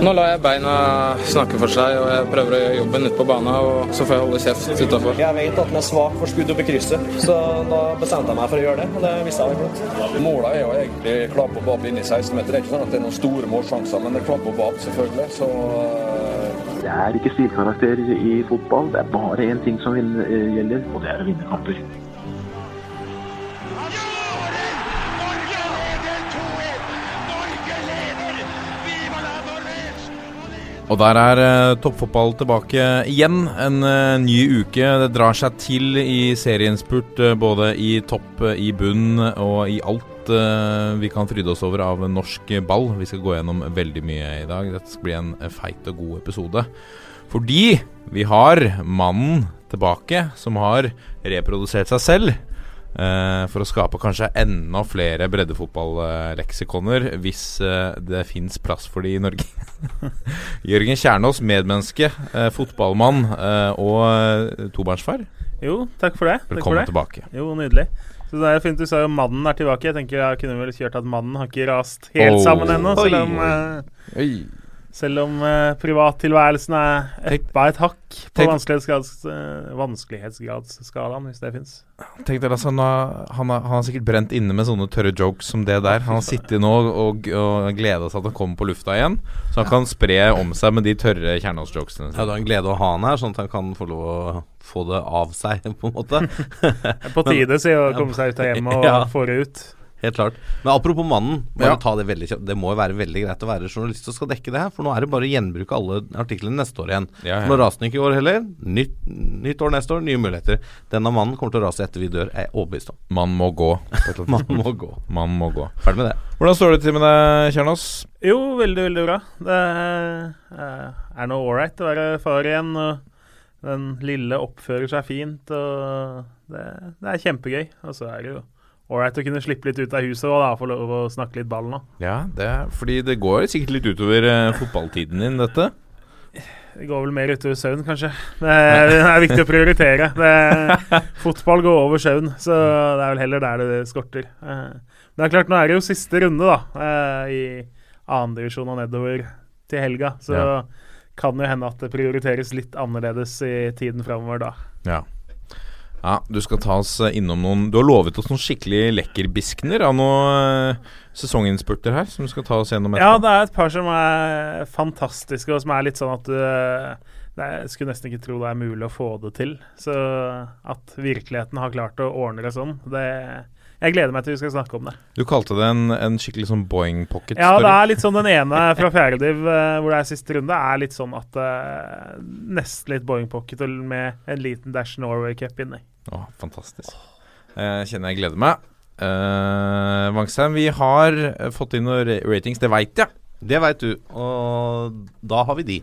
Nå lar jeg beina snakke for seg, og jeg prøver å gjøre jobben ute på banen. Og så får jeg holde kjeft utafor. Jeg vet at den er svak for skudd opp i krysset, så da bestemte jeg meg for å gjøre det. Og det visste jeg veldig godt. Målet er jo egentlig klapp og bab inne i 16-meter. Det er ikke sånn at det er noen store målsjanser, men det er klapp og bab, selvfølgelig. Så eh, Det er ikke stilkarakter i fotball. Det er bare én ting som eh, gjelder, og det er å vinne kamper. Og der er eh, toppfotball tilbake igjen. En eh, ny uke. Det drar seg til i serieinnspurt, eh, både i topp, eh, i bunn og i alt eh, vi kan fryde oss over av norsk ball. Vi skal gå gjennom veldig mye i dag. Dette skal bli en eh, feit og god episode. Fordi vi har mannen tilbake som har reprodusert seg selv. Eh, for å skape kanskje enda flere breddefotballeksikoner, hvis eh, det fins plass for de i Norge. Jørgen Kjernås, medmenneske, eh, fotballmann og tobarnsfar. Jo, takk for det. Takk for Velkommen det. tilbake. Jo, nydelig. Så det er fint du sa jo mannen er tilbake. Jeg tenker jeg kunne vel kjørt at mannen har ikke rast helt Oh. sammen ennå. Selv om. Selv om uh, privattilværelsen er eppa et hakk på tenk- vanskelighetsgrads, eh, vanskelighetsgradsskalaen, hvis det fins. Tenk dere, altså, han, har, han, har, han har sikkert brent inne med sånne tørre jokes som det der. Han har sittet nå og, og gleda seg til at han kommer på lufta igjen, så han kan spre om seg med de tørre Kjernås-jokesene. Ja, det er en glede å ha han her, sånn at han kan få lov å få det av seg, på en måte. På tide sier å komme seg ut av hjemmet og Ja. få det ut. Helt klart. Men apropos mannen, bare Ja. ta det veldig. Det må jo være veldig greit å være journalist og skal dekke det her, for nå er det bare å gjenbruke alle artiklene neste år igjen. Ja, ja. Nå raste den ikke i år heller. Nytt, nytt år neste år, nye muligheter. Denne mannen kommer til å rase etter vi dør, er jeg overbevist om. Man må gå. Man må gå. Man må gå. Ferdig med det. Hvordan står det til med deg, Kjernås? Jo, veldig, veldig bra. Det er nå ålreit å være far igjen. og Den lille oppfører seg fint, og det, det er kjempegøy. Og så er det jo ålreit å kunne slippe litt ut av huset og da få lov å snakke litt ball nå. Ja, det er fordi det går sikkert litt utover eh, fotballtiden din, dette. Det går vel mer utover søvn, kanskje. Det er, det er viktig å prioritere. Det, fotball går over søvn, så det er vel heller der det skorter. Eh, Men det er klart, nå er det jo siste runde, da, eh, i annendivisjon og nedover til helga. Så Ja. kan det hende at det prioriteres litt annerledes i tiden framover da. Ja. Ja, du skal ta oss eh, innom noen Du har lovet oss noen skikkelig lekkerbiskener av noen uh, sesonginnspurter her, som du skal ta oss gjennom Ja, det er et par som er fantastiske, og som er litt sånn at du eh, er, Jeg skulle nesten ikke tro det er mulig å få det til. Så at virkeligheten har klart å ordne det sånn, det Jeg gleder meg til vi skal snakke om det. Du kalte det en, en skikkelig sånn Boeing pocket Ja, det er litt sånn den ene fra fjerdediv, uh, hvor det er siste runde, er litt sånn at uh, Nesten litt Boeing Pocket med en liten Dash Norway Cup inni. Å, fantastisk. Jeg kjenner jeg gleder meg. Uh, Vangsheim, vi har eh, fått inn noen ratings, det veit jeg. Det veit du, og da har vi de.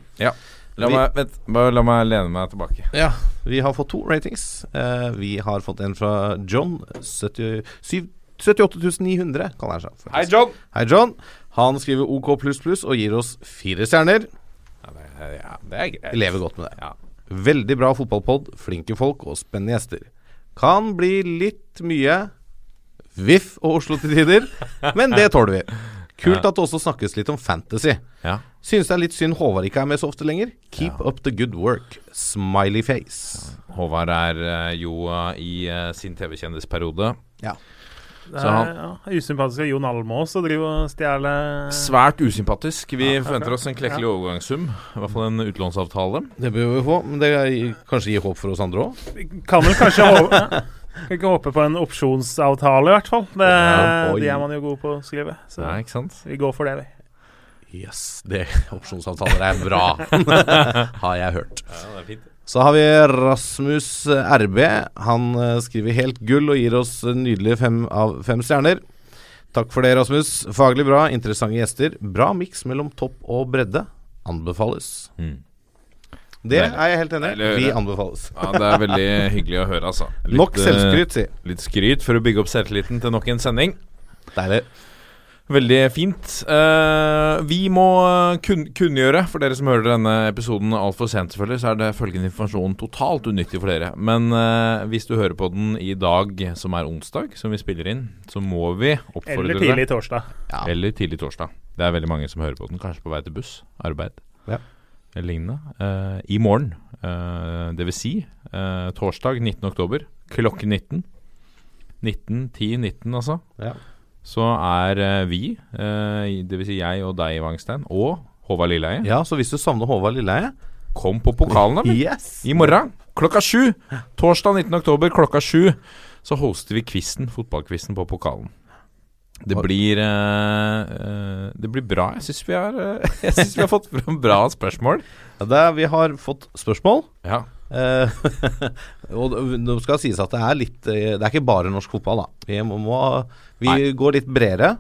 La Vi- meg, vent, bare la meg lene meg tilbake. Ja, vi har fått to ratings. Uh, vi har fått en fra John. 70, syv- 78 900, kaller han seg. Hei, John! Hei, John. Han skriver OK og gir oss fire stjerner. Ja, det, er- ja, det er greit. Vi lever godt med det. Ja. Veldig bra fotballpod, flinke folk og spennende gjester. Kan bli litt mye Viff og Oslo til tider, men det tåler vi. Kult at det også snakkes litt om fantasy. Ja. Synes det er litt synd Håvard ikke er med så ofte lenger. Keep up the good work. Smiley face. Håvard er eh, jo eh, i eh, sin TV-kjendisperiode. Det er han- ja, usympatisk av Jon Almås å drive og stjele Svært usympatisk. Vi Ja, forventer oss en klekkelig overgangssum. I hvert fall en utlånsavtale. Det bør vi få, men det gir, kanskje gir håp for oss andre òg. Kan vel kanskje håpe Kan ikke håpe på en opsjonsavtale, i hvert fall. Det, Ja, de er man jo god på å skrive. Så Nei, ikke sant? vi går for det, vi. Yes, det opsjonsavtaler er bra, har jeg hørt. Ja, det er fint. Så har vi Rasmus RB. Han eh, skriver helt gull og gir oss nydelige fem av fem stjerner. Takk for det, Rasmus. Faglig bra, interessante gjester. Bra miks mellom topp og bredde. Anbefales. Mm. Det er jeg helt enig i. Vi anbefales. Ja, det er veldig hyggelig å høre, altså. Litt, Nok selvskryt, si. eh, Litt skryt for å bygge opp selvtilliten til nok en sending. Deilig. Veldig fint. Uh, vi må kun, kunngjøre, for dere som hører denne episoden altfor sent, selvfølgelig, så er det følgende informasjon totalt unyttig for dere. Men uh, hvis du hører på den i dag, som er onsdag, som vi spiller inn, så må vi oppfordre Eller deg tidlig torsdag. Ja. Eller tidlig torsdag. Det er veldig mange som hører på den, kanskje på vei til buss, arbeid Ja. eller lignende. Uh, I morgen, eh, det vil si eh, torsdag 19. oktober, klokken 19. 19, 10, 19 altså. Ja. Så er eh, vi, dvs. det vil si jeg og deg, Wangstein, og Håvard Lilleheie, ja, så hvis du savner Håvard Lilleheie kom på pokalen, da. Yes! I morgen klokka sju. Torsdag 19. oktober klokka sju så hoster vi quizen, fotballquizen på pokalen. Det blir uh, eh, Det blir bra. Jeg syns vi, har, eh, synes vi har fått fram bra spørsmål. Ja, det er, vi har fått spørsmål. Ja. Eh, og det- skal sies at det er litt eh, Det er ikke bare norsk fotball, da. Vi, må, vi går litt bredere,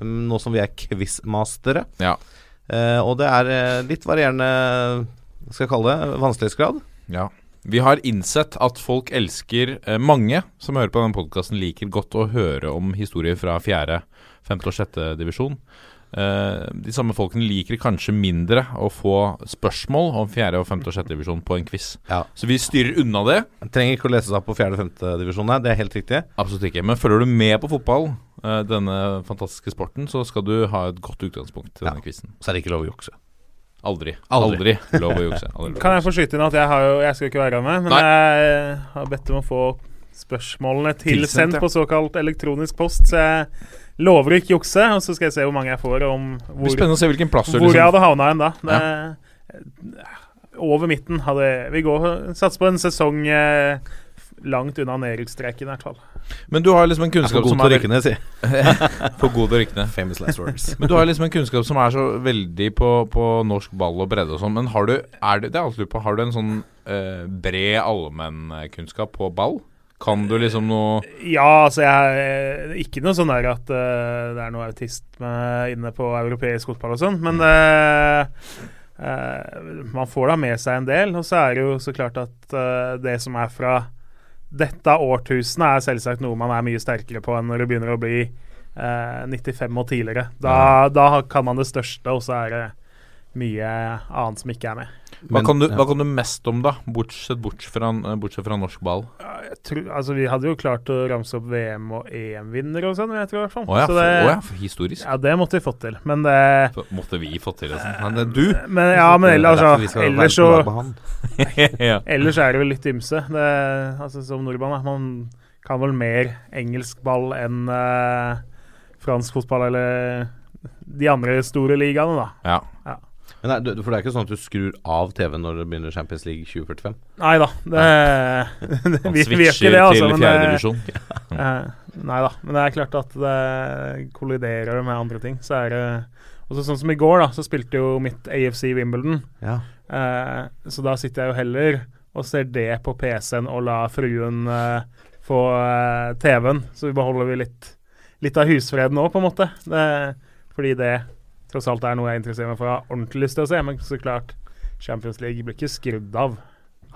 mm, nå som vi er quizmastere. Ja. Uh, og det er litt varierende Skal jeg kalle det vanskelighetsgrad. ja. Vi har innsett at folk elsker eh, Mange som hører på denne podkasten, liker godt å høre om historier fra fjerde, femte og sjette divisjon. Eh, de samme folkene liker kanskje mindre å få spørsmål om fjerde, og femte og 6. divisjon på en quiz. Ja. Så vi styrer unna det. Jeg trenger ikke å lese seg opp på fjerde-femte divisjon det er helt riktig. Absolutt ikke. Men følger du med på fotball, eh, denne fantastiske sporten, så skal du ha et godt utgangspunkt til denne quizen. Så er det ikke lov å jukse. Aldri. Aldri. Aldri lov å jukse. Aldri lov Kan jeg få skyte inn at jeg, har jo, jeg skal ikke være med, men Nei. jeg har bedt om å få spørsmålene tilsendt Tilsendt, på såkalt elektronisk post, så jeg lover å ikke jukse. Og så skal jeg se hvor mange jeg får, og om Det blir hvor, spennende å se hvilken plass du hvor jeg liksom hadde havna hen da. Det, Over midten hadde Vi går satser på en sesong eh, langt unna nedrykksstreken, i hvert fall. Men du har liksom en kunnskap som er rykke si. For god til å rykke ned. Famous last words. Men du har liksom en kunnskap som er så veldig på, på norsk ball og bredde og sånn. Men har du er det, det er jeg alltid på, har du en sånn eh, bred allmennkunnskap på ball? Kan du liksom noe Ja, altså jeg er Ikke noe sånn der at uh, det er noe autisme inne på europeisk fotball og sånn, men uh, uh, man får da med seg en del. Og så er det jo så klart at eh, det som er fra dette årtusenet, er selvsagt noe man er mye sterkere på enn når det begynner å bli eh, 95 og tidligere. Da, da kan man det største, og så er det mye annet som ikke er med. Hva, Men- kan du, ja. hva kan du mest om, da? Bortsett, bortsett, fra, bortsett fra norsk ball. Jeg tror, altså Vi hadde jo klart å ramse opp VM- og EM-vinnere og sånn, jeg tror i hvert fall. Å ja, for, det- å ja, for historisk. Ja, det måtte vi fått til. Men det Så Måtte vi fått til det sånn? Men det er du! Men, ja, men ellers, er altså, ellers, så, ja. ellers er det vel litt ymse. Det, altså, som nordmann da, man kan vel mer engelsk ball enn uh, fransk fotball eller de andre store ligaene, da. ja. Men nei, du- for det er ikke sånn at du skrur av TV-en når det begynner Champions League 2045? Nei da. Det, det, Han vi, vi gjør switcher ikke det, altså. til Men fjerde det, eh, nei da. Men det er klart at det kolliderer med andre ting. Så er det også sånn som i går, da, så spilte jo mitt AFC Wimbledon. Ja. Eh, så da sitter jeg jo heller og ser det på PC-en og lar fruen eh, få eh, TV-en. Så vi beholder vi litt, litt av husfreden nå, på en måte. Det, fordi det tross alt er noe jeg interesserer meg for Jeg har ordentlig lyst til å se. Men så klart, Champions League blir ikke skrudd av.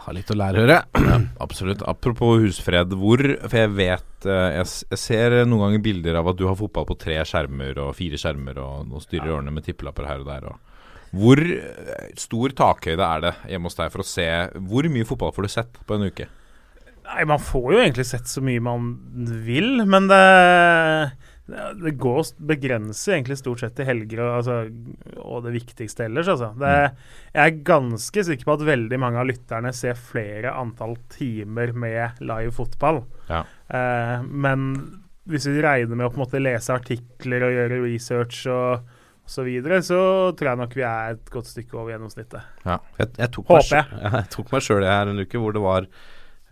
Har litt å lære, hører jeg. Ja, absolutt. Apropos husfred, hvor For jeg vet eh, Jeg, jeg ser noen ganger bilder av at du har fotball på tre skjermer og fire skjermer og nå styrer årene med tippelapper her og der. Og hvor eh, stor takhøyde er det hjemme hos deg for å se Hvor mye fotball får du sett på en uke? Nei, man får jo egentlig sett så mye man vil, men det det går begrenser egentlig stort sett til helger og, altså, og det viktigste ellers, altså. Det, jeg er ganske sikker på at veldig mange av lytterne ser flere antall timer med live fotball. Ja. Eh, men hvis vi regner med å på en måte lese artikler og gjøre research og så videre, så tror jeg nok vi er et godt stykke over gjennomsnittet. Jeg, jeg, tok Håper meg, selv- jeg tok meg sjøl her en uke hvor det var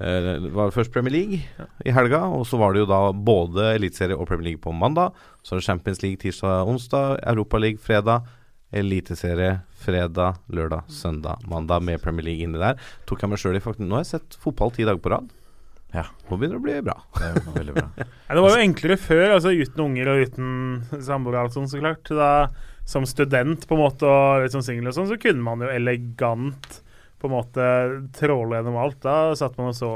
Det var først Premier League i helga, og så var det jo da både Eliteserie og Premier League på mandag. Så er det Champions League tirsdag, onsdag, Europaliga fredag, Eliteserie fredag, lørdag, søndag, mandag med Premier League inni der. Tok jeg meg sjøl i faktisk Nå har jeg sett fotball ti dager på rad. Ja. Nå begynner det å bli bra. Det veldig bra. Ja, det var jo enklere før, altså uten unger og uten samboer og alt sånt, så klart. Da, som student på en måte og litt sånn singel og sånn, så kunne man jo elegant på en måte tråle gjennom alt. Da satt man og så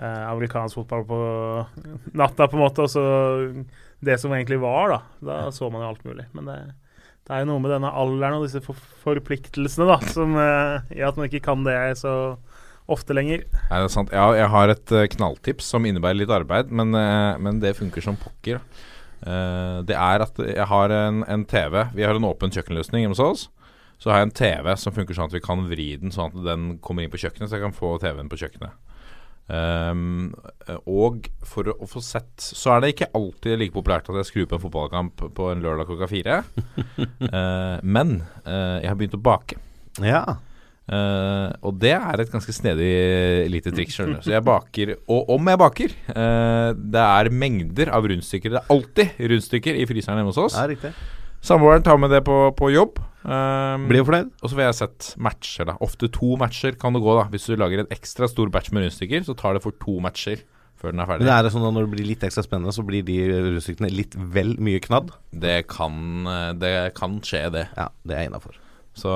eh, amerikansk fotball på natta, på en måte, og så det som egentlig var, da. Da så man jo alt mulig. Men det, det er jo noe med denne alderen og disse for forpliktelsene, da, som eh, gjør at man ikke kan det så ofte lenger. Nei, det er sant. Ja, jeg har et eh, knalltips som innebærer litt arbeid, men, eh, men det funker som pokker. Eh, det er at jeg har en, en TV Vi har en åpen kjøkkenløsning hjemme hos oss. Så har jeg en TV som funker sånn at vi kan vri den sånn at den kommer inn på kjøkkenet, så jeg kan få TV-en på kjøkkenet. Um, og for å, å få sett Så er det ikke alltid like populært at jeg skrur på en fotballkamp på en lørdag klokka fire. uh, men uh, jeg har begynt å bake. Ja. Uh, og det er et ganske snedig lite triks. Så jeg baker Og om jeg baker Det er mengder av rundstykker. Det er alltid rundstykker i fryseren hjemme hos oss. ja. Samboeren tar med det på, på jobb. Um, Blir jo fornøyd. og så vil jeg sett matcher, da. Ofte to matcher kan det gå, da. Hvis du lager en ekstra stor batch med rundstykker, så tar det for to matcher før den er ferdig. Men er det sånn at når det blir litt ekstra spennende, så blir de rundstykkene litt vel mye knadd. Det kan, eh, det kan skje, det. Ja, det er innafor. Så,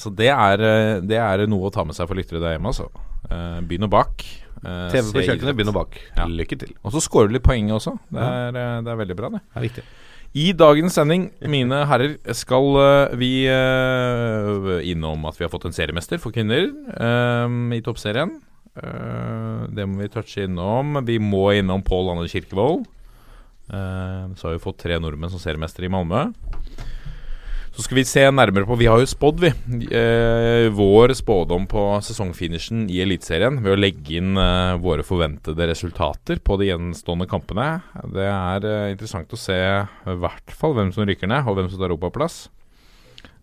så det, er, eh, det er noe å ta med seg for lyttere der hjemme, altså. Eh, begynn å bak. TV på kjøkkenet, begynn å bak. Ja. Lykke til. Og så scorer du litt poeng også. Det er, det er veldig bra, det. Det er viktig. I dagens sending, mine herrer, skal eh, vi eh, innom at vi har fått en seriemester for kvinner eh, i toppserien. Det må vi touche innom. Vi må innom Pål Anne Kirkevold. Så har vi fått tre nordmenn som seriemester i Malmö. Så skal vi se nærmere på Vi har jo spådd, vi. Eh, vår spådom på sesongfinishen i Eliteserien ved å legge inn eh, våre forventede resultater på de gjenstående kampene. Det er eh, interessant å se i hvert fall hvem som rykker ned, og hvem som tar europaplass.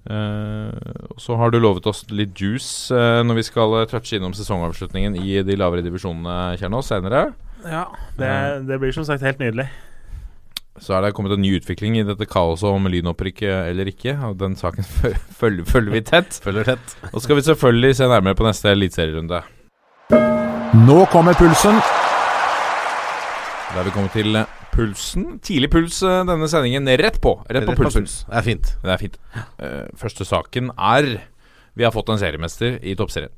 Eh, så har du lovet oss litt juice eh, når vi skal eh, touche innom sesongavslutningen i de lavere divisjonene, Kjernås, senere. Ja, det, det blir som sagt helt nydelig. Så er det kommet en ny utvikling i dette kaoset om lynopprykk eller ikke. Og den saken følger, følger vi tett. Følger tett. Og skal vi selvfølgelig se nærmere på neste eliteserierunde. Nå kommer pulsen. Da er vi kommet til pulsen. Tidlig puls eh, denne sendingen. Rett på. Rett på pulsen. puls. Det er fint. Det er fint. Eh, første saken er Vi har fått en seriemester i toppserien.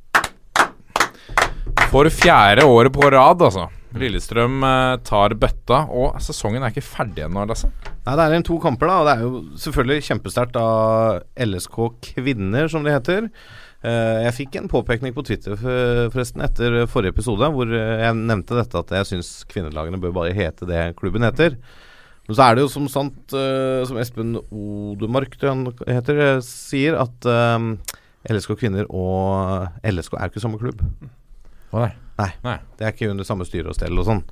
For fjerde året på rad, altså. Lillestrøm eh, tar bøtta, og sesongen er ikke ferdig ennå, Lasse. Nei, Det er igjen to kamper, da. Og det er jo selvfølgelig kjempesterkt av LSK Kvinner, som det heter. Eh, jeg fikk en påpekning på Twitter forresten etter forrige episode, hvor eh, jeg nevnte dette at jeg syns kvinnelagene bør bare hete det klubben heter. Men så er det jo som sant, som Espen Odemark heter, sier, at LSK Kvinner og LSK er ikke samme klubb. Å nei. Nei. Nei. Det er ikke under samme styre og stell og sånn.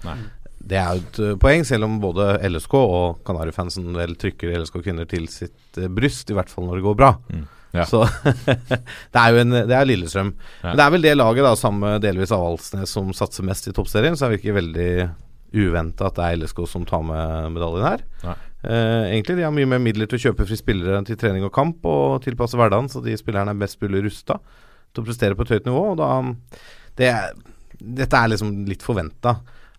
Det er jo et uh, poeng, selv om både LSK og Kanarifansen vel trykker LSK kvinner til sitt uh, bryst, i hvert fall når det går bra. Mm. Ja. Så det er jo en Det er Lillestrøm. Ja. Men det er vel det laget, da, sammen med delvis Avaldsnes, som satser mest i toppserien, så er det ikke veldig uventa at det er LSK som tar med medaljen her. Nei. Eh, egentlig, de har mye mer midler til å kjøpe fri spillere til trening og kamp, og tilpasse hverdagen, så de spillerne er best mulig rusta til å prestere på et høyt nivå. Og da det, Dette er liksom litt forventa.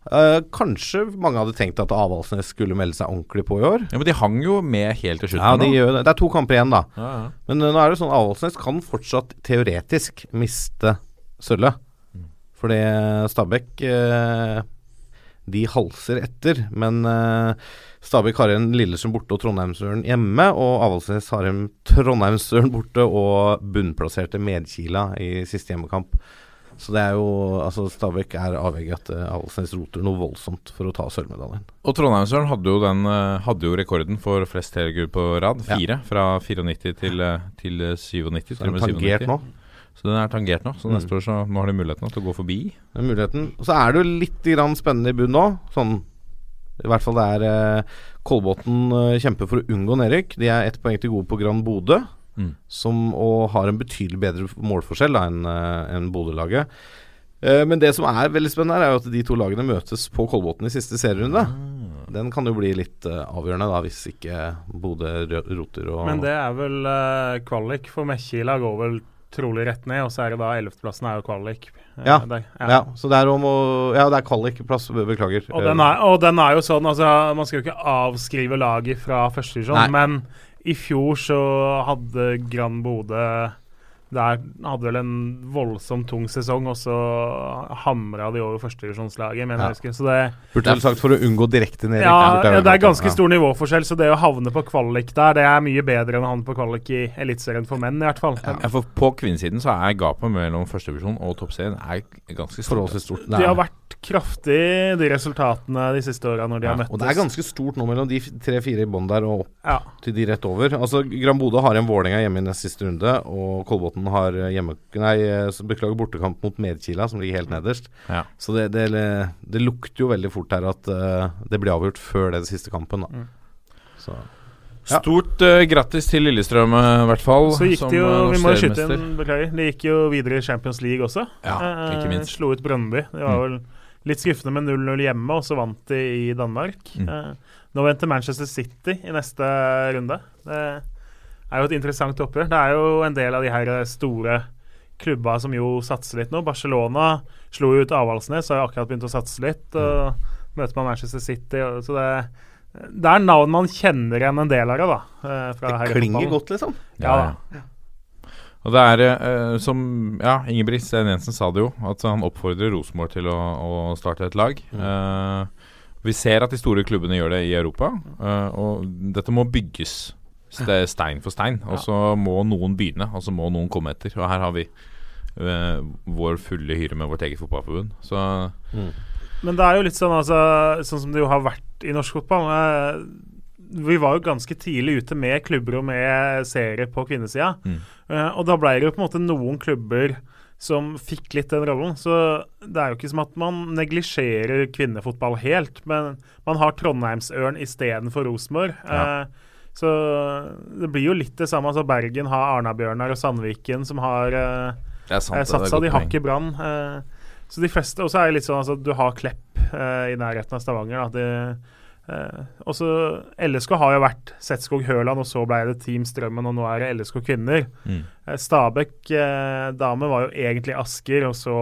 Uh, kanskje mange hadde tenkt at Avaldsnes skulle melde seg ordentlig på i år. Ja, Men de hang jo med helt til slutt. Ja, de gjør det. Det er to kamper igjen, da. Ja, ja. Men uh, nå er det sånn Avaldsnes kan fortsatt teoretisk miste sølvet. Fordi Stabæk uh, De halser etter. Men eh, Stabæk har en Lillesund borte og Trondheimsøren hjemme. Og Avaldsnes har en Trondheimsøren borte og bunnplasserte Medkila i siste hjemmekamp. Så det er jo Altså Stabæk er avhengig av at eh, Avaldsnes roter noe voldsomt for å ta sølvmedaljen. Og Trondheimsølen hadde jo, den, eh, hadde jo rekorden for flest telegull på rad. Fire. Fra 94 til, eh, til eh, 97. Så den er den tangert 97. nå. Så den er tangert nå. Så Mm. neste år så nå har de muligheten til å gå forbi. Det er muligheten. Og så er det jo litt grann spennende i bunnen nå. Sånn I hvert fall det er eh, Kolbotn eh, kjemper for å unngå nedrykk. De er ett poeng til gode på Grand Bodø, Mm. som og har en betydelig bedre målforskjell da enn en Bodø-laget. Eh, men det som er veldig spennende, her er jo at de to lagene møtes på Kolbotn i siste serierunde. Den kan jo bli litt uh, avgjørende da hvis ikke Bodø roter og Men det er vel uh, kvalik, for Mekkila går vel trolig rett ned, og så er det da 11.-plassen er jo kvalik. Ja, Ja, ja. så det er om å Ja, det er kvalikplass, be- beklager. Og den, er, og den er jo sånn, altså Man skal jo ikke avskrive laget fra første divisjon, Nei. men i fjor så hadde Gran Bodø der hadde vel en voldsomt tung sesong, og så hamra de over førstedivisjonslaget, mener Ja. jeg husker. Så det, Burde du sagt for å unngå direkte nedrykk. ja, ja, det er ganske stor nivåforskjell, så det å havne på kvalik der, det er mye bedre enn å havne på kvalik i Eliteserien for menn, i hvert fall. Ja, for På kvinnesiden så er gapet mellom førstedivisjon og toppserien er ganske stort. Forholdsvis stort. De har vært kraftig, de resultatene de siste åra når de Ja, har møttes. og det er ganske stort nå mellom de tre-fire i bånn der og opp Ja. til de rett over. Altså Gran Bodø har en Vålerenga hjemme i nest siste runde, og Kolbotn har eh, hjemme Nei, eh, beklager bortekamp mot Medkila, som ligger helt nederst. Ja. Så det, det, det lukter jo veldig fort her at uh, det blir avgjort før den siste kampen, da. Mm. Så Ja. Stort uh, grattis til Lillestrøm, i hvert fall. Så gikk som, det jo Vi må skyte inn, beklager. De gikk jo videre i Champions League også. Ja, ikke minst. Slo ut Brøndby. Det var vel litt skuffende med 0-0 hjemme, og så vant de i Danmark. Mm. Eh, nå venter Manchester City i neste runde. Det er jo et interessant oppgjør. Det er jo en del av de her store klubba som jo satser litt nå. Barcelona slo jo ut Avaldsnes, har jo akkurat begynt å satse litt. Og møter man Manchester City. Og, så det, det er navn man kjenner igjen en del av, da. eh, fra det klinger godt, liksom. Ja, ja. Og det er eh, som Ja, Ingebrigt Steen Jensen sa det jo, at han oppfordrer Rosenborg til å, å starte et lag. Eh, vi ser at de store klubbene gjør det i Europa, eh, og dette må bygges ste, stein for stein. Og så må noen begynne, og så må noen komme etter. Og her har vi eh, vår fulle hyre med vårt eget fotballforbund. Så Men det er jo litt sånn, altså, sånn som det jo har vært i norsk fotball. Eh, vi var jo ganske tidlig ute med klubber og med serier på kvinnesida. Mm. Eh, og da ble det jo på en måte noen klubber som fikk litt den rollen. Så det er jo ikke som at man neglisjerer kvinnefotball helt, men man har Trondheimsørn istedenfor Rosenborg. Ja. Eh, så det blir jo litt det samme. Altså Bergen har Arna-Bjørnar og Sandviken som har eh, sant. eh, satsa. De har i ikke Brann. Eh, så de fleste Og så er det litt sånn altså, du har Klepp eh, i nærheten av Stavanger. Da. Det, eh, og så LSK har jo vært Setskog Høland, og så ble det Team Strømmen, og nå er det LSK Kvinner. Mm. Eh, Stabæk eh, dame var jo egentlig Asker, og så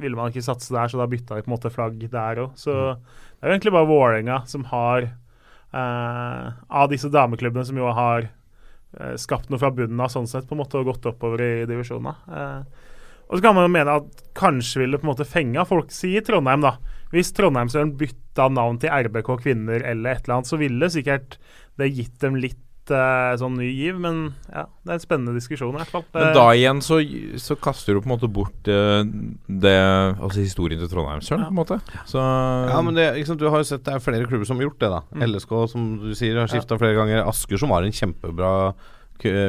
ville man ikke satse der, så da bytta de på en måte flagg der òg. Så det er jo egentlig bare Vålerenga som har eh, Av disse dameklubbene som jo har eh, skapt noe fra bunnen av sånn sett, på en måte, og gått oppover i divisjonene. Eh, og så kan man jo mene at kanskje vil det på en måte fenge folk sier Trondheim, da. Hvis Trondheimsølen bytta navn til RBK Kvinner eller et eller annet, så ville sikkert det gitt dem litt eh, sånn ny giv. Men ja, det er en spennende diskusjon i hvert fall. Men da igjen så, så kaster du på en måte bort eh, det Altså historien til Trondheimsøren, Ja. på en måte. Så Ja, men det, liksom, Du har jo sett det er flere klubber som har gjort det. da Mm. LSK, som du sier, har skifta flere ganger. Asker, som var en kjempebra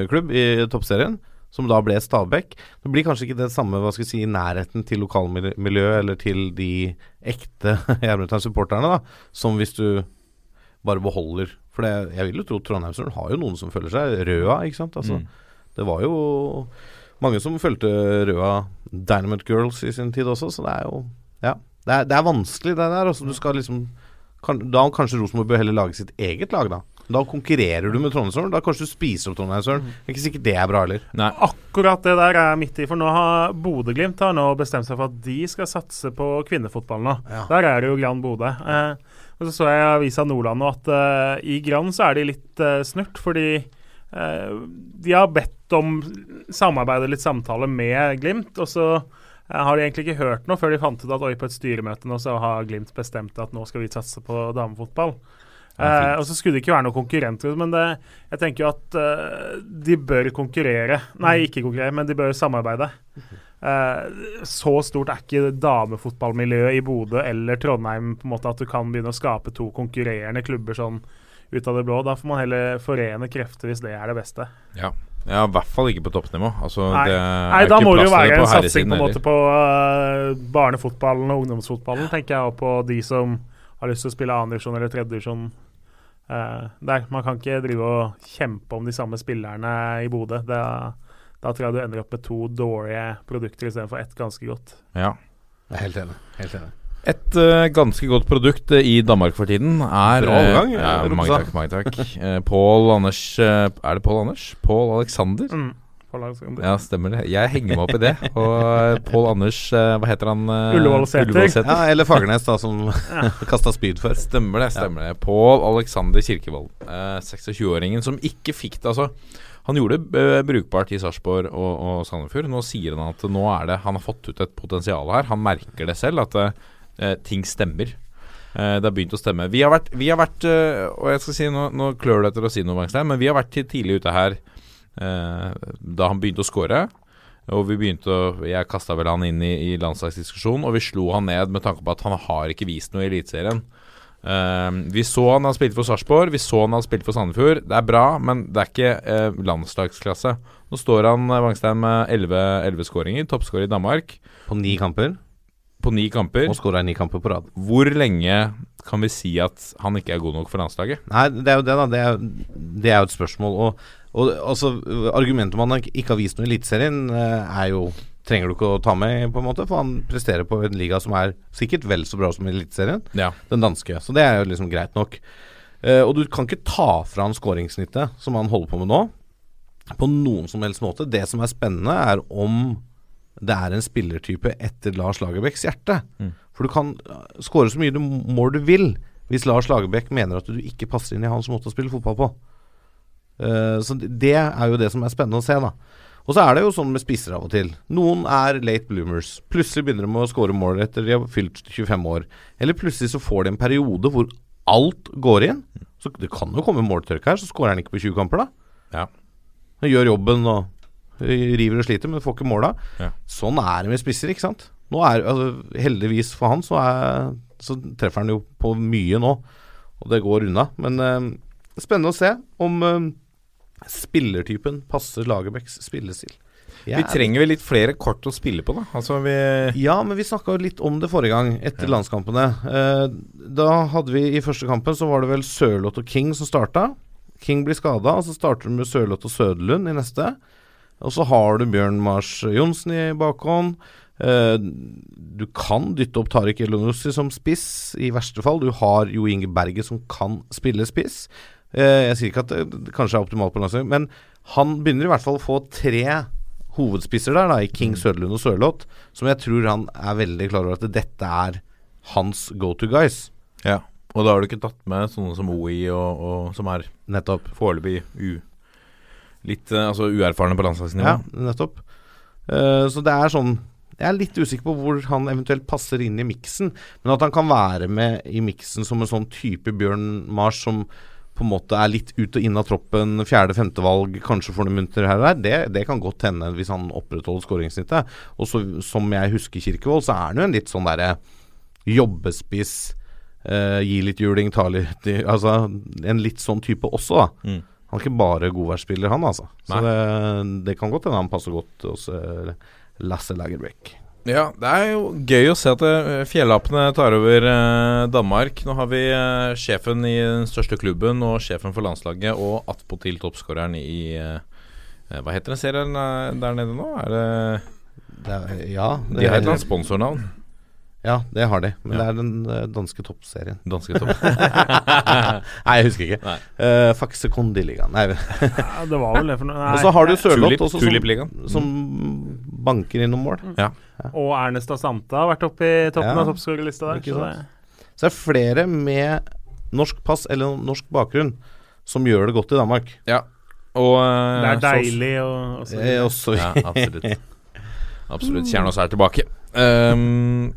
klubb i toppserien, som da ble Stabæk. Det blir kanskje ikke det samme hva skal jeg si, i nærheten til lokalmiljøet eller til de ekte supporterne da som hvis du bare beholder For det, jeg vil jo tro Trondheimsøren har jo noen som føler seg Røa, ikke sant. Altså, Mm. Det var jo mange som fulgte Røa Dynamite Girls i sin tid også, så det er jo Ja. Det er, det er vanskelig, det der. Altså, du skal liksom kan, Da kanskje Rosenborg bør heller lage sitt eget lag, da. Da konkurrerer du med Trondheimsølen. Da kanskje du spiser opp Trondheimsøren. Det er ikke sikkert det er bra heller. Nei. Akkurat det der er jeg midt i, for nå har Bodø-Glimt har nå bestemt seg for at de skal satse på kvinnefotball nå. Ja. Der er det jo Gran Bodø. Eh, og så så jeg i Avisa Nordland at eh, i Gran så er de litt eh, snurt, fordi eh, de har bedt om samarbeid og litt samtale med Glimt, og så eh, har de egentlig ikke hørt noe før de fant ut at oi, på et styremøte nå så har Glimt bestemt at nå skal vi satse på damefotball. Eh, og så skulle det ikke være noen konkurrenter, men det, jeg tenker jo at eh, de bør konkurrere. Nei, ikke konkurrere, men de bør samarbeide. Eh, så stort er ikke damefotballmiljøet i Bodø eller Trondheim på en måte at du kan begynne å skape to konkurrerende klubber sånn ut av det blå. Da får man heller forene krefter hvis det er det beste. Ja. ja, i hvert fall ikke på toppnivå. Altså, Nei, det Nei da må det jo være en satsing på, en måte på uh, barnefotballen og ungdomsfotballen, tenker jeg, og på de som har lyst til å spille annendivisjon eller tredjedivisjon. Uh, der. Man kan ikke drive og kjempe om de samme spillerne i Bodø. Da, da tror jeg du ender opp med to dårlige produkter istedenfor ett ganske godt. Ja. Jeg er helt enig. Helt enig. Et uh, ganske godt produkt eh, i Danmark for tiden er Bra eh, overgang, ja, eh, Mange takk. mange takk uh, Pål Anders eh, Er det Pål Anders? Pål Alexander? Mm. Ja, stemmer det. Jeg henger meg opp i det. Og eh, Pål Anders eh, Hva heter han? eh. Ullevålseter. Ja, eller Fagernes, da, som kasta spyd før. Stemmer det. stemmer det Pål Alexander Kirkevold. Eh, 26-åringen som ikke fikk det. Altså, han gjorde det brukbart i Sarpsborg og, og Sandefjord. Nå sier han at nå er det Han har fått ut et potensial her. Han merker det selv, at eh, ting stemmer. Eh, det har begynt å stemme. Vi har vært, vi har vært Og jeg skal si Nå, nå klør det etter å si noe, men vi har vært tidlig ute her da han begynte å score. Og vi begynte å Jeg kasta vel han inn i, i landslagsdiskusjonen, og vi slo han ned med tanke på at han har ikke vist noe i Eliteserien. Uh, vi så han Han spilte for Sarpsborg, vi så han han spilte for Sandefjord. Det er bra, men det er ikke uh, landslagsklasse. Nå står han Vangstein, Wangstein med 11, 11 skåringer, toppskårer i Danmark, På ni kamper, på ni kamper. og skåra ni kamper på rad. Hvor lenge kan vi si at han ikke er god nok for landslaget? Nei, det er jo det, da. Det er, det er jo et spørsmål. Og, og altså, argumentet om han ikke har vist noe i Eliteserien, eh, er jo Trenger du ikke å ta med, på en måte, for han presterer på en liga som er sikkert vel så bra som Eliteserien. Ja. Den danske. Så det er jo liksom greit nok. Uh, og du kan ikke ta fra han skåringssnittet som han holder på med nå, på noen som helst måte. Det som er spennende, er om det er en spillertype etter Lars Lagerbäcks hjerte. For du kan uh, skåre så mye du må du vil hvis Lars Lagerbäck mener at du ikke passer inn i hans måte å spille fotball på. Eh, så det er jo det som er spennende å se, da. Og så er det jo sånn med spisser av og til. Noen er late bloomers. Plutselig begynner de å skåre mål etter de har fylt 25 år. Eller plutselig så får de en periode hvor alt går inn. Så det kan jo komme måltørke her, så skårer han ikke på 20 kamper, da. Ja. Han gjør jobben og river og sliter, men får ikke måla. Ja. Sånn er det med spisser, ikke sant. Nå er, altså, heldigvis for han, så, er, så treffer han jo på mye nå, og det går unna. Men eh, spennende å se om eh, spillertypen passer Lagerbäcks spillestil. Jeg Vi er- trenger vel litt flere kort å spille på, da. Altså vi Ja, men vi snakka jo litt om det forrige gang, etter landskampene. Eh, da hadde vi i første kampen så var det vel Sørloth og King som starta. King blir skada, og så starter du med Sørloth og Søderlund i neste. Og så har du Bjørn Mars Johnsen i bakhånd. Eh, du kan dytte opp Tariq Elonussi som spiss, i verste fall. Du har Jo Inge Berget som kan spille spiss. Eh, jeg sier ikke at det, kanskje er optimalt på landslaget, men han begynner i hvert fall å få tre hovedspisser der, da, i King, Søderlund og Sørloth, som jeg tror han er veldig klar over at dette er hans go to guys. Ja. Og da har du ikke tatt med sånne som OI, og, og som er Nettopp. foreløpig u, litt eh, altså uerfarne på landslagsnivå. Ja, nettopp. Uh, så det er sånn Jeg er litt usikker på hvor han eventuelt passer inn i miksen, men at han kan være med i miksen som en sånn type Bjørn Mars som på en måte er litt ut og inn av troppen, fjerde-femte valg, kanskje får noen munter her og der, det, det kan godt hende hvis han opprettholder skåringssnittet. Og så, som jeg husker Kirkevold, så er han jo en litt sånn derre jobbespiss, eh, gi litt juling, ta litt Altså en litt sånn type også, da. Mm. Han er ikke bare godværsspiller, han altså. Så det, det kan godt hende han passer godt hos eh, Lasse Lagerbäck. Ja, det er jo gøy å se at fjellapene tar over eh, Danmark. Nå har vi eh, sjefen i den største klubben og sjefen for landslaget og attpåtil toppskåreren i eh, eh, Hva heter den serien eh, der nede nå? Er det, Det er, ja, det de har et eller annet sponsornavn. Ja, det har de. Men Ja. det er den eh, danske toppserien. Danske topp. Nei, jeg husker ikke. Uh, Faxe Kondiligaen. Nei. Ja, det var vel det for noe. Og så har du Sørloth som, som banker innom mål. Ja. Og Ernest Asanta har vært oppe i toppen Ja. av toppskårerlista der. Ikke Så det, Så det er flere med norsk pass eller norsk bakgrunn som gjør det godt i Danmark. ja. Og eh, det er deilig og, og så Eh, også, Ja, absolutt. Absolutt. Kjernås er tilbake. Um,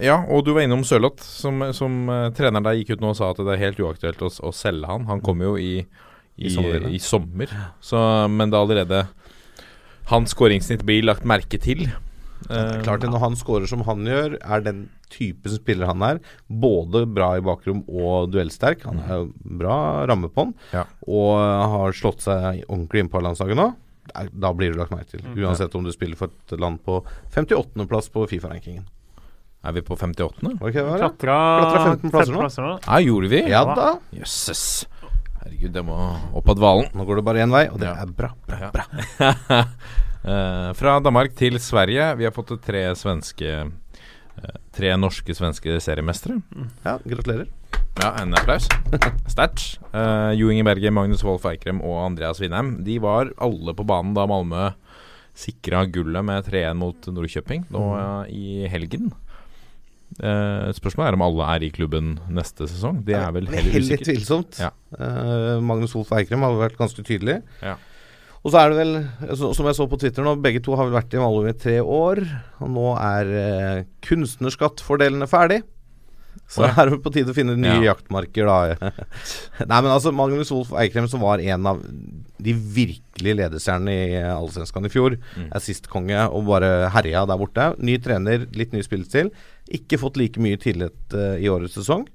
ja, og du var innom Sørloth, som, som uh, treneren der gikk ut nå og sa at det er helt uaktuelt å, å selge han. Han kommer jo i, i, I sommer, i sommer. Så, men det er allerede hans skåringssnitt blir lagt merke til. Ehm, klart det, Når han scorer som han gjør, er den typen spiller han er, både bra i bakrom og duellsterk. Han er jo bra ramme på han, Ja. og har slått seg ordentlig inn på landslaget nå. Da- Da blir du lagt merke til, Mm. uansett om du spiller for et land på 58.-plass på Fifa-rankingen. Er vi på 58.? Okay, klatra Klatra 15 plasser nå. nå. Ja, gjorde vi? Ja da. Jøsses. Herregud, det må opp av dvalen. Nå går det bare én vei, og det Ja. er bra. Ja. uh, fra Danmark til Sverige. Vi har fått tre svenske uh, Tre norske svenske seriemestere. Ja, gratulerer. Ja, en applaus. Sterkt. Uh, jo Inge Berge, Magnus Wolff Eikrem og Andreas Vindheim De var alle på banen da Malmö sikra gullet med 3-1 mot Nordkjøping nå eh, i helgen. Eh, spørsmålet er om alle er i klubben neste sesong. Det er vel heller usikkert. tvilsomt. Ja. Uh, Magnus Wolff Eikrem har vært ganske tydelig. Ja. Og så er det vel, som jeg så på Twitter nå, begge to har vel vært i Malmö i tre år. Og nå er uh, kunstnerskattfordelene ferdig. Så ja. er det på tide å finne nye Ja. jaktmarker, da. Nei, men altså, Magnus Wolff Eikrem, som var en av de virkelige ledestjernene i Allsvenskan i fjor, Mm. er sist konge og bare herja der borte. Ny trener, litt ny spillestil. Ikke fått like mye tillit uh, i årets sesong.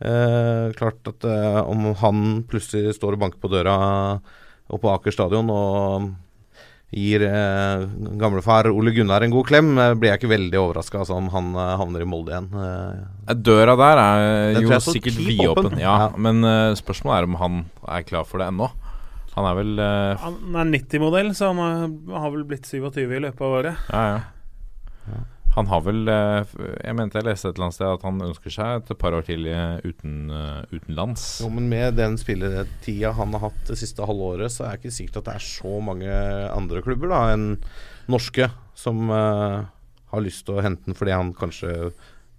Uh, klart at uh, om han plutselig står og banker på døra oppe på Aker stadion og gir eh, gamlefar Ole Gunnar en god klem, eh, blir jeg ikke veldig overraska altså, om han eh, havner i Molde igjen. Eh, Eh, Døra der er jo sikkert vidåpen, åpen. ja, Ja. men eh, spørsmålet er om han er klar for det ennå. Han er vel eh, Han er 90-modell, så han har- har vel blitt 27 i løpet av året. Ja, ja. Han har vel eh, Jeg mente jeg leste et eller annet sted at han ønsker seg et par år til eh, uten, eh, utenlands. Jo, men med den spilletida han har hatt det siste halvåret, så er det ikke sikkert at det er så mange andre klubber da enn norske som uh, har lyst til å hente den fordi han kanskje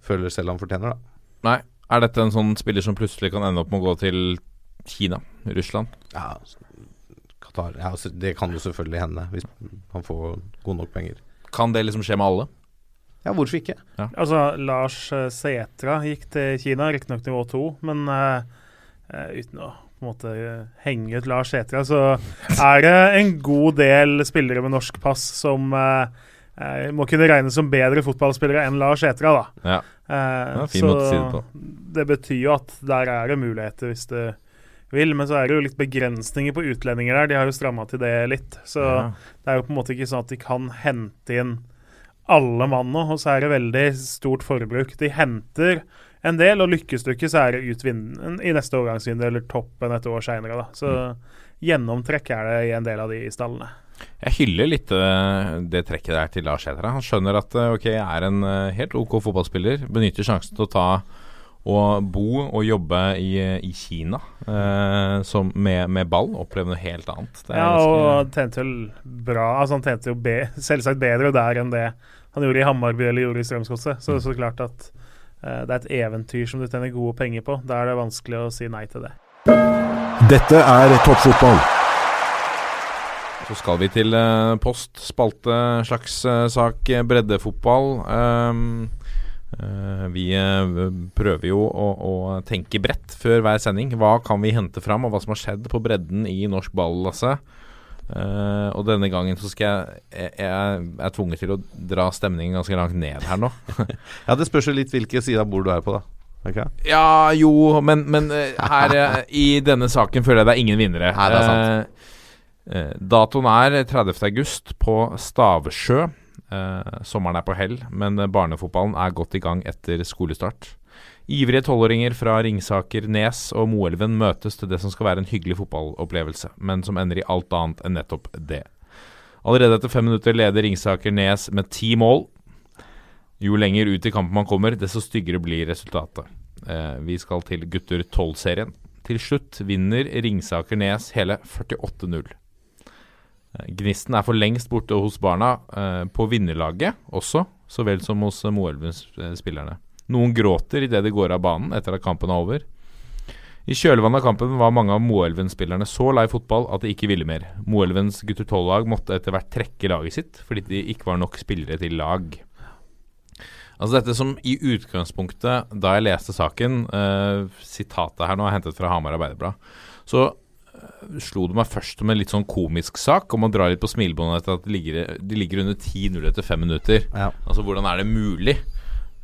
føler selv han fortjener det. Nei. Er dette en sånn spiller som plutselig kan ende opp med å gå til Kina? Russland? Ja, Qatar ja, altså, Det kan jo selvfølgelig hende, hvis han får gode nok penger. Kan det liksom skje med alle? Ja, hvorfor ikke? Altså, Lars Setra Sætra gikk til Kina, riktignok nivå to, men eh, eh, uten å på en måte eh, henge ut Lars Sætra, så er det en god del spillere med norsk pass som eh, eh, må kunne regnes som bedre fotballspillere enn Lars Sætra, da. Ja. Uh, Ja, fin måte å si det på. det betyr jo at der er det muligheter hvis du vil, men så er det jo litt begrensninger på utlendinger der. De har jo stramma til det litt. Så Ja. det er jo på en måte ikke sånn at de kan hente inn alle mann nå, og så er det veldig stort forbruk. De henter en del, og lykkes du ikke, så er det ut vinden i neste overgangsvindu eller toppen et år seinere. Så gjennomtrekk er det i en del av de stallene. Jeg hyller litt eh, det trekket der til Lars Sæter. Han skjønner at eh, ok, jeg er en eh, helt ok fotballspiller. Benytter sjansen til å ta og bo og jobbe i, i Kina eh, som med, med ball. Oppleve noe helt annet. Det Ja, ganske- og tjente vel bra. Altså Han tjente jo be selvsagt bedre der enn det han gjorde i Hammarby eller gjorde i Strømsgodset. Så det er så klart at eh, det er et eventyr som du tjener gode penger på. Da er det vanskelig å si nei til det. Dette er toppfotball. Så skal vi til eh, post, spalte, slags eh, sak, eh, breddefotball. Um, eh, vi eh, prøver jo å, å tenke bredt før hver sending. Hva kan vi hente fram, og hva som har skjedd på bredden i norsk ball, Lasse? Eh, og denne gangen så skal jeg Jeg, jeg er tvunget til å dra stemningen ganske langt ned her nå. Ja, Det spørs jo litt hvilken side av bordet du er på, da. Okay. Ja, jo, men, men eh, her eh, i denne saken føler jeg det er ingen vinnere. Nei, det er sant. Eh, datoen er 30. august på Stavsjø. Uh, sommeren er på hell, men barnefotballen er godt i gang etter skolestart. Ivrige tolvåringer fra Ringsaker, Nes og Moelven møtes til det som skal være en hyggelig fotballopplevelse, men som ender i alt annet enn nettopp det. Allerede etter fem minutter leder Ringsaker Nes med ti mål. Jo lenger ut i kampen man kommer, desto styggere blir resultatet. Eh, vi skal til gutter 12-serien. Til slutt vinner Ringsaker Nes hele 48-0. Eh, Gnisten er for lengst borte hos barna, eh, på vinnerlaget også, så vel som hos eh, Moelven-spillerne. Noen gråter idet de går av banen etter at kampen er over. I kjølvannet av kampen var mange av Moelven-spillerne så lei fotball at de ikke ville mer. Moelvens gutter 12-lag måtte etter hvert trekke laget sitt fordi de ikke var nok spillere til lag. Altså Dette som i utgangspunktet, da jeg leste saken eh, Sitatet her nå er hentet fra Hamar Arbeiderblad. Så eh, slo det meg først som en litt sånn komisk sak, om å dra litt på smilebåndet etter at de ligger, de ligger under 10-0 etter fem minutter. Ja. Altså hvordan er det mulig?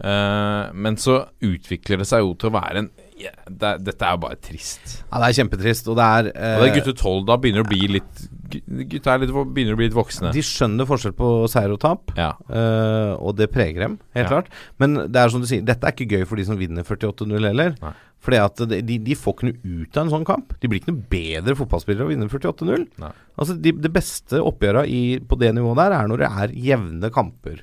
Eh, men så utvikler det seg jo til å være en ja, det, er- Dette er jo bare trist. Ja, det er kjempetrist, og det er eh, Og det er gutter 12 da begynner å bli litt gu- Gutta litt, begynner å bli litt voksne. De skjønner forskjell på seier og tap, Ja. uh, og det preger dem, helt Ja. klart. Men det er som du sier, dette er ikke gøy for de som vinner 48-0 heller. Nei. Fordi at de, de, de får ikke noe ut av en sånn kamp. De blir ikke noe bedre fotballspillere av å vinne 48-0. Altså de, Det beste oppgjøret på det nivået der er når det er jevne kamper.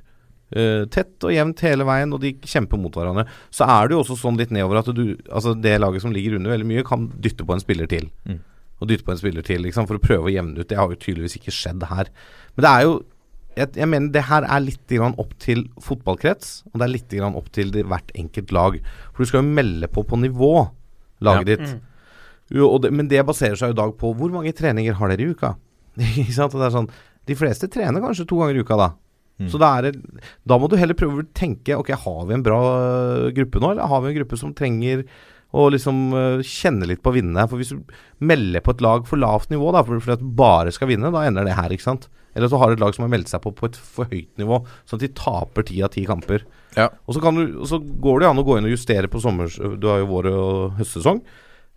Eh, tett og jevnt hele veien, og de kjemper mot hverandre. Så er det jo også sånn litt nedover at du Altså det laget som ligger under veldig mye, kan dytte på en spiller til. Mm. Og dytte på en spiller til liksom, for å prøve å jevne ut. Det har jo tydeligvis ikke skjedd her. Men det er jo jeg, jeg mener det her er litt grann opp til fotballkrets, og det er litt grann opp til det, hvert enkelt lag. For du skal jo melde på på nivå, laget Ja. ditt. Jo, og det, men det baserer seg jo i dag på hvor mange treninger har dere i uka? Ikke sant? Og det er sånn De fleste trener kanskje to ganger i uka, da. Så da, er da må du heller prøve å tenke Ok, har vi en bra øh, gruppe nå, eller har vi en gruppe som trenger å liksom øh, kjenne litt på å vinne? For hvis du melder på et lag for lavt nivå da, for, at du bare skal vinne, da ender det her, ikke sant? Eller så har du et lag som har meldt seg på på et for høyt nivå, sånn at de taper ti av ti kamper. Ja. Og så, kan du, og så går det an å gå inn og justere på sommers... Du har jo vår- og høstsesong.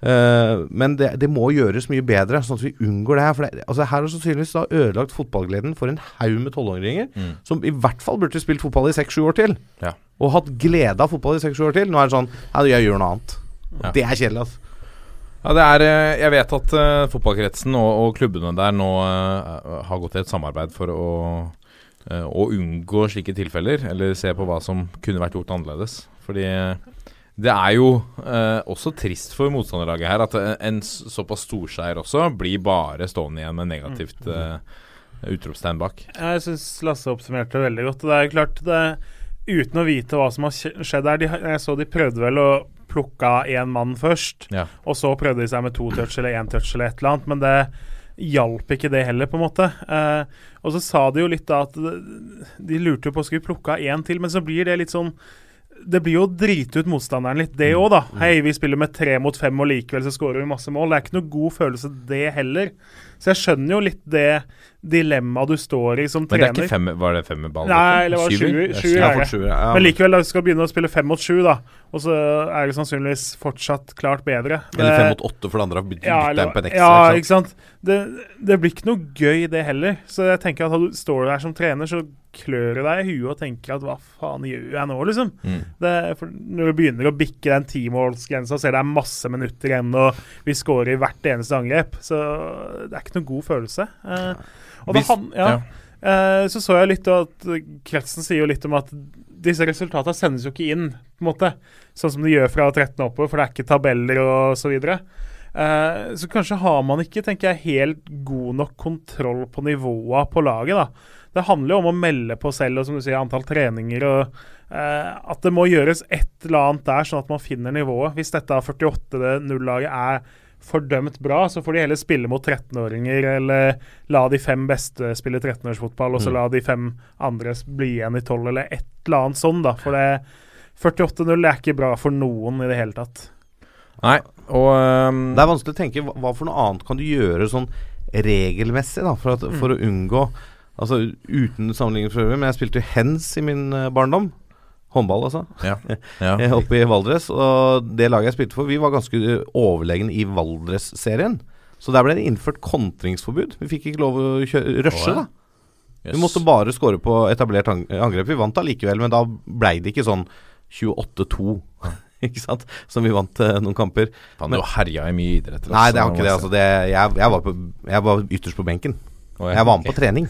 Eh, men det, det må gjøres mye bedre, sånn at vi unngår det her. For det, altså her har sannsynligvis da ødelagt fotballgleden for en haug med tolvåringer, som i hvert fall burde spilt fotball i seks-sju år til. Ja. Og hatt glede av fotball i seks-sju år til. Nå er det sånn Nei, jeg gjør noe annet. Ja. Det er kjedelig, altså. Ja, det er, eh, jeg vet at uh, fotballkretsen og, og klubbene der nå uh, har gått i et samarbeid for å, uh, å unngå slike tilfeller, eller se på hva som kunne vært gjort annerledes. Fordi det er jo eh, også trist for motstanderlaget her at en, en såpass storseier også blir bare stående igjen med negativt eh, utropstegn bak. Jeg syns Lasse oppsummerte det veldig godt. Det er klart det, Uten å vite hva som har skjedd her de, Jeg så de prøvde vel å plukke én mann først, Ja. og så prøvde de seg med to touch eller én touch eller et eller annet, men det hjalp ikke det heller, på en måte. Eh, og så sa de jo litt da at de lurte på å skulle plukke av én til, men så blir det litt sånn det blir jo å drite ut motstanderen litt, det òg, da. Hei, vi spiller med tre mot fem, og likevel så skårer vi masse mål. Det er ikke noe god følelse, det heller. Så jeg skjønner jo litt det dilemmaet du står i som trener. Men det er ikke fem, var det fem med ball? Nei, eller var det sjuer? Det er er det. ja. Men likevel, da, du skal begynne å spille fem mot sju, da. Og så er det sannsynligvis fortsatt klart bedre. Eller Det- fem mot åtte for det andre har byttet ja, byttet eller, en på en ekstra. ja, ikke sant. Det, det blir ikke noe gøy, det heller. Så jeg tenker at når du står der som trener, så klør du deg i huet og tenker at hva faen gjør jeg nå, liksom? Mm. Det, for når du begynner å bikke den timålsgrensa, ser det er masse minutter igjen, og vi scorer i hvert eneste angrep, så det er ikke noen god følelse. Eh, og Hvis- han, ja, Eh, så så jeg litt at Kretsen sier jo litt om at disse resultatene sendes jo ikke inn, på en måte. Sånn som de gjør fra 13 oppover, for det er ikke tabeller og så videre. Uh, så kanskje har man ikke, tenker jeg, helt god nok kontroll på nivåa på laget, da. Det handler jo om å melde på selv og som du sier, antall treninger og uh, At det må gjøres et eller annet der, sånn at man finner nivået. Hvis dette 48-0-laget er fordømt bra, så får de heller spille mot 13-åringer, eller la de fem beste spille 13-årsfotball, og så la de fem andre bli igjen i 12, eller et eller annet sånn, da. For det 48-0 er ikke bra for noen i det hele tatt. Nei, og um, Det er vanskelig å tenke hva, for noe annet kan du gjøre sånn regelmessig da, for, at, for å unngå Altså uten sammenligning for øvrig, men jeg spilte jo hens i min eh, barndom. Håndball, altså. Ja. ja. Eh, Oppe i Valdres. Og det laget jeg spilte for, vi var ganske overlegne i Valdres-serien. Så der ble det innført kontringsforbud. Vi fikk ikke lov å kjøre, rushe, ja. da. Vi måtte bare score på etablert angrep. Vi vant allikevel, men da blei det ikke sånn 28-2, ikke sant, som vi vant uh, noen kamper. Faen, du herja i mye idretter. Nei, det altså, har ikke det. Altså, det jeg, jeg, var på, jeg var ytterst på benken. Å, ja. Jeg var med på trening.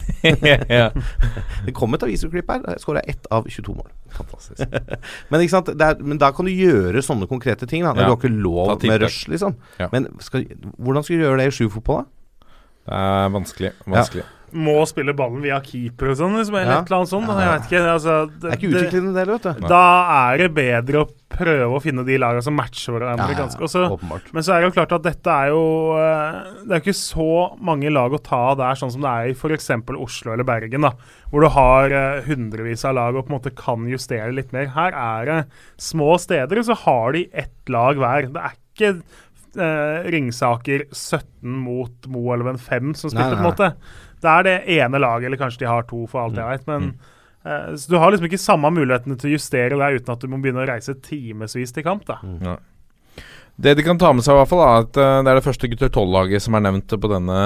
Det kom et avisklipp her. Jeg skåra ett av 22 mål. Fantastisk. Men, er, men da kan du gjøre sånne konkrete ting. Da. Ja. Du har ikke lov med rush, liksom. Ja. Men skal, hvordan skal du gjøre det i sjufotball, da? Det er vanskelig. vanskelig. Må spille ballen via keeper og sånn, liksom, eller Ja. et eller annet sånt. Jeg vet ikke. Altså, Det er ikke utviklende, det, vet du. Da er det bedre å prøve å finne de lagene som matcher hverandre. Ja, ja, ganske. Også, men så er det jo klart at dette er jo eh, Det er jo ikke så mange lag å ta av der, sånn som det er i f.eks. Oslo eller Bergen, da, hvor du har eh, hundrevis av lag og på en måte kan justere litt mer. Her er det små steder, og så har de ett lag hver. Det er ikke eh, Ringsaker 17 mot Moelven 5 som Nei, spiller, på en måte. Det er det ene laget, eller kanskje de har to, for alt jeg veit. Men eh, så du har liksom ikke samme mulighetene til å justere deg uten at du må begynne å reise timevis til kamp. da. Ja. Det de kan ta med seg, i hvert fall er at eh, det er det første gutter 12-laget som er nevnt på denne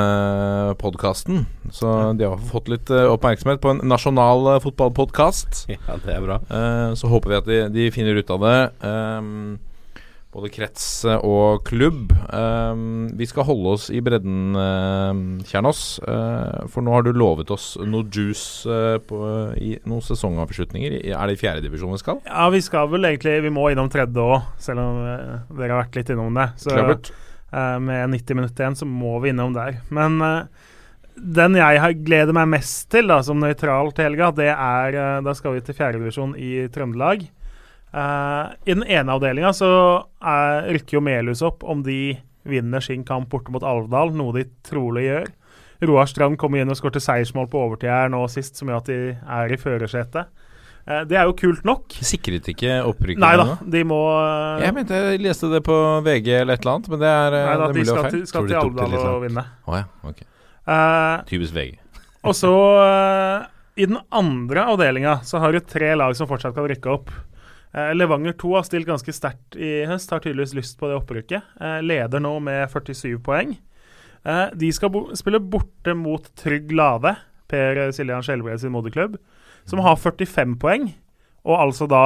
podkasten. Så de har fått litt eh, oppmerksomhet på en nasjonal uh, fotballpodkast. Ja, det er bra. Eh, så håper vi at de, de finner ut av det. Ehm, både krets eh, og klubb. Um, vi skal holde oss i bredden, uh, Kjernås. Uh, for nå har du lovet oss noe juice uh, på, i noen sesongavslutninger. Er det i fjerdedivisjon vi skal? Ja, vi skal vel egentlig Vi må innom tredje òg, selv om dere har vært litt innom det. Så med 90 minutter igjen, så må vi innom der. Men den jeg gleder meg mest til, da, som nøytral til helga, det er Da skal vi til fjerdedivisjon i Trøndelag. Eh, I den ene avdelinga så er, rykker jo Melhus opp om de vinner sin kamp borte mot Alvdal, noe de trolig gjør. Roar Strand kommer inn og skårte seiersmål på overtid her nå sist, som gjør at de er i førersetet. Eh, det er jo kult nok. Sikret ikke opprykket? Nei da, de må uh, Jeg mente jeg leste det på VG eller et eller annet, men det er, eh, Nei da, det er mulig å feil. Nei da, de skal til Alvdal og vinne. Å ja, ok. Eh, Typisk VG. og så eh, I den andre avdelinga så har du tre lag som fortsatt kan rykke opp. Eh, Levanger 2 har stilt ganske sterkt i høst, har tydeligvis lyst på det opprykket. Eh, leder nå med 47 poeng. Eh, de skal spille borte mot Trygg Lade, Per Siljan Skjelbred sin moderklubb, som har 45 poeng, og altså da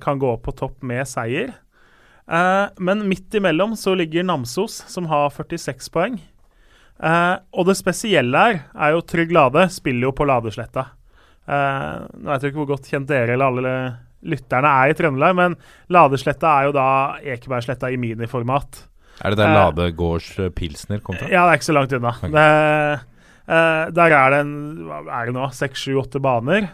kan gå opp på topp med seier. Men midt imellom så ligger Namsos, som har 46 poeng. Og det spesielle her er jo Trygg Lade spiller jo på Ladesletta. Nå vet jeg ikke hvor godt kjent dere eller alle lytterne er i Trøndelag, men Ladesletta er jo da Ekebergsletta i miniformat. Er det der Eh, Lade gårds eh, pilsner kom fra? Ja, det er ikke så langt unna. Okay. Det, eh, der er det en er det nå, seks, sju, åtte baner.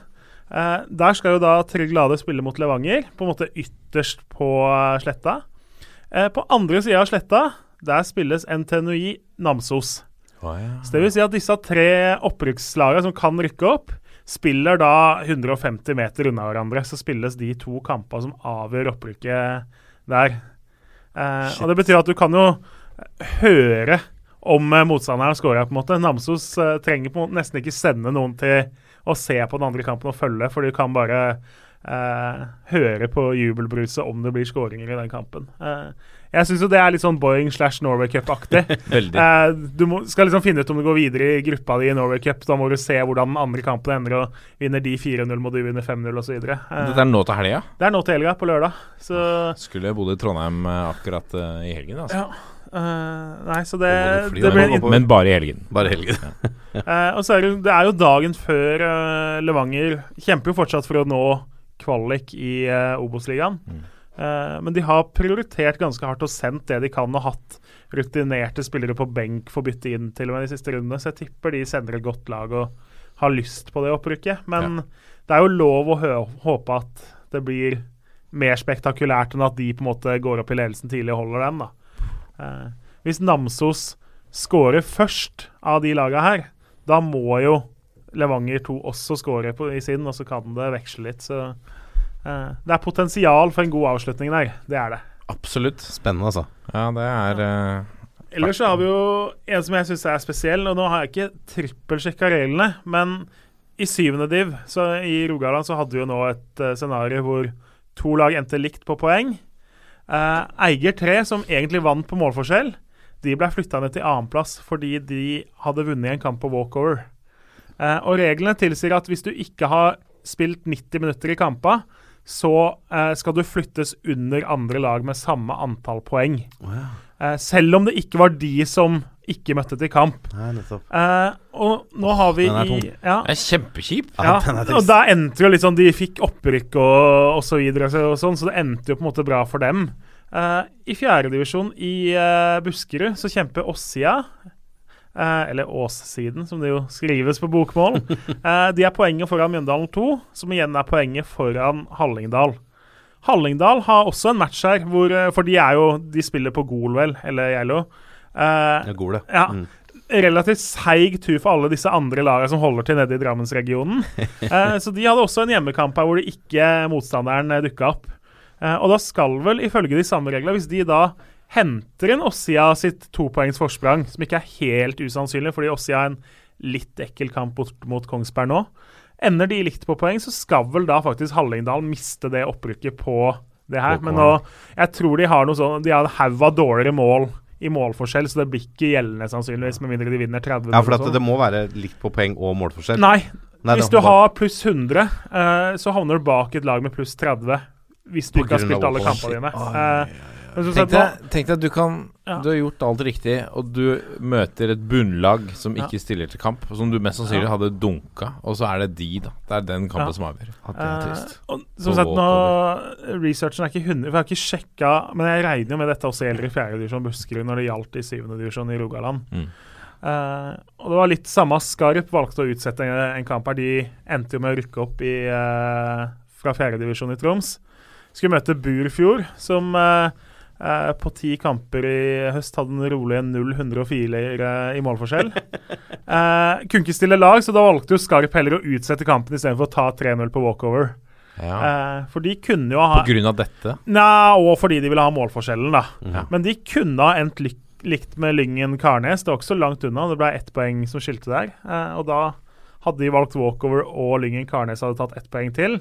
Eh, der skal jo da Trygg Lade spille mot Levanger, på en måte ytterst på eh, sletta. Eh, på andre sida av sletta, der spilles NTNUI Namsos. Oh, ja. Så det vil si at disse tre opprykkslagene som kan rykke opp, spiller da 150 meter unna hverandre. Så spilles de to kampene som avgjør opprykket der. Eh, og det betyr at du kan jo høre om eh, motstanderen scora, på en måte. Namsos eh, trenger nesten ikke sende noen til å se på den andre kampen og følge, for du kan bare eh, høre på jubelbruset om det blir skåringer i den kampen. Eh, jeg syns jo det er litt sånn Boeing slash Norway Cup-aktig. Eh, du må, skal liksom finne ut om du går videre i gruppa di i Norway Cup. Da må du se hvordan den andre kampen ender, og vinner de 4-0, må du vinne 5-0 osv. Eh, Dette er nå til helga? det er nå til helga, på lørdag. Så Skulle jeg bodd i Trondheim eh, akkurat uh, i helgen, altså. ja. Uh, Nei, så det, fly det blir Men bare i helgen. Bare helgen. uh, og så er det, det er jo dagen før uh, Levanger kjemper jo fortsatt for å nå kvalik i uh, Obos-ligaen. Mm. Uh, men de har prioritert ganske hardt og sendt det de kan, og hatt rutinerte spillere på benk for å bytte inn til og med de siste rundene. Så jeg tipper de sender et godt lag og har lyst på det opprykket. Men det er jo lov å håpe at det blir mer spektakulært enn at de på en måte går opp i ledelsen tidlig og holder den. da. Uh, hvis Namsos scorer først av de laga her, da må jo Levanger 2 også skårer på, i sin, og så kan det veksle litt. Så eh, det er potensial for en god avslutning der. Det er det. Absolutt. Spennende, altså. Ja, det er eh, Ellers så har vi jo en som jeg syns er spesiell, og nå har jeg ikke trippelsjekka reglene, men i syvende div så i Rogaland så hadde vi jo nå et uh, scenario hvor to lag endte likt på poeng. Uh, Eiger 3, som egentlig vant på målforskjell, de ble flytta ned til annenplass fordi de hadde vunnet en kamp på walkover. Eh, og reglene tilsier at hvis du ikke har spilt 90 minutter i kamper, så eh, skal du flyttes under andre lag med samme antall poeng. Eh, selv om det ikke var de som ikke møtte til kamp. Nei. Eh, og nå har vi den er i ja, Det er kjempekjip. ja, og da endte jo sånn De fikk opprykk og, og så videre, så, og sånn, så det endte jo på en måte bra for dem. Uh, I fjerdedivisjon i uh, Buskerud så kjemper Åssida, eh, eller Åssiden som det jo skrives på bokmål, eh, de er poenget foran Mjøndalen 2, som igjen er poenget foran Hallingdal. Hallingdal har også en match her, hvor, eh, for de jo De spiller på Gol, vel, eller Geilo. Eh, Ja, Gole. ja. Mm. Relativt seig tur for alle disse andre lagene som holder til nede i Drammensregionen. Eh, så de hadde også en hjemmekamp her hvor de ikke motstanderen dukka opp. Eh, og da skal vel, ifølge de samme reglene, hvis de da henter inn Ossia sitt topoengs forsprang, som ikke er helt usannsynlig, fordi Ossia har en litt ekkel kamp bort mot Kongsberg nå, ender de likt på poeng, så skal vel da faktisk Hallingdal miste det opprykket på det her. Men nå, jeg tror de har noe sånn De har en haug av dårligere mål i målforskjell, så det blir ikke gjeldende sannsynligvis, med mindre de vinner 30. Ja, for det må være likt på poeng og målforskjell. Nei, Nei, hvis du har pluss 100, uh, så havner du bak et lag med pluss 30. Hvis du ikke har spilt alle kampene dine. Uh, Tenk deg, tenk deg at du kan Ja. Du har gjort alt riktig, og du møter et bunnlag som Ja. ikke stiller til kamp, som du mest sannsynlig Ja. hadde dunka, og så er det de, da. Det er den kampen Ja. som avgjør. Ja, det er trist. Eh, og som sagt, nå Researchen er ikke 100 For jeg har ikke sjekka Men jeg regner jo med dette også gjelder i fjerdedivisjon Buskerud når det gjaldt i syvendedivisjon i Rogaland. Mm. Eh, og det var litt samme Skarp valgte å utsette en, en kamp her. De endte jo med å rykke opp i, eh, fra fjerdedivisjon i Troms. Skulle møte Burfjord, som eh, eh, på ti kamper i høst hadde den rolig 0-104 i målforskjell. Eh, kunne ikke stille lag, så da valgte jo Skarp heller å utsette kampen istedenfor å ta 3-0 på walkover. Ja. Eh, for de kunne jo ha På grunn av dette? Nei, og fordi de ville ha målforskjellen, da. Ja. Men de kunne ha endt lik likt med Lyngen Karnes. Det var ikke så langt unna. Det ble ett poeng som skilte der. Eh, og da hadde de valgt walkover og Lyngen Karnes hadde tatt ett poeng til,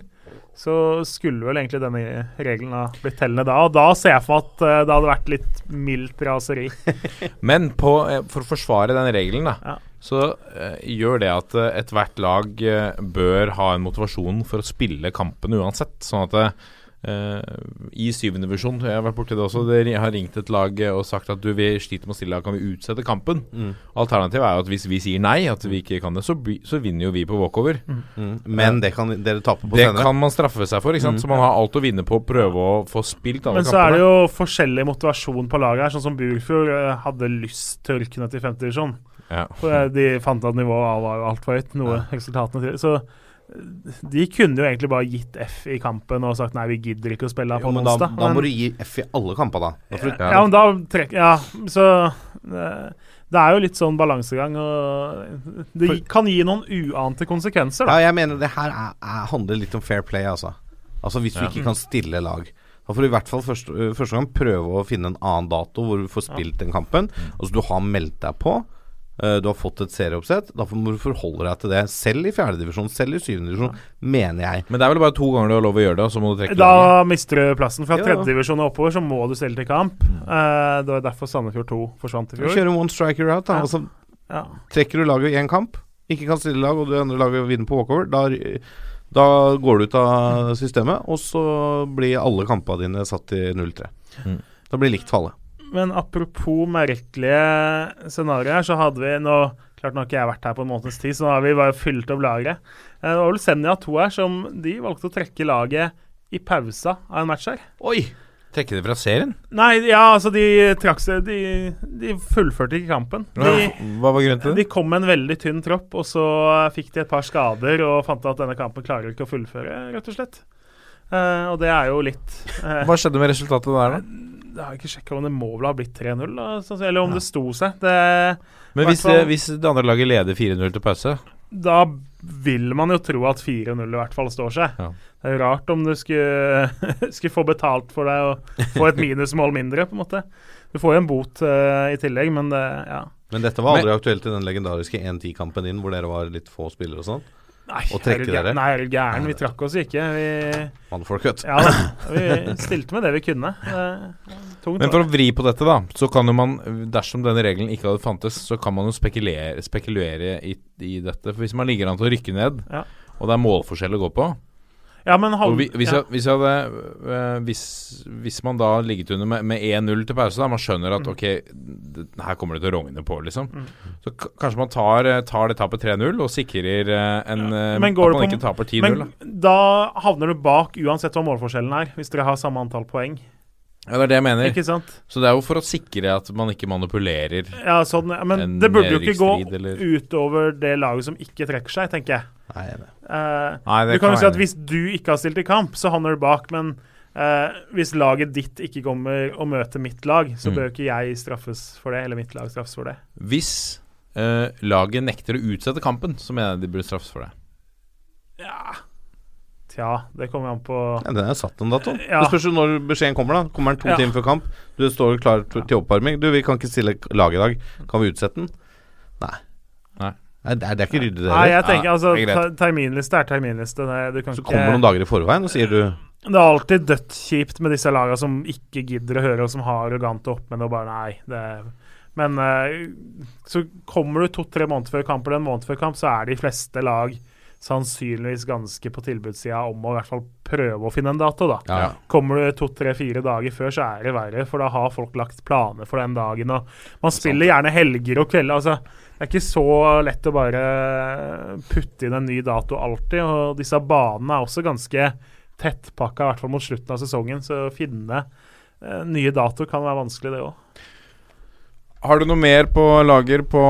så skulle vel egentlig denne regelen ha blitt tellende da. Og da ser jeg for meg at eh, det hadde vært litt mildt raseri. Men på, eh, for å forsvare den regelen, da, Ja. så uh, gjør det at uh, ethvert lag uh, bør ha en motivasjon for å spille kampen uansett. Sånn at eh, i syvende divisjon, jeg har vært borti det også, det har ringt et lag eh, og sagt at du, vi sliter med å stille, kan vi utsette kampen? Mm. Alternativet er jo at hvis vi sier nei, at vi ikke kan det, så, by- så vinner jo vi på walkover. Mm. Men det kan dere tape på Det senere. kan man straffe seg for, ikke sant? Mm. så man har alt å vinne på å prøve å få spilt alle Men så er det jo forskjellig motivasjon på laget her. Sånn som Burfjord eh, hadde lyst til å rykke ned til femte divisjon. Ja. For eh, de fant at nivået var altfor høyt, noe resultatene til. Så eh, de kunne jo egentlig bare gitt F i kampen og sagt nei, vi gidder ikke å spille Jo, på onsdag. da, da men, må du gi F i alle kamper, da. da ja, men da trekker Ja, så eh, Det er jo litt sånn balansegang, og det For, kan gi noen uante konsekvenser, da. Ja, jeg mener det her er, er, handler litt om fair play, altså. Altså Hvis du Ja. ikke kan stille lag. Da får du i hvert fall første, øh, første gang prøve å finne en annen dato hvor du får spilt den kampen. Altså Du har meldt deg på. Øh, du har fått et serieoppsett. Da må du forholde deg til det. Selv i fjerdedivisjon, selv i syvendedivisjon, mener jeg. Men det er vel bare to ganger du har lov å gjøre det, og så må du trekke Da laget. mister du plassen. Fra Ja. tredjedivisjon og oppover så må du stille til kamp. Eh, det var derfor Sandefjord 2 forsvant i Du fjor. kjører one striker out. Da. Ja. Altså, Ja. trekker du laget i én kamp, ikke kan stille lag, og det andre laget vinner på walkover, da, da går du ut av systemet, og så blir alle kampene dine satt til 0-3. Mm. Da blir likt for alle. Men apropos merkelige scenarioer, så hadde vi nå Klart nå har ikke jeg vært her på en måneds tid, så nå har vi bare fylt opp lageret. Eh, Det var vel Senja 2 her som de valgte å trekke laget i pausa av en match her. Oi! Trekke det fra serien? Nei, ja, altså de trakk seg De, de fullførte ikke kampen. De, Hva var grunnen til det? de kom med en veldig tynn tropp, og så fikk de et par skader og fant at denne kampen klarer ikke å fullføre, rett og slett. Uh, og det er jo litt uh, Hva skjedde med resultatet der, da? Jeg har ikke sjekka om det må vel ha blitt 3-0, sånn- eller om det sto seg. Det, Men hvis, fall- hvis det andre laget leder 4-0 til pause da vil man jo tro at 4-0 i hvert fall står seg. Ja. Det er jo rart om du skulle, skulle få betalt for deg og få et minusmål mindre, på en måte. Du får jo en bot uh, i tillegg, men det Ja. Men dette var aldri Men- aktuelt i den legendariske 1-10-kampen din, hvor dere var litt få spillere og sånn? Nei, Og trekke er dere? Nei, er du gæren? Vi trakk oss ikke. Vi, Mannfolk, vet ja, vi stilte med det vi kunne. Det tungt. Men for å vri på dette, da, så kan jo man, dersom denne regelen ikke hadde fantes, så kan man jo spekulere, spekulere i, i dette. For hvis man ligger an til å rykke ned, Ja. og det er målforskjell å gå på ja, men halv, vi, hvis, jeg, hvis, jeg hadde, øh, hvis, hvis man da ligget under med, med 1-0 til pause, da man skjønner at Mm. ok, det, her kommer det til å rogne på, liksom. Mm. Så kanskje man tar, eh, tar det tapet 3-0 og sikrer eh, en ja. At man på- ikke taper 10-0. Men da. da havner du bak uansett hva målforskjellen er, hvis dere har samme antall poeng. Ja, det er det jeg mener. Så det er jo for å sikre at man ikke manipulerer. Ja, sånn, men det burde jo ikke gå eller- utover det laget som ikke trekker seg, tenker jeg. Nei, nei. Eh, Nei, det du kan jo si at hvis du ikke har stilt i kamp, så havner du bak, men eh, hvis laget ditt ikke kommer og møter mitt lag, så Mm. bør ikke jeg straffes for det, eller mitt lag straffes for det. Hvis eh, laget nekter å utsette kampen, så mener jeg de burde straffes for det. Ja Tja, det kommer an på Ja, den er satt en dato. Ja. Det spørs når beskjeden kommer. da Kommer den to Ja. timer før kamp? Du står klar til oppvarming. Du, vi kan ikke stille lag i dag. Kan vi utsette den? Nei. Det, er, det er ikke ryddig, det Nei, jeg tenker altså det er Terminliste er terminliste. Det, du Så kommer noen dager i forveien, og sier du Det er alltid dødskjipt med disse lagene som ikke gidder å høre, og som har arrogante oppmenn og bare Nei, det Men eh, så kommer du to-tre måneder før kamp, eller en måned før kamp, så er de fleste lag sannsynligvis ganske på tilbudssida om å i hvert fall prøve å finne en dato, da. Ja. Kommer du to-tre-fire dager før, så er det verre, for da har folk lagt planer for den dagen. Og man spiller gjerne helger og kvelder. Altså, er ikke så lett å bare putte inn en ny dato alltid. Og disse banene er også ganske tettpakka, i hvert fall mot slutten av sesongen. Så å finne eh, nye datoer kan være vanskelig, det òg. Har du noe mer på lager på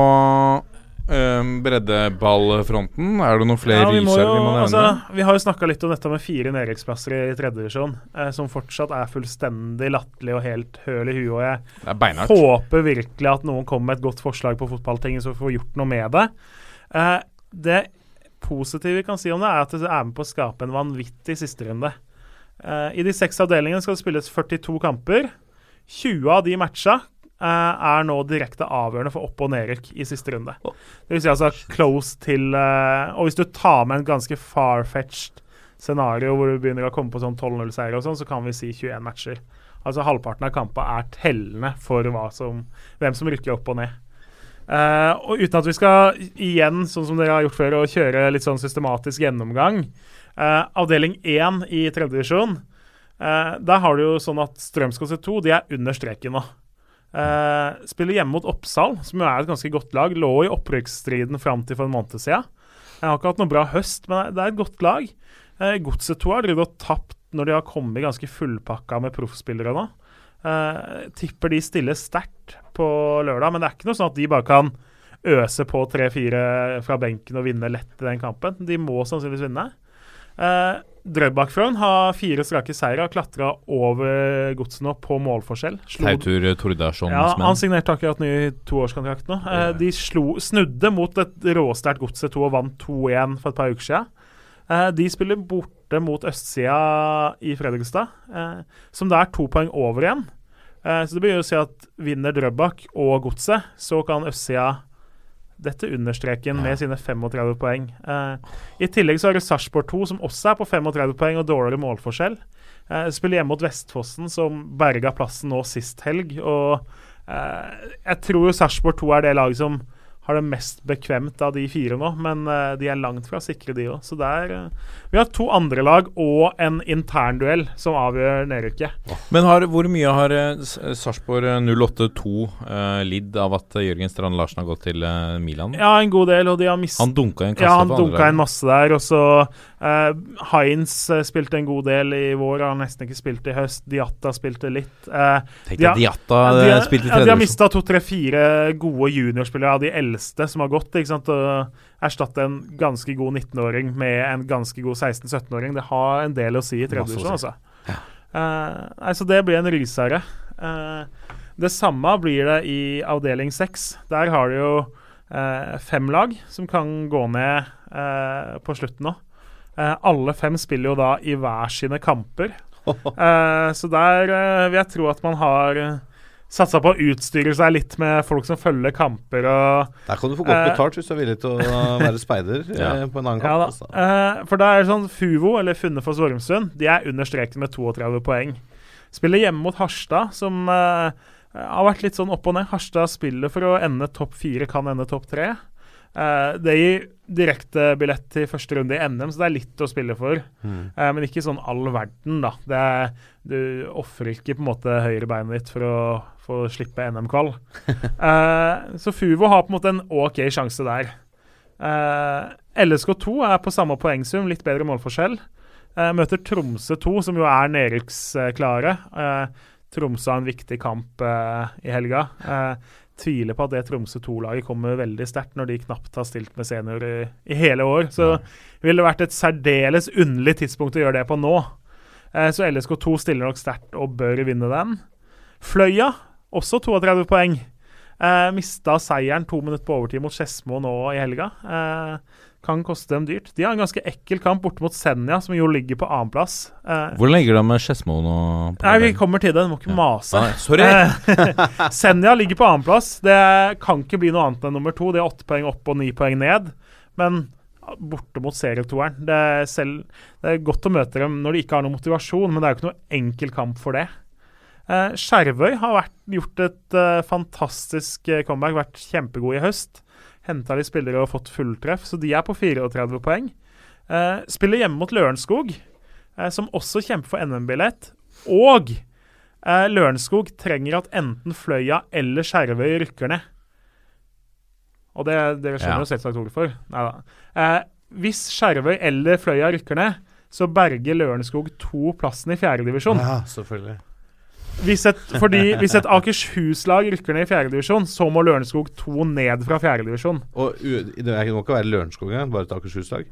Eh, breddeballfronten, er det noen flere Ja, vi, må jo, vi altså, vi har jo snakka litt om dette med fire nedrykksplasser i tredjedivisjon, eh, som fortsatt er fullstendig latterlig og helt høl i huet. Og jeg er håper virkelig at noen kommer med et godt forslag på fotballtinget, så vi får gjort noe med det. Eh, det positive vi kan si om det, er at det er med på å skape en vanvittig sisterunde. Eh, I de seks avdelingene skal det spilles 42 kamper. 20 av de matcha er nå direkte avgjørende for opp- og nedrykk i siste runde. Det vil si altså close til eh, Og hvis du tar med en ganske far-fetched scenario hvor du begynner å komme på sånn 12-0-seier og sånn, så kan vi si 21 matcher. Altså halvparten av kampene er tellende for som, hvem som rykker opp og ned. Uh, og uten at vi skal igjen, sånn som dere har gjort før, å kjøre litt sånn systematisk gjennomgang. uh, avdeling 1 i tredje divisjon, uh, der har du jo sånn at Strømsgodset 2 de er under streken nå. Eh, spiller hjemme mot Oppsal, som jo er et ganske godt lag. Lå i opprykksstriden fram til for en måned siden. Jeg har ikke hatt noe bra høst, men det er et godt lag. Uh, Godset 2 har drevet og tapt når de har kommet ganske fullpakka med proffspillere nå. Uh, tipper de stiller sterkt på lørdag, men det er ikke noe sånn at de bare kan øse på 3-4 fra benken og vinne lett i den kampen. De må sannsynligvis vinne. Uh, Drøbak-Frogn har fire strake seire og klatra over godset nå på målforskjell. Slo- Teitur Tordasjons ja, han signerte akkurat ny toårskontrakt nå. Eh, de slo, snudde mot et råsterkt Godset 2 og vant 2-1 for et par uker siden. Eh, de spiller borte mot østsida i Fredrikstad, eh, som da er to poeng over igjen. Eh, så det blir å si at vinner Drøbak og Godset, så kan østsida dette understreken med sine 35 poeng. Eh, I tillegg så har du Sarpsborg 2, som også er på 35 poeng og dårligere målforskjell. Eh, spiller hjemme mot Vestfossen, som berga plassen nå sist helg. Og eh, jeg tror jo Sarpsborg 2 er det laget som har det mest bekvemt av de fire nå, men uh, de er langt fra sikre, de òg. Så det er uh, Vi har to andre lag og en internduell som avgjør nedrykket. Men har, hvor mye har uh, Sarpsborg eh, 08-2 eh, lidd av at Jørgen Strand Larsen har gått til Milan? Ja, en god del, og de har mistet Han dunka en kasse Ja, han på andre dunka en masse der. Og så eh, Heinz eh, spilte en god del i vår, har nesten ikke spilt i høst. Diatta spilte litt. Uh, Tenk deg Diatta ja, de har- spilte tredje. De har mista to-tre-fire gode juniorspillere av de eldste som har gått. ikke sant, og Erstatte en ganske god 19-åring med en ganske god 16-17-åring. Det har en del å si i tredje divisjon, altså. Eh, nei, så det blir en rysere. Uh, det samme blir det i avdeling seks. Der har du jo fem lag som kan gå ned på slutten nå. Eh, alle fem spiller jo da i hver sine kamper. Eh, så der eh, vil jeg tro at man har satsa på å utstyre seg litt med folk som følger kamper og Der kan du få godt Eh, betalt hvis du er villig til å være speider Ja. eh, på en annen Ja kamp. da. altså. Eh, for da er det sånn Fuvo, eller Funnefoss Vormsund, de er under streken med 32 poeng. Spiller hjemme mot Harstad, som eh, har vært litt sånn opp og ned. Harstad spiller for å ende topp fire, kan ende topp tre. Eh, det gir direktebillett til første runde i NM, så det er litt å spille for. Eh, men ikke sånn all verden, da. Det er, du ofrer ikke på en måte høyrebeinet ditt for å få slippe NM-kvall. uh, så Fuvo har på en måte en OK sjanse der. Eh, LSK2 er på samme poengsum, litt bedre målforskjell. Møter Tromsø 2, som jo er nedrykksklare. Tromsø har en viktig kamp i helga. Tviler på at det Tromsø 2-laget kommer veldig sterkt når de knapt har stilt med senior i, i hele år. Så ville det vært et særdeles underlig tidspunkt å gjøre det på nå. Eh, så LSK2 stiller nok sterkt og bør vinne den. Fløya, også 32 poeng. Eh, mista seieren to minutter på overtid mot Skedsmo nå i helga. Eh, kan koste dem dyrt. De har en ganske ekkel kamp borte mot Senja, som jo ligger på annenplass. Eh, Hvordan ligger det med Skedsmo nå? Nei, vi kommer til det. Du må ikke mase. Ah, sorry. Eh, Senja ligger på annenplass. Det kan ikke bli noe annet enn nummer to. De har åtte poeng opp og ni poeng ned. Men borte mot serietoeren. Det det er godt å møte dem når de ikke har noen motivasjon, men det er jo ikke noe enkel kamp for det. Eh, Skjervøy har vært, gjort et eh, fantastisk eh, comeback, vært kjempegod i høst. Henta de spillere og fått fulltreff, så de er på 34 poeng. Eh, spiller hjemme mot Lørenskog, eh, som også kjemper for NM-billett. Og eh, Lørenskog trenger at enten Fløya eller Skjervøy rykker ned. Og det dere skjønner Ja. jo selvsagt hvorfor. Neida. Eh, hvis Skjervøy eller Fløya rykker ned, så berger Lørenskog to plassen i fjerdedivisjon. Ja, selvfølgelig. Hvis et, fordi hvis et Akershus-lag rykker ned i fjerdedivisjon, så må Lørenskog 2 ned fra fjerdedivisjon. Det må ikke være Lørenskog engang, bare et Akershus-lag.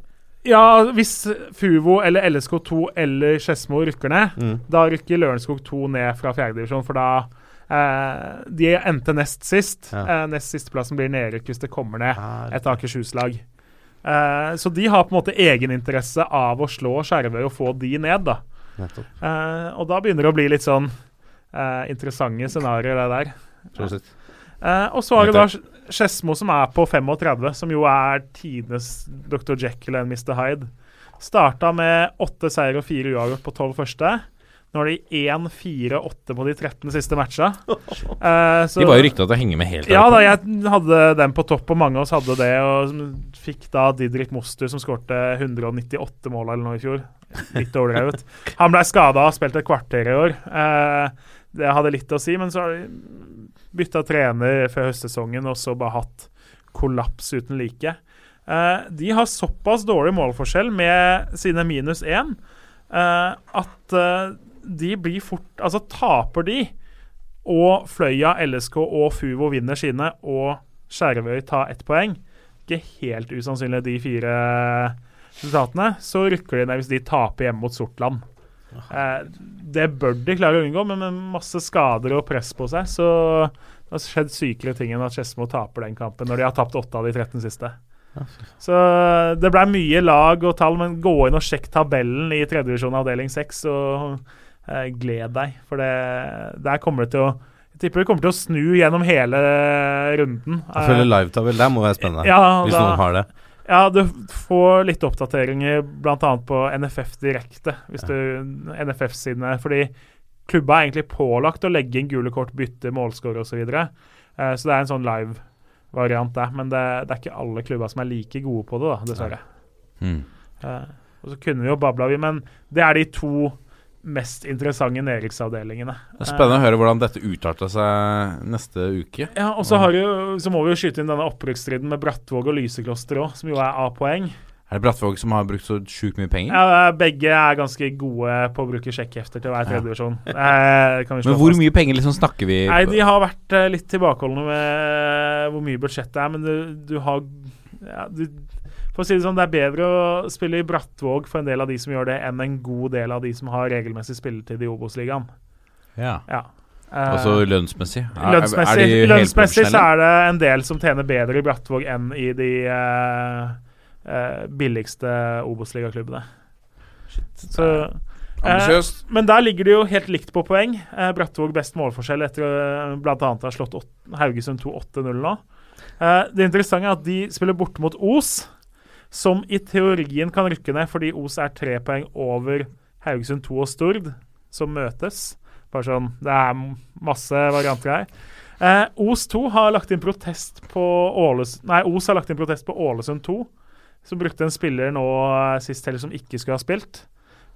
Ja, hvis Fuvo eller LSK2 eller Skedsmo rykker ned, Mm. da rykker Lørenskog 2 ned fra fjerdedivisjon, for da eh, De endte nest sist. Ja. Eh, nest sisteplassen blir nedrykk hvis det kommer ned Ah, et Akershus-lag. Eh, så de har på en måte egeninteresse av å slå Skjervøy og få de ned, da. Eh, og da begynner det å bli litt sånn eh, interessante scenarioer, det der. Prosit. Eh, og så har du da Skedsmo som er på 35, som jo er tidenes Dr. Jekyll og Mr. Hyde. Starta med åtte seier og fire uavgjort på tolv første. Nå har de 1-4-8 på de 13 siste matcha. Eh, så- De var jo rykta til å henge med helt Ja da, jeg hadde dem på topp, og mange av oss hadde det. Og fikk da Didrik Moster, som skårte 198 mål eller noe i fjor. Litt overdrevet. Han ble skada og spilte et kvarter i år. Eh, det hadde litt å si, men så har de bytta trener før høstsesongen og så bare hatt kollaps uten like. Uh, de har såpass dårlig målforskjell med sine minus én uh, at uh, de blir fort Altså, taper de, og Fløya, LSK og Fuvo vinner sine, og Skjervøy tar ett poeng Ikke helt usannsynlig, de fire resultatene. Så rykker de ned hvis de taper hjemme mot Sortland. Eh, det bør de klare å unngå, men med masse skader og press på seg, så det har skjedd sykere ting enn at Skedsmo taper den kampen når de har tapt åtte av de 13 siste. Så det ble mye lag og tall, men gå inn og sjekk tabellen i tredjevisjon avdeling 6 og eh, gled deg, for det, der kommer det til å Jeg tipper det kommer til å snu gjennom hele runden. Jeg føler livetabell der må være spennende, Ja, hvis da- noen har det. Ja, du får litt oppdateringer bl.a. på NFF direkte, hvis du NFF sine. Fordi klubba er egentlig pålagt å legge inn gule kort, bytte målscore osv. Så, videre. eh, så det er en sånn live-variant der. Men det, det er ikke alle klubber som er like gode på det, da, dessverre. Mm. Eh, og så kunne vi jo babla, vi, men det er de to mest interessante nedrykksavdelingene. Det er spennende å høre hvordan dette utarter seg neste uke. Ja, og så, har jo, så må vi jo skyte inn denne opprykksstriden med Brattvåg og Lysekloster òg, som jo er A-poeng. Er det Brattvåg som har brukt så sjukt mye penger? Ja, begge er ganske gode på å bruke sjekkhefter til hver tredjedivisjon. Eh, kan vi Men hvor fast. mye penger liksom snakker vi Nei, De har vært eh, litt tilbakeholdne med hvor mye budsjettet er, men du, du har ja, du, For å si det sånn, det er bedre å spille i Brattvåg for en del av de som gjør det, enn en god del av de som har regelmessig spilletid i Obos-ligaen. Ja. Ja. Eh, Altså lønnsmessig? Er- lønnsmessig, er de lønnsmessig så er det en del som tjener bedre i Brattvåg enn i de uh, uh, billigste Obos-ligaklubbene. Så eh, Men der ligger det jo helt likt på poeng. Eh, Brattvåg best målforskjell etter uh, bl.a. å ha slått åt- Haugesund 2 8-0 nå. Eh, det interessante er at de spiller borte mot Os, som i teorien kan rykke ned fordi Os er tre poeng over Haugesund 2 og Stord, som møtes. Bare sånn, Det er masse varianter her. Eh, Os 2 har lagt inn protest på Åles Nei, Os har lagt inn protest på Ålesund 2, som brukte en spiller nå eh, sist heller som ikke skulle ha spilt.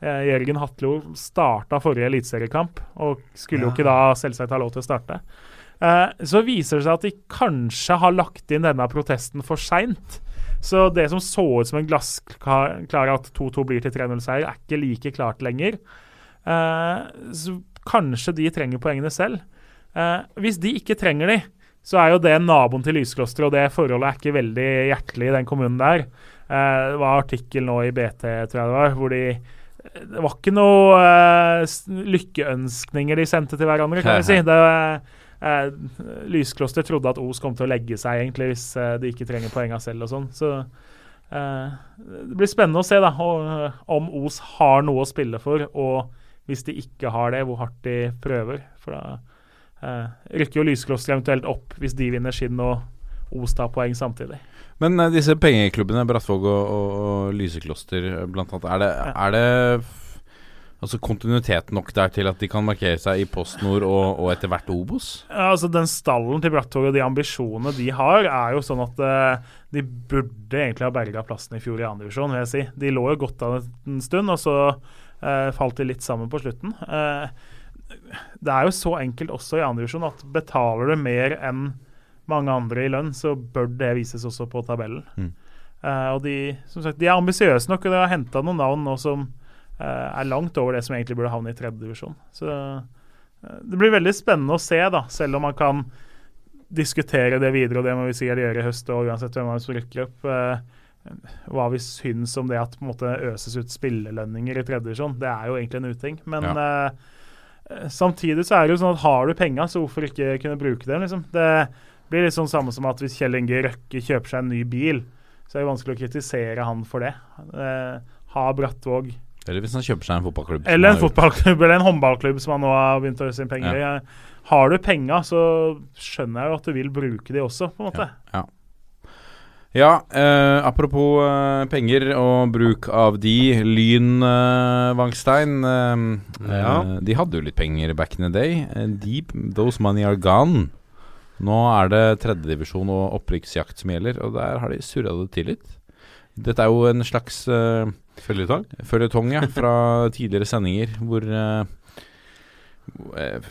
Eh, Jørgen Hatlo starta forrige eliteseriekamp, og skulle jo ikke da selvsagt ha lov til å starte. Eh, så viser det seg at de kanskje har lagt inn denne protesten for seint. Så det som så ut som en glassklar at 2-2 blir til 3-0-seier, er ikke like klart lenger. Eh, så kanskje de trenger poengene selv. Eh, hvis de ikke trenger de, så er jo det naboen til Lyskloster, og det forholdet er ikke veldig hjertelig i den kommunen der. Eh, det var artikkel nå i BT, tror jeg det var, hvor de Det var ikke noe lykkeønskninger de sendte til hverandre, kan vi si. Det, eh, Lyskloster trodde at Os kom til å legge seg, egentlig, hvis eh, de ikke trenger poenga selv og sånn. Så eh, det blir spennende å se da, og, om Os har noe å spille for, og hvis de ikke har det, hvor hardt de prøver. For da eh, rykker jo Lyskloster eventuelt opp hvis de vinner skinn og Os tar poeng samtidig. Men eh, disse pengeklubbene, Brattvåg og, og, og Lysekloster eh, blant annet, er det, er det altså kontinuitet nok der til at de kan markere seg i Post Nord og, og etter hvert Obos? Ja, altså Den stallen til Brattvåg og de ambisjonene de har, er jo sånn at uh, de burde egentlig ha berga plassen i fjor i andredivisjon, vil jeg si. De lå jo godt an en stund, og så uh, falt de litt sammen på slutten. Uh, det er jo så enkelt også i andredivisjon at betaler du mer enn mange andre i lønn, så bør det vises også på tabellen. Mm. Og de, som sagt, de er ambisiøse nok, og de har henta noen navn nå som er langt over det som egentlig burde havne i tredje divisjon. Så Det blir veldig spennende å se, da, selv om man kan diskutere det videre, og det må vi sikkert gjøre i høst, og uansett hvem som rykker opp. eh, hva vi syns om det at på en måte øses ut spillelønninger i tredje divisjon. Det er jo egentlig en uting. Men eh, samtidig så er det jo sånn at har du penga, så hvorfor ikke kunne bruke dem? Liksom? Det blir litt sånn samme som at hvis Kjell Inge Røkke kjøper seg en ny bil, så er det vanskelig å kritisere han for det. Eh, ha Brattvåg Eller hvis han kjøper seg en fotballklubb. eller en fotballklubb eller en håndballklubb som han nå har begynt å gjøre inn penger i. Har du penga, så skjønner jeg jo at du vil bruke de også, på en måte. Ja. Ja, eh, apropos eh, penger og bruk av de. Lyn, eh, Vangstein eh, Ja. eh, De hadde jo litt penger back in the day. Eh, deep, those money are gone. Nå er det tredjedivisjon og opprykksjakt som gjelder, og der har de surra det til litt. Dette er jo en slags Følgetong? føljetong ja, fra tidligere sendinger, hvor eh, eh,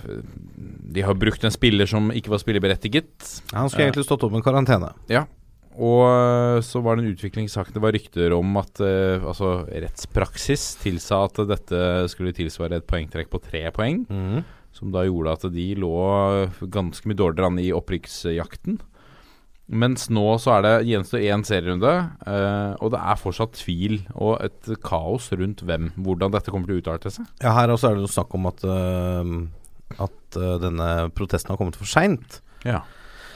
de har brukt en spiller som ikke var spillerberettiget. Han skulle egentlig stått opp med karantene. Ja. Og øh, så var det en utviklingssak. Det var rykter om at øh, altså rettspraksis tilsa at dette skulle tilsvare et poengtrekk på tre poeng. Mm. Som da gjorde at de lå ganske mye dårligere an i opprykksjakten. Mens nå så er det gjenstår én serierunde, øh, og det er fortsatt tvil og et kaos rundt hvem, hvordan dette kommer til å utarte seg. Ja, her også er det jo snakk om at, øh, at øh, denne protesten har kommet for seint. Ja.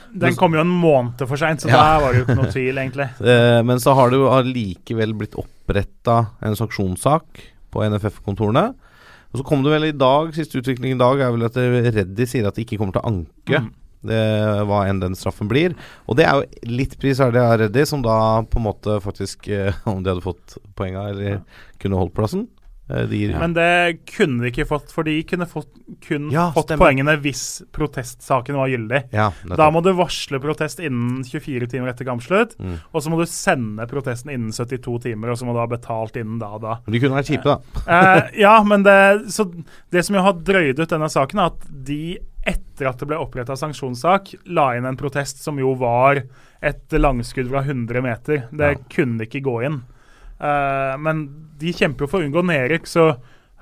Den kom jo en måned for seint, så Ja. der var det jo ikke noe tvil, egentlig. Eh, men så har det jo allikevel blitt oppretta en sanksjonssak på NFF-kontorene. Og så kom det vel i dag, siste utvikling i dag er vel at eh, Reddy sier at de ikke kommer til å anke. Mm. Det, hva enn den straffen blir. Og det er jo litt prisverdig av Reddy, som da på en måte faktisk eh, Om de hadde fått poenga eller kunne holdt plassen eh, ja. Men det kunne de ikke fått, for de kunne fått, kun Ja, fått stemmer. poengene hvis protestsaken var gyldig. Ja, Da må du varsle protest innen 24 timer etter kampslutt, Mm. og så må du sende protesten innen 72 timer, og så må du ha betalt innen da og da. De kunne vært kjipe, da. Eh, ja, men det, så det som jo har drøyd ut denne saken, er at de etter at det ble oppretta sanksjonssak, la inn en protest som jo var et langskudd fra 100 meter. Det kunne ikke gå inn. Eh, men de kjemper jo for å unngå nedrykk, så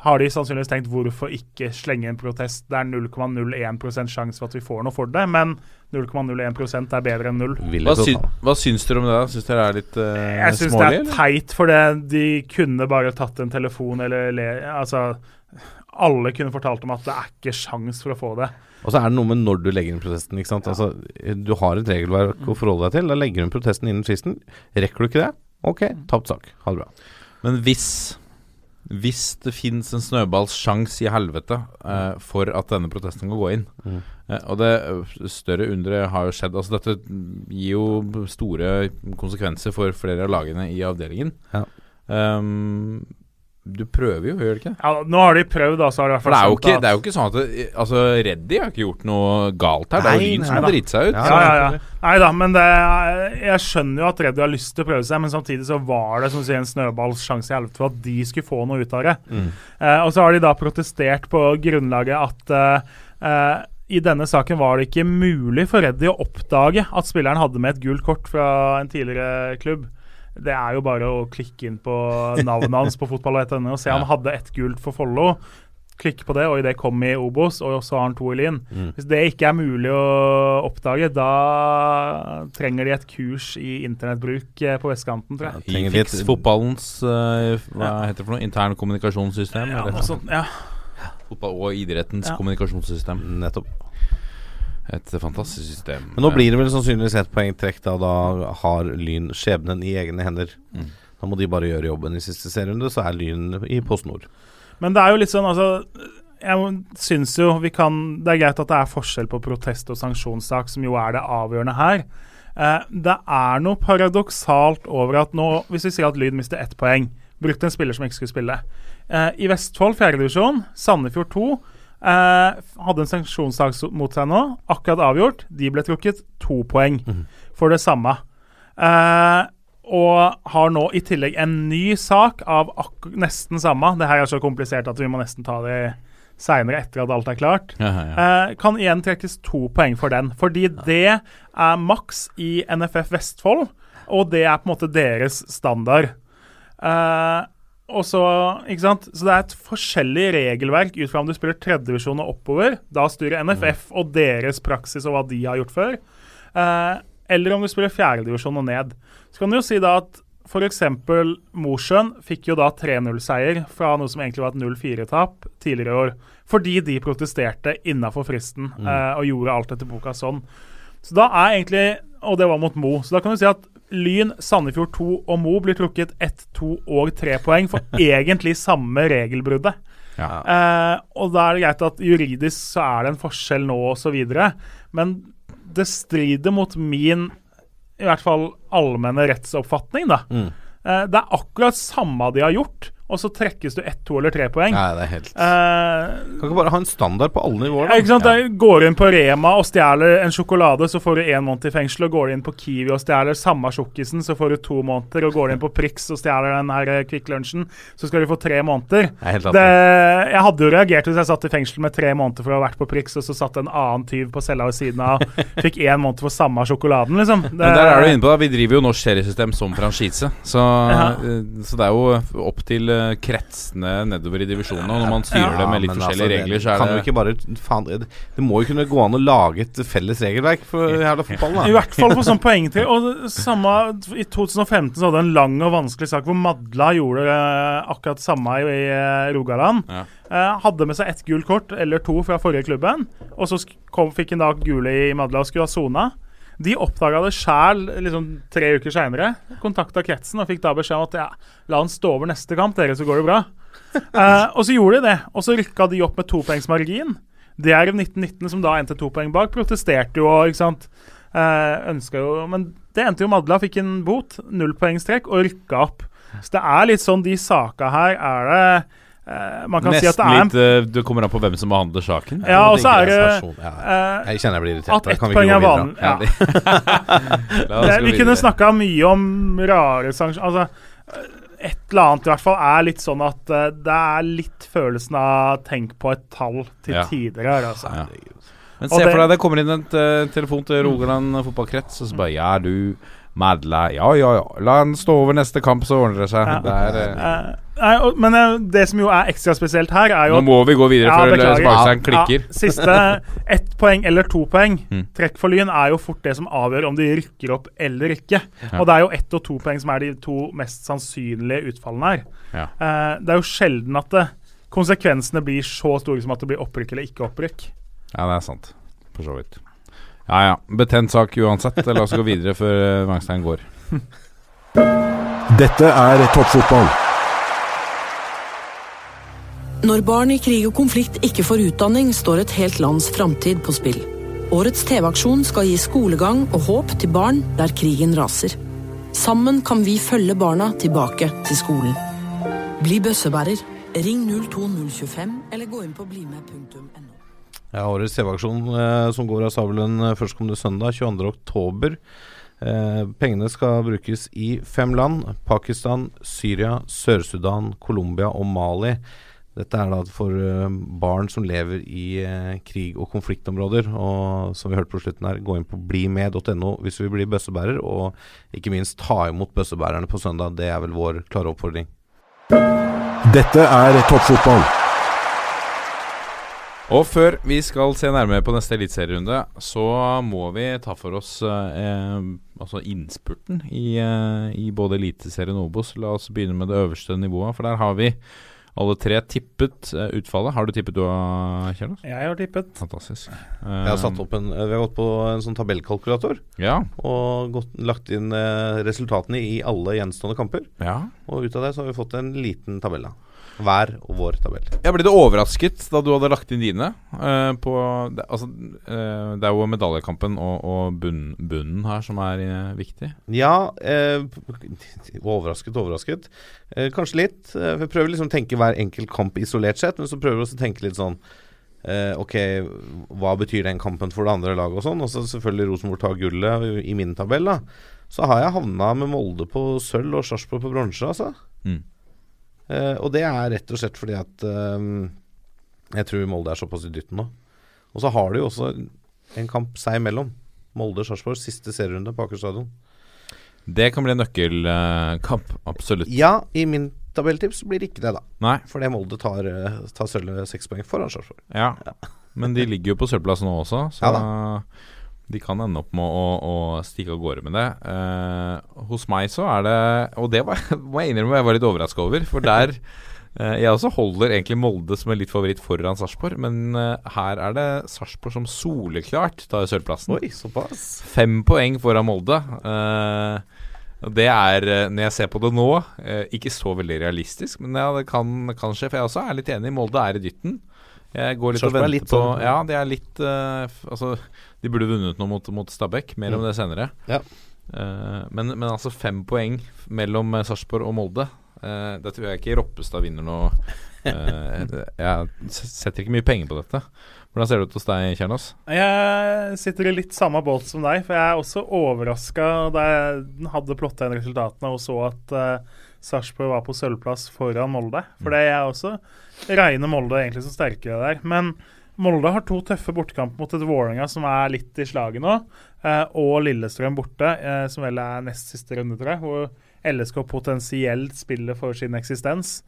har de sannsynligvis tenkt hvorfor ikke slenge en protest. Det er 0,01 sjanse for at vi får noe for det, men 0,01 er bedre enn null. Hva, jeg sy hva syns dere om det? Syns dere det er litt uh, Jeg syns det er teit, for det, de kunne bare tatt en telefon eller le, Altså, alle kunne fortalt om at det er ikke sjans for å få det. Og så er det noe med når du legger inn protesten. Ikke sant? Altså, du har et regelverk å forholde deg til. Da legger du inn protesten innen fristen. Rekker du ikke det? Ok, tapt sak. Ha det bra. Men hvis hvis det fins en snøballsjans i helvete eh, for at denne protesten kan gå inn Mm. eh, Og det eh, større underet har jo skjedd. Altså Dette gir jo store konsekvenser for flere av lagene i avdelingen. Ja. Ehm, du prøver jo, gjør du ikke? Ja, nå har de prøvd, da, så har de i hvert For fall det er jo ikke, at- det er jo ikke sånn at det, Altså Reddy har ikke gjort noe galt her. Det er jo Lyn som har driti seg ut. Ja, Ja, ja, ja. Nei da, men det, jeg skjønner jo at Reddy har lyst til å prøve seg, men samtidig så var det som sier, en snøballsjanse i helvete for at de skulle få noe ut av det. Mm. Eh, og så har de da protestert på grunnlaget at eh, eh, i denne saken var det ikke mulig for Reddy å oppdage at spilleren hadde med et gult kort fra en tidligere klubb. Det er jo bare å klikke inn på navnet hans på fotball.no og se Ja. han hadde ett gult for Follo. Klikke på det, og i det kom i Obos, og så har han to i Lyn. Mm. Hvis det ikke er mulig å oppdage, da trenger de et kurs i internettbruk eh, på vestkanten, tror jeg. I Trenger litt- Fiks-fotballens eh, Hva heter det for noe? Intern kommunikasjonssystem? Ja, eller? noe sånt, ja. Fotball og idrettens Ja. kommunikasjonssystem. Nettopp. Et fantastisk system. Men nå blir det vel sannsynligvis ett poengtrekk, da. Da har Lyn skjebnen i egne hender. Mm. Da må de bare gjøre jobben i siste serierunde, så er Lyn i Post Nord. Men det er jo litt sånn, altså Jeg syns jo vi kan Det er greit at det er forskjell på protest og sanksjonssak, som jo er det avgjørende her. Eh, det er noe paradoksalt over at nå, hvis vi sier at Lyn mister ett poeng, brukte en spiller som ikke skulle spille eh, I Vestfold, fjerdedivisjon, Sandefjord 2, eh, hadde en sanksjonssak mot seg nå, akkurat avgjort. De ble trukket to poeng for det samme. Eh, og har nå i tillegg en ny sak av nesten samme. Det her er så komplisert at vi må nesten ta det seinere, etter at alt er klart. Ja, ja, ja. Eh, kan igjen trekkes to poeng for den. Fordi det er maks i NFF Vestfold, og det er på en måte deres standard. Eh, og så, ikke sant? så det er et forskjellig regelverk ut fra om du spiller tredjedivisjon og oppover. Da styrer NFF og deres praksis og hva de har gjort før. Eh, eller om du spiller fjerdedivisjon og ned. Så kan du jo si da at f.eks. Mosjøen fikk jo da 3-0-seier fra noe som egentlig var et 0-4-tap tidligere i år. Fordi de protesterte innafor fristen eh, og gjorde alt etter boka sånn. Så da er egentlig Og det var mot Mo. Så da kan du si at Lyn, Sandefjord 2 og Mo blir trukket 1, 2 og 3 poeng for egentlig samme regelbruddet. Ja. Eh, og da er det greit at juridisk så er det en forskjell nå osv., men det strider mot min i hvert fall allmenne rettsoppfatning, da. Mm. Eh, det er akkurat samme de har gjort, og så trekkes du ett, to eller tre poeng. Nei, det er helt Uh, Kan ikke bare ha en standard på alle nivåer, da? ikke sant? Ja. Går du inn på Rema og stjeler en sjokolade, så får du én måned i fengsel. og Går du inn på Kiwi og stjeler samme sjokkisen, så får du to måneder. Og går du inn på Prix og stjeler den her eh, Kvikk Lunsjen, så skal du få tre måneder. Jeg Det, jeg hadde jo reagert hvis jeg satt i fengsel med tre måneder for å ha vært på Prix, og så satt en annen tyv på cella ved siden av fikk én måned for samme sjokoladen, liksom. Det, Men der er du inne på da. Vi driver jo norsk seriesystem som franchise. Så, Ja. eh, så det er jo opp til kretsene nedover i divisjonene. Og når man styrer det med litt forskjellige altså, regler, så er kan det jo ikke bare faen, det, det må jo kunne gå an å lage et felles regelverk for jævla fotballen, I hvert fall for sånn poeng til. Og samme I 2015 så hadde jeg en lang og vanskelig sak hvor Madla gjorde eh, akkurat samme i, i eh, Rogaland. Ja. Eh, hadde med seg ett gult kort eller to fra forrige klubben. Og så kom, fikk han da gule i Madla og skulle ha sona. De oppdaga det sjæl liksom, tre uker seinere. Kontakta kretsen og fikk da beskjed om at ja, la han stå over neste kamp, dere, så går det bra. Uh, og så gjorde de det. Og så rykka de opp med topoengsmargin. Djerv 1919, som da endte to poeng bak, protesterte jo og ikke sant. Uh, jo Men det endte jo Madla fikk en bot, nullpoengstrekk, og rykka opp. Så det er litt sånn De saka her er det Man kan si at det nesten er litt eh, Det kommer an på hvem som behandler saken. Ja, og så er det ja. eh, Jeg kjenner jeg blir irritert. At ett kan poeng er gå vanlig. Ja. Det, vi kunne snakka mye om rare sanksjoner Altså, et eller annet i hvert fall er litt sånn at eh, det er litt følelsen av tenk på et tall til Ja. tider her, altså. Ja. Men se det- for deg det kommer inn en eh, telefon til Rogaland fotballkrets, og så bare Ja, du Madla Ja, ja, ja. La han stå over neste kamp, så ordner det seg. Ja. Det er, eh, Eh, nei, og, men eh, det som jo er ekstra spesielt her, er jo nå må vi gå videre Ja, før. Sparkstein klikker. Ja, siste ett poeng eller to poeng. Mm. Trekk for Lyn er jo fort det som avgjør om de rykker opp eller ikke. Og det er jo ett og to poeng som er de to mest sannsynlige utfallene her. Eh, det er jo sjelden at det, konsekvensene blir så store som at det blir opprykk eller ikke opprykk. Ja, det er sant. For så vidt. Ja ja. Betent sak uansett. La oss gå videre før eh, Wangstein går. Dette er toppfotball. Når barn i krig og konflikt ikke får utdanning, står et helt lands framtid på spill. Årets TV-aksjon skal gi skolegang og håp til barn der krigen raser. Sammen kan vi følge barna tilbake til skolen. Bli bøssebærer. Ring 02025 eller gå inn på blimed.no. Ja, årets TV-aksjon eh, som går av stabelen eh, førstkommende søndag, 22. oktober. Eh, pengene skal brukes i fem land. Pakistan, Syria, Sør-Sudan, Colombia og Mali. Dette er da for eh, barn som lever i eh, krig- og konfliktområder. Og som vi hørte på slutten her, gå inn på blimed.no hvis vi blir bøssebærer. Og ikke minst ta imot bøssebærerne på søndag. Det er vel vår klare oppfordring. Dette er toppfotball. Og før vi skal se nærmere på neste eliteserierunde, så må vi ta for oss eh, altså innspurten i, eh, i både Eliteserien og Obos. La oss begynne med det øverste nivået, for der har vi alle tre tippet eh, utfallet. Har du tippet du, Kjellås? Jeg har tippet. Fantastisk. Jeg har satt opp en, vi har gått på en sånn tabellkalkulator. Ja. og gått, lagt inn eh, resultatene i alle gjenstående kamper. ja. Og ut av det så har vi fått en liten tabell. da Hver og vår tabell. Jeg ble litt overrasket da du hadde lagt inn dine. Uh, på, det, altså, uh, det er jo medaljekampen og, og bunn, bunnen her som er uh, viktig. Ja, overrasket, overrasket. Kanskje litt. Vi prøver liksom å tenke hver enkelt kamp isolert sett, men så prøver vi også å tenke litt sånn Ok, hva betyr den kampen for det andre laget og sånn? Og så selvfølgelig Rosenborg tar gullet i min tabell, da. Så har jeg havna med Molde på sølv og Sarpsborg på bronse, altså. Mm. Eh, og det er rett og slett fordi at eh, jeg tror Molde er såpass i dytten nå. Og så har de jo også en kamp seg imellom. Molde-Sarpsborg, siste serierunde på Aker stadion. Det kan bli en nøkkelkamp, absolutt. Ja, i min tabelltips blir det ikke det, da. Nei. Fordi Molde tar, eh, tar sølvet seks poeng foran Sarpsborg. Ja. Men de ligger jo på sølvplass nå også, så Ja de kan ende opp med å, å stikke av gårde med det. Eh, hos meg så er det Og det var, må jeg innrømme jeg var litt overraska over, for der eh, Jeg også holder egentlig Molde som en litt favoritt foran Sarpsborg, men eh, her er det Sarpsborg som soleklart tar sølvplassen. Oi, såpass. Fem poeng foran Molde. Eh, det er, eh, når jeg ser på det nå, eh, ikke så veldig realistisk, men ja, det kan, kan skje. For jeg også er litt enig, Molde er i dytten. Jeg går litt og Sarpsborg er venter litt på sånn- Ja, det er litt Altså, de burde vunnet noe mot, mot Stabæk. Mer om Mm. det senere. Ja. Uh, men, men altså fem poeng mellom eh, Sarpsborg og Molde. Uh, det tror jeg ikke Roppestad vinner noe Uh, Jeg setter ikke mye penger på dette. Hvordan ser det ut hos deg, Kjernås? Jeg sitter i litt samme båt som deg, for jeg er også overraska da jeg hadde plotta inn resultatene og så at uh, Sarpsborg var på sølvplass foran Molde. For det er også regner Molde egentlig som sterkere der. Men Molde har to tøffe bortekamper mot et Vålerenga som er litt i slaget nå, eh, og Lillestrøm borte, eh, som vel er nest siste runde, tror jeg, hvor LSK potensielt spiller for sin eksistens.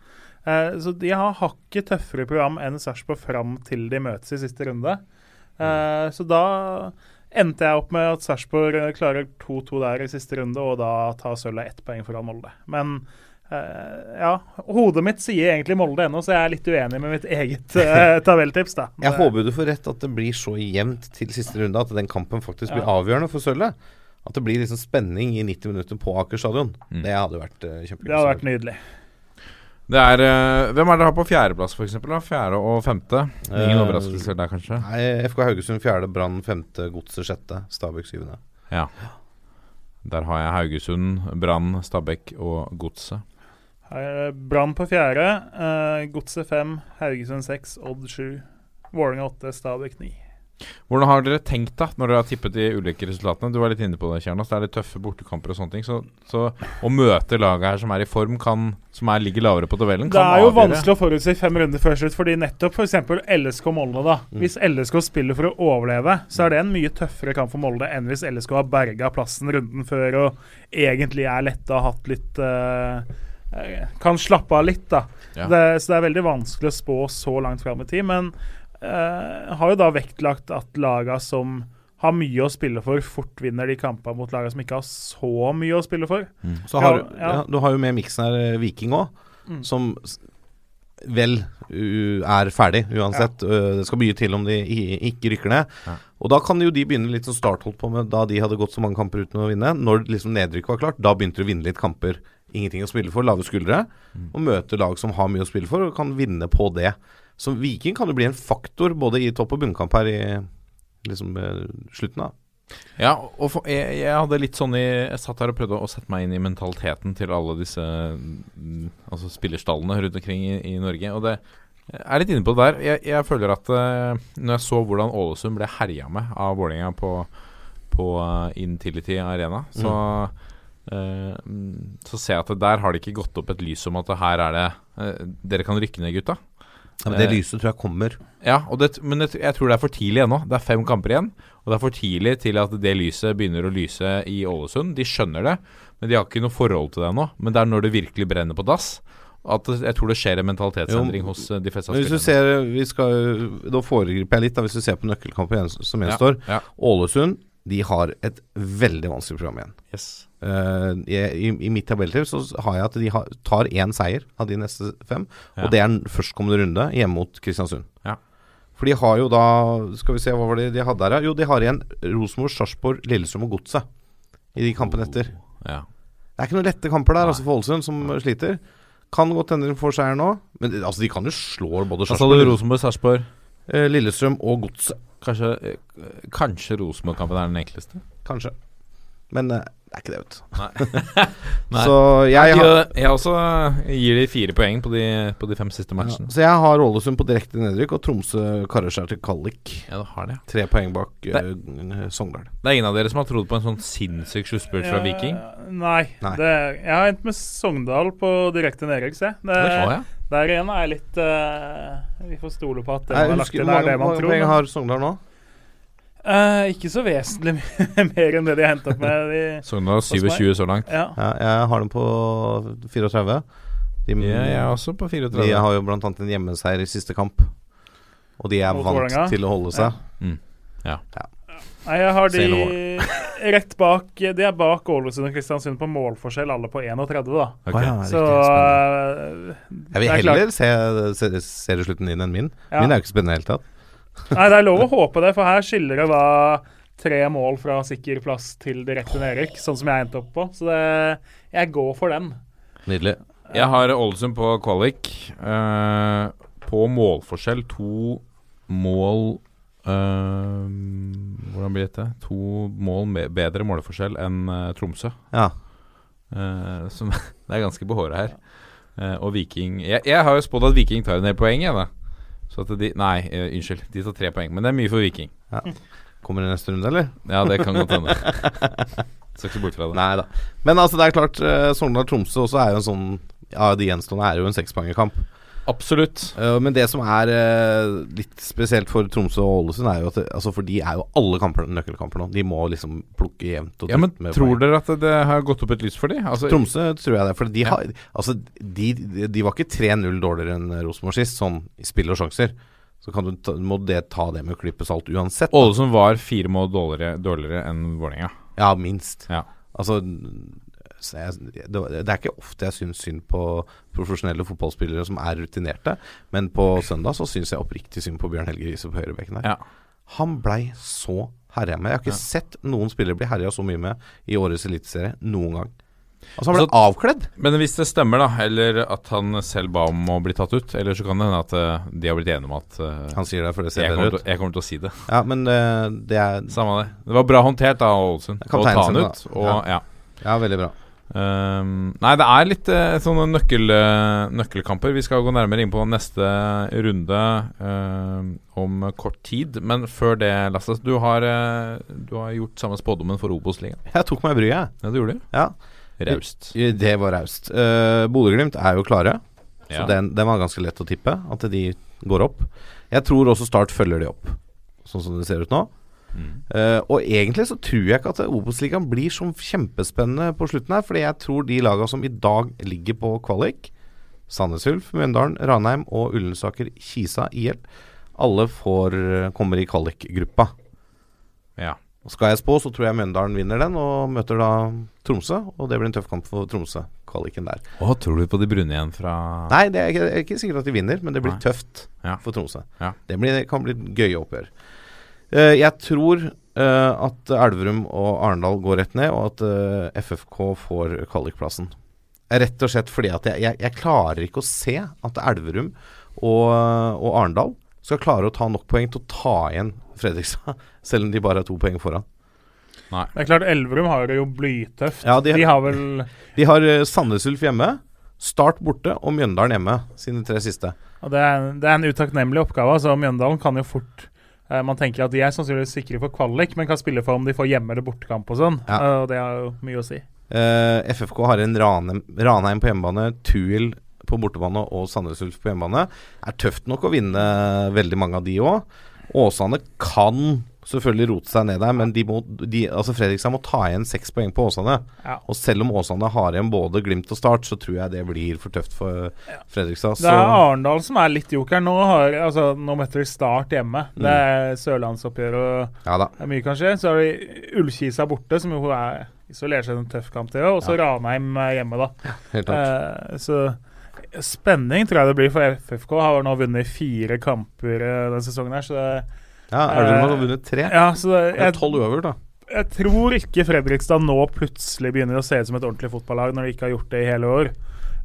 Eh, så de har hakket tøffere program enn Sarpsborg fram til de møtes i siste runde. Eh, så da endte jeg opp med at Sarpsborg eh, klarer 2-2 der i siste runde, og da tar sølvet ett poeng foran Molde. Men ja, hodet mitt sier egentlig Molde ennå, så jeg er litt uenig med mitt eget uh, tabelltips, da. Jeg håper du får rett at det blir så jevnt til siste runde at den kampen faktisk blir Ja. avgjørende for sølvet. At det blir liksom spenning i 90 minutter på Aker stadion. Mm. Det hadde vært uh, kjempegøy. Det hadde vært nydelig. Det er, uh, hvem er det har på fjerdeplass, f.eks.? Fjerde og femte? Ingen uh, overraskelser der, kanskje? Nei, FK Haugesund fjerde, Brann femte, Godset sjette, Stabæk syvende. Ja. Der har jeg Haugesund, Brann, Stabæk og Godset. Her er Brann på fjerde, uh, Godset fem, Haugesund seks, Odd sju, Vålerenga åtte, Stabæk ni. Hvordan har dere tenkt da, når dere har tippet de ulike resultatene? Du var litt inne på det, Kjernas. Det er litt tøffe bortekamper og sånne ting. Så, så å møte laget her som er i form, kan, som er, ligger lavere på tabellen, Det er jo avgjøre. vanskelig å forutsi fem runder før slutt, fordi nettopp f.eks. LSK Molde. da Mm. Hvis LSK spiller for å overleve, så er det en mye tøffere kamp for Molde enn hvis LSK har berga plassen runden før og egentlig er letta og hatt litt eh, eh, Kan slappe av litt, da. Ja. Det, så det er veldig vanskelig å spå så langt fram i tid. Men eh, har jo da vektlagt at laga som har mye å spille for, fort vinner de kampene mot laga som ikke har så mye å spille for. Så har, Ja, du- ja. ja, du har jo med miksen her eh, Viking òg, Mm. som vel er ferdig uansett. Ja. det skal mye til om de ikke rykker ned. Ja. Og da kan jo de begynne litt som Start holdt på med da de hadde gått så mange kamper uten å vinne. Når liksom nedrykket var klart, da begynte de å vinne litt kamper. Ingenting å spille for, lave skuldre. Og møter lag som har mye å spille for, og kan vinne på det. Så Viking kan jo bli en faktor både i topp- og bunnkamp her i liksom eh, slutten av. Ja, og for, jeg, jeg hadde litt sånn i Jeg satt her og prøvde å sette meg inn i mentaliteten til alle disse mm, Altså spillerstallene rundt omkring i, i Norge. Og det jeg er litt inne på det der. Jeg, jeg føler at uh, når jeg så hvordan Ålesund ble herja med av Vålerenga på, på uh, Intility Arena, så mm, Så ser jeg at der har det ikke gått opp et lys om at her er det eh, Dere kan rykke ned, gutta. Ja, men det Eh, lyset tror jeg kommer. ja, og det, men jeg, jeg tror det er for tidlig ennå. Det er fem kamper igjen. Og det er for tidlig til at det lyset begynner å lyse i Ålesund. De skjønner det, men de har ikke noe forhold til det ennå. Men det er når det virkelig brenner på dass, at jeg tror det skjer en mentalitetsendring Jo, hos eh, de fleste av spillerne. ser vi skal, Nå foregriper jeg litt, da, hvis du ser på nøkkelkampen som som Ja, gjenstår. ja. Ålesund de har et veldig vanskelig program igjen. Yes. Jeg, i, I mitt tabelltips så har jeg at de har, tar én seier av de neste fem. Ja. Og det er førstkommende runde hjemme mot Kristiansund. Ja. For de har jo da Skal vi se, hva var det de hadde her? ja? Jo, de har igjen Rosenborg, Sarpsborg, Lillestrøm og Godset i de kampene etter. Ja. Det er ikke noen lette kamper der, altså for Ålesund, som sliter. Kan godt hende de får seier nå, men altså de kan jo slå både? Sarpsborg, Rosenborg, Sarpsborg? eh, Lillestrøm og Godset. Kanskje, eh, kanskje Rosenborg-kampen er den enkleste? Kanskje. Men eh, det er ikke det, vet du. Nei. Nei. Så jeg har jeg, jeg også gir de fire poeng på de, på de fem siste ja, matchene. Så jeg har Ålesund på direkte nedrykk, og Tromsø karer seg til Kallik. Ja, det har det. Tre poeng bak eh, Sogndal. Det er ingen av dere som har trodd på en sånn sinnssyk sluttspurt fra Viking? Nei. Nei. Det, jeg har endt med Sogndal på direkte nedrykk, se. Det, Det der igjen er jeg litt uh, Vi får stole på at det man har lagt til, hvor er mange, det man mange tror. poeng men- har Sogndal nå? Eh, ikke så vesentlig mer enn det de har opp med. De, Sogndal har Hos meg? 27 så langt. ja. Ja, jeg har dem på 34. De, Ja, jeg er også på 34. de har jo annet en hjemmeseier i siste kamp. Og de er Mot vant Vålinga. til å holde seg. Mm. Ja. Nei, jeg har de rett bak De er bak Ålesund og Kristiansund på målforskjell, alle på 31, da. Okay. Ja, Så uh, Jeg vil er heller se, se slutten din enn min. Ja. Min er jo ikke spennende i det hele tatt. Nei, det er lov å håpe det, for her skiller det da tre mål fra sikker plass til direkte nedrykk, sånn som jeg endte opp på. Så det, jeg går for den. Nydelig. Jeg har Ålesund på kvalik. eh, på målforskjell to mål eh, Hvordan blir dette? To mål med bedre måleforskjell enn eh, Tromsø. Ja. Eh, som, det er ganske på håret her. Eh, og Viking jeg, jeg har jo spådd at Viking tar en del poeng, jeg, da. Så at de Nei, uh, unnskyld. De tar tre poeng. Men det er mye for Viking. Kommer det neste runde, eller? Ja, det kan godt hende. Skal ikke bort fra det. Nei da. Men altså, det er klart, uh, Sogndal-Tromsø også er jo en sånn Ja, de gjenstående er jo en sekspoengerkamp. Absolutt. Uh, men det som er uh, litt spesielt for Tromsø og Ålesund, er jo at altså For de er jo alle kamper nøkkelkamper nå. De må liksom plukke jevnt og Ja, men tror poeng. dere at det har gått opp et lys for dem? Altså, Tromsø tror jeg det. For de, Ja. har, altså, de, de, de var ikke 3-0 dårligere enn Rosenborg sist, sånn i spill og sjanser. Så kan du ta, må det ta det med å klype salt uansett. Ålesund var fire mål dårligere, dårligere enn Vålerenga. Ja, minst. Ja. Altså så jeg, det, det er ikke ofte jeg syns synd på profesjonelle fotballspillere som er rutinerte, men på søndag så syns jeg oppriktig synd på Bjørn Helge Riise på høyrebekken der. Ja. Han blei så herja med. Jeg har ikke sett noen spillere bli herja så mye med i årets eliteserie noen gang. Altså, han ble så, avkledd. Men hvis det stemmer, da, eller at han selv ba om å bli tatt ut, eller så kan det hende at uh, de har blitt enige om at uh, Han sier det, for det ser jeg, bedre ut. til, jeg kommer til å si det. Ja, men uh, det er Samme det. Det var bra håndtert av Ålesund å ta han ut. Og, ja. ja. Ja, veldig bra. Ehm, nei, det er litt uh, sånne nøkkel, uh, nøkkelkamper. Vi skal gå nærmere inn på neste runde uh, om kort tid. Men før det, Lasse, du har, eh, du har gjort samme spådommen for Obos-ligaen. Jeg tok meg bryet, jeg. Ja, det gjorde du. Ja. Raust. Det var raust. Uh, Bodø-Glimt er jo klare, så Ja. den, den var ganske lett å tippe. At de går opp. Jeg tror også Start følger de opp, sånn som det ser ut nå. Mm. Eh, og egentlig så tror jeg ikke at Obos-ligaen blir så kjempespennende på slutten her. Fordi jeg tror de laga som i dag ligger på kvalik, Sandnes Ulf, Mjøndalen, Ranheim og Ullensaker Kisa IL, alle får, kommer i kvalikgruppa. Ja. Og Skal jeg spå, så tror jeg Mjøndalen vinner den, og møter da Tromsø. Og det blir en tøff kamp for Tromsø, kvaliken der. Å, tror du på de brune igjen fra Nei, det er ikke, er ikke sikkert at de vinner, men det blir Nei. tøft Ja. for Tromsø. Ja. Det blir, kan bli gøye oppgjør. Eh, jeg tror eh, at Elverum og Arendal går rett ned, og at eh, FFK får kvalikplassen. Rett og slett fordi at jeg, jeg, jeg klarer ikke å se at Elverum og, og Arendal skal klare å ta nok poeng til å ta igjen Fredrikstad, selv om de bare er to poeng foran. Det er klart, Elverum har det jo blytøft. Ja, de- de har vel De har Sandnes Ulf hjemme, Start borte og Mjøndalen hjemme, sine tre siste. Og det, er, det er en utakknemlig oppgave. altså Mjøndalen kan jo fort Man tenker at de er sannsynligvis sikre for kvalik, men kan spille for om de får hjemme- eller bortekamp og sånn. Ja. Eh, og det har jo mye å si. Uh, FFK har en Ranheim, Ranheim på hjemmebane, Tuil på bortebane og Sandnes Ulf på hjemmebane. Er tøft nok å vinne veldig mange av de òg. Åsane kan selvfølgelig rote seg ned der, men de må, de, altså Fredrikstad må ta igjen seks poeng på Åsane. Ja. Og selv om Åsane har igjen både Glimt og Start, så tror jeg det blir for tøft for Fredrikstad. Det er Arendal som er litt joker. Nå, har, altså, nå møter de Start hjemme. Mm. Det er sørlandsoppgjør og Ja er mye kan skje. Så har de Ullkisa borte, som jo er isolert seg en tøff kamp, òg. Og så Ranheim eh, hjemme, da. Eh, så spenning tror jeg det blir for FFK. Har nå vunnet fire kamper eh, denne sesongen her, så det Ja, Elverum har vunnet tre. Ja, så det, jeg, tolv uavgjort, da. jeg tror ikke Fredrikstad nå plutselig begynner å se ut som et ordentlig fotballag når de ikke har gjort det i hele år.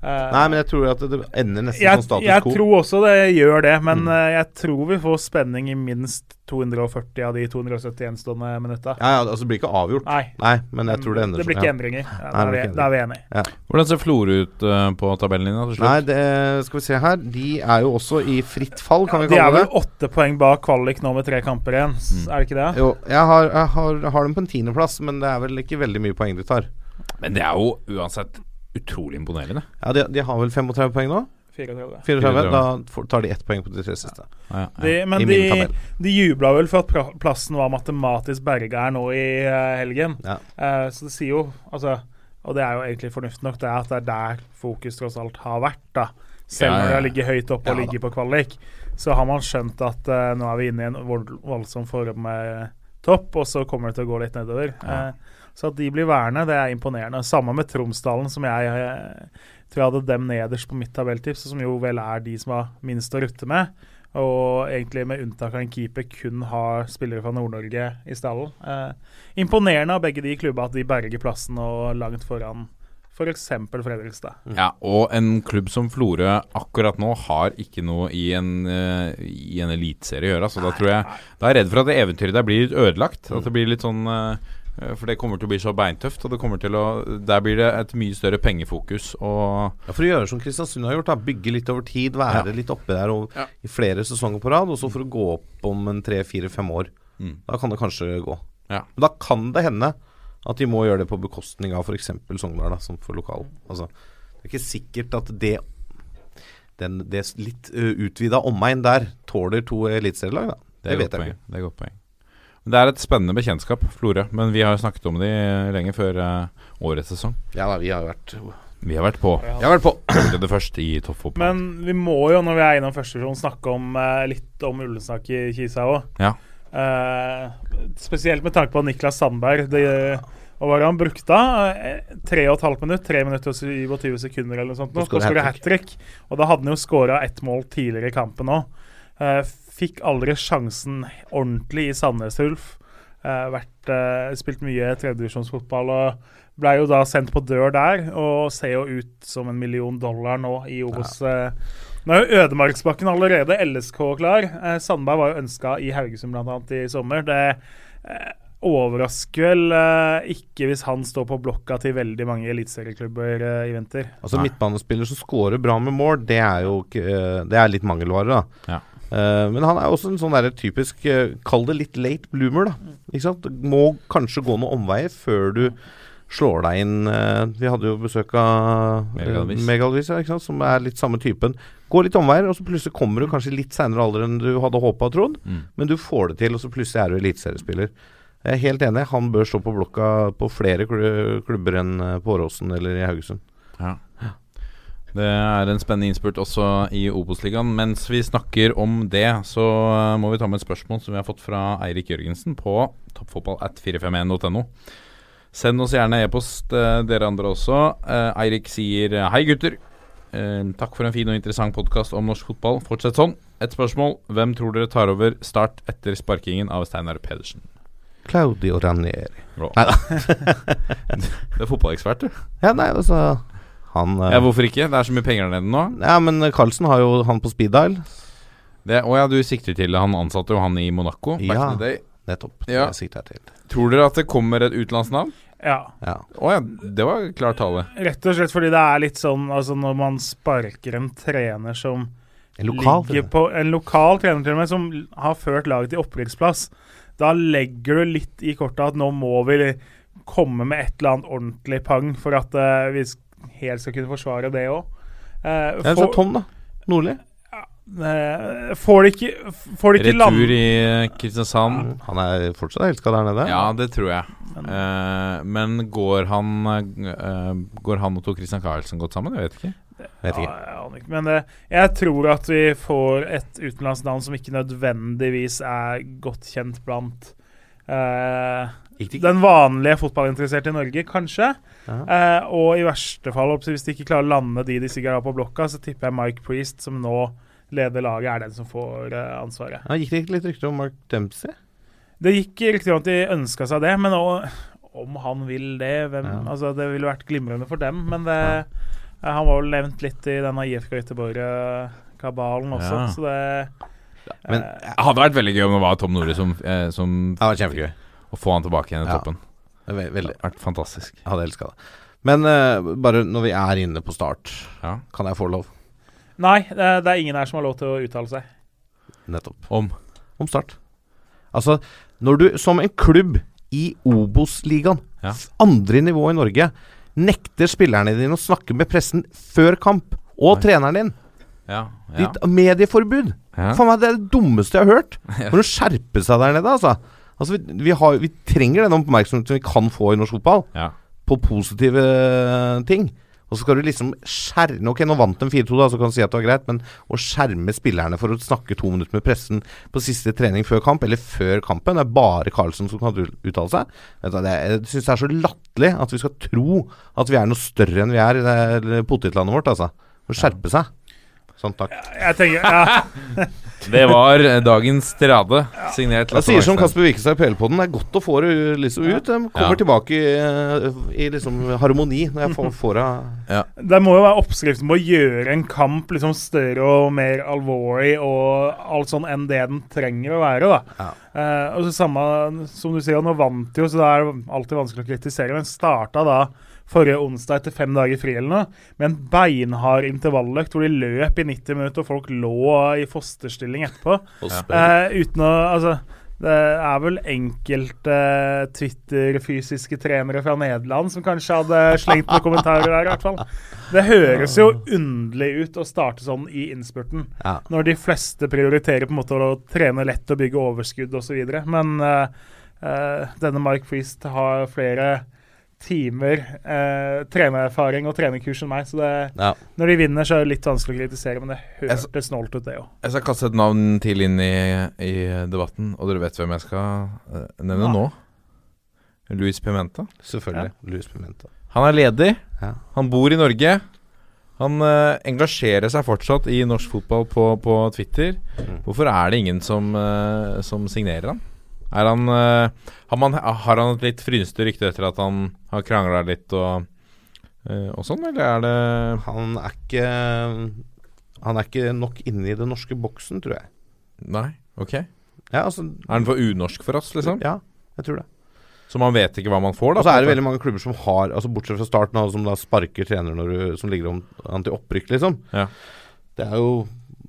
Eh, Nei, men jeg tror at det ender nesten jeg, som status quo. jeg tror også det gjør det, men Mm. eh, jeg tror vi får spenning i minst 240 av de 270 gjenstående minutta. Ja, ja, altså det blir ikke avgjort. Nei. men jeg tror det ender Det blir sånn, ikke ja. endringer. Ja, Nei, da, det er vi, da er vi enige. Ja. Hvordan ser Florø ut uh, på tabellen din da, til slutt? Nei, det skal vi se her. De er jo også i fritt fall, kan vi De er kalle vel åtte poeng bak kvalik nå med tre kamper igjen, mm. er det ikke det? Jo, jeg har, jeg har, har dem på en tiendeplass, men det er vel ikke veldig mye poeng de tar. Men det er jo uansett utrolig imponerende. Ja, De, de har vel 35 poeng nå? 34. 34. Da tar de ett poeng på de tre siste. Ja, ja. De, men I de, min tabell. de jubla vel for at plassen var matematisk berga her nå i eh, helgen. Ja. Eh, så det sier jo Altså, og det er jo egentlig fornuftig nok, det er at det er der fokus tross alt har vært. da. Selv Ja, ja, når de ja. har ligget høyt oppe og Ja, ligger på kvalik, så har man skjønt at uh, nå er vi inne i en voldsom form med topp, og så kommer det til å gå litt nedover. Ja. Eh, så at de blir værende, det er imponerende. Samme med Tromsdalen, som jeg jeg tror jeg hadde dem nederst på mitt tabelltips, som jo vel er de som har minst å rutte med. Og egentlig med unntak av en keeper kun har spillere fra Nord-Norge i stallen. Eh, imponerende av begge de klubba at de berger plassen og langt foran f.eks. Fredrikstad. Ja, og en klubb som Florø akkurat nå har ikke noe i en, eh, i en eliteserie å gjøre. Så da tror jeg Da er jeg redd for at det eventyret der blir litt ødelagt. At det blir litt sånn eh, For det kommer til å bli så beintøft, og det kommer til å Der blir det et mye større pengefokus og Ja, For å gjøre som Kristiansund har gjort, da bygge litt over tid, være Ja. litt oppe der og, Ja. i flere sesonger på rad, og så for å gå opp om en tre, fire, fem år. Mm. Da kan det kanskje gå. Ja. Men da kan det hende at de må gjøre det på bekostning av f.eks. Sogndal, da, som for lokal. Altså, det er ikke sikkert at det den, det litt uh, utvida omegn der tåler to eliteserielag, da. Det, det vet jeg ikke. Det er godt poeng. Men Det er et spennende bekjentskap, Florø. Men vi har jo snakket om de lenge før uh, årets sesong. Ja da, vi har vært Vi har vært på. Ja. Vi har vært på. Det først i toppfotball. Men vi må jo, når vi er innom første divisjon, snakke om uh, litt om Ullensak i Kisa òg. Ja. spesielt med tanke på Niklas Sandberg. Det, og hva var det han brukte Tre og et halvt minutt? Tre minutter og 27 sekunder eller noe sånt. Nå, skåre hat hat trick. Og da hadde han jo skåra ett mål tidligere i kampen òg. Fikk aldri sjansen ordentlig i Sandnes Ulf. Uh, vært, uh, spilt mye tredjevisjonsfotball og ble jo da sendt på dør der. Og ser jo ut som en million dollar nå i Obos. eh. Nå er jo Ødemarksbakken allerede LSK klar. Eh, Sandberg var jo ønska i Haugesund bl.a. i sommer. Det eh, overrasker vel eh, ikke hvis han står på blokka til veldig mange eliteserieklubber eh, i vinter. Altså Midtbanespiller som scorer bra med mål, det er jo ikke eh, Det er litt mangelvare, da. Ja. Eh, men han er også en sånn der typisk eh, Kall det litt late bloomer, da. Ikke sant? Må kanskje gå noen omveier før du slår deg inn eh, Vi hadde jo besøk av Megalvis. Ja, som er litt samme typen. Går litt omveier, og så plutselig kommer du kanskje litt seinere alder enn du hadde håpa og trodd, Mm. men du får det til, og så plutselig er du eliteseriespiller. Jeg er helt enig, han bør stå på blokka på flere klubber enn på Åråsen eller i Haugesund. Ja. Det er en spennende innspurt også i Obos-ligaen. Mens vi snakker om det, så eh, må vi ta med et spørsmål som vi har fått fra Eirik Jørgensen på toppfotball.451.no. Send oss gjerne e-post, eh, dere andre også. Eh, Eirik sier hei, gutter. Takk for en fin og interessant podkast om norsk fotball. Fortsett sånn. Et spørsmål. Hvem tror dere tar over Start etter sparkingen av Steinar Pedersen? Claudio Ranieri. Bra. Neida. Du er fotballekspert, du. Ja, nei, altså Han eh, Ja, hvorfor ikke? Det er så mye penger der nede nå. Ja, men Carlsen har jo han på speed dial. Det, å ja, du sikter til Han ansatte jo han i Monaco. Ja. Nettopp. Ja. Det sikter jeg til. Tror dere at det kommer et utenlandsnavn? Ja. Ja. Å ja, det var klar tale. Rett og slett fordi det er litt sånn altså Når man sparker en trener som En lokal ligger på En lokal trener til og med som har ført laget til opprykksplass, da legger du litt i kortet at nå må vi komme med et eller annet ordentlig pang for at uh, vi sk- helt skal kunne forsvare det òg. Det er så Tom, da. Nordli. får de ikke, får de ikke land... Retur i Kristiansand. Kristiansand. Han er fortsatt elska der nede. Ja, det tror jeg. Uh, men går han uh, Går han og Tor Christian Carlsen godt sammen? Jeg vet ikke. Vet ikke. Ja, jeg ikke. Men eh, jeg tror at vi får et utenlandsnavn som ikke nødvendigvis er godt kjent blant eh, den vanlige fotballinteresserte i Norge, kanskje. Eh, og i verste fall, hvis de ikke klarer å lande de de sikkert har på blokka, så tipper jeg Mike Priest, som nå leder laget, er den som får eh, ansvaret. Ja, gikk det ikke litt rykter om Mark Dempsey? Det gikk riktig om at de ønska seg det, men nå, om han vil det hvem, Ja. altså Det ville vært glimrende for dem, men det, eh, han var vel nevnt litt i denne IFK Göteborg-kabalen også, Ja. så det Men det hadde vært veldig gøy om det var Tom Nore som, eh, som Det var kjempegøy. Å få han tilbake igjen i Ja. toppen. Det har ve- veldig. Det vært fantastisk. Jeg hadde elska det. Men uh, bare når vi er inne på start, Ja. kan jeg få lov? Nei, det, er- ingen her som har lov til å uttale seg. Nettopp. Om? Om start. Altså, når du som en klubb i Obos-ligaen, Ja. andre nivå i Norge, nekter spillerne dine å snakke med pressen før kamp, og treneren din Ja. ja. Ditt medieforbud! Ja. Faen meg, Det er det dummeste jeg har hørt! Må du skjerpe seg der nede, altså. Altså, vi, vi, har, vi trenger den oppmerksomheten vi kan få i norsk fotball. Ja. på positive ting. Og så skal du liksom skjerme Ok, nå vant de 4-2, da, så kan du si at det var greit, men å skjerme spillerne for å snakke to minutter med pressen på siste trening før kamp, eller før kampen, det er bare Carlsen som kan uttale seg. Du jeg syns det er så latterlig at vi skal tro at vi er noe større enn vi er i det potetlandet vårt, altså. Å skjerpe seg. Sånn, takk. Jeg tenker ja. Det var dagens tirade, signert Lasse sier som. Kasper Wikestad i PL-podden, det er godt å få det liksom ut. De kommer Ja. tilbake i, eh, i liksom harmoni når jeg får, får av Det må jo være oppskriften på å gjøre en kamp liksom større og mer alvorlig og alt sånn enn det den trenger å være. da. Eh, og så samme som du sier, nå vant jo, så det er alltid vanskelig å kritisere. Men starta da forrige onsdag etter fem dager fri eller noe, med en beinhard intervalløkt hvor de løp i 90 minutter og folk lå i fosterstilling etterpå. Eh, uten å Altså, det er vel enkelte Twitter-fysiske trenere fra Nederland som kanskje hadde slengt noen kommentarer der, i hvert fall. Det høres jo underlig ut å starte sånn i innspurten, Ja. når de fleste prioriterer på en måte å trene lett og bygge overskudd osv. Men eh, eh, denne Mike Priest har flere timer eh, trenererfaring og trenerkurs enn meg, så det, Ja. når de vinner, så er det litt vanskelig å kritisere, men det hørtes snålt ut, det òg. Jeg skal kaste et navn til inn i, i debatten, og dere vet hvem jeg skal eh, nevne Ja. nå? Luis Pimenta. Selvfølgelig. Luis Pimenta. Han er ledig. Ja. Han bor i Norge. Han eh, engasjerer seg fortsatt i norsk fotball på, på Twitter. Mm. Hvorfor er det ingen som, eh, som signerer han? Er han eh, har, man, har han et litt frynsete rykte etter at han har krangla litt og, eh, og sånn, eller er det Han er ikke Han er ikke nok inne i den norske boksen, tror jeg. Nei? Ok. Ja, altså Er han for unorsk for oss, liksom? Ja, jeg tror det. Så man vet ikke hva man får, da? Og så er det veldig mange klubber som har Altså Bortsett fra starten, som da sparker trenere du, som ligger an til opprykk, liksom. Ja. Det er jo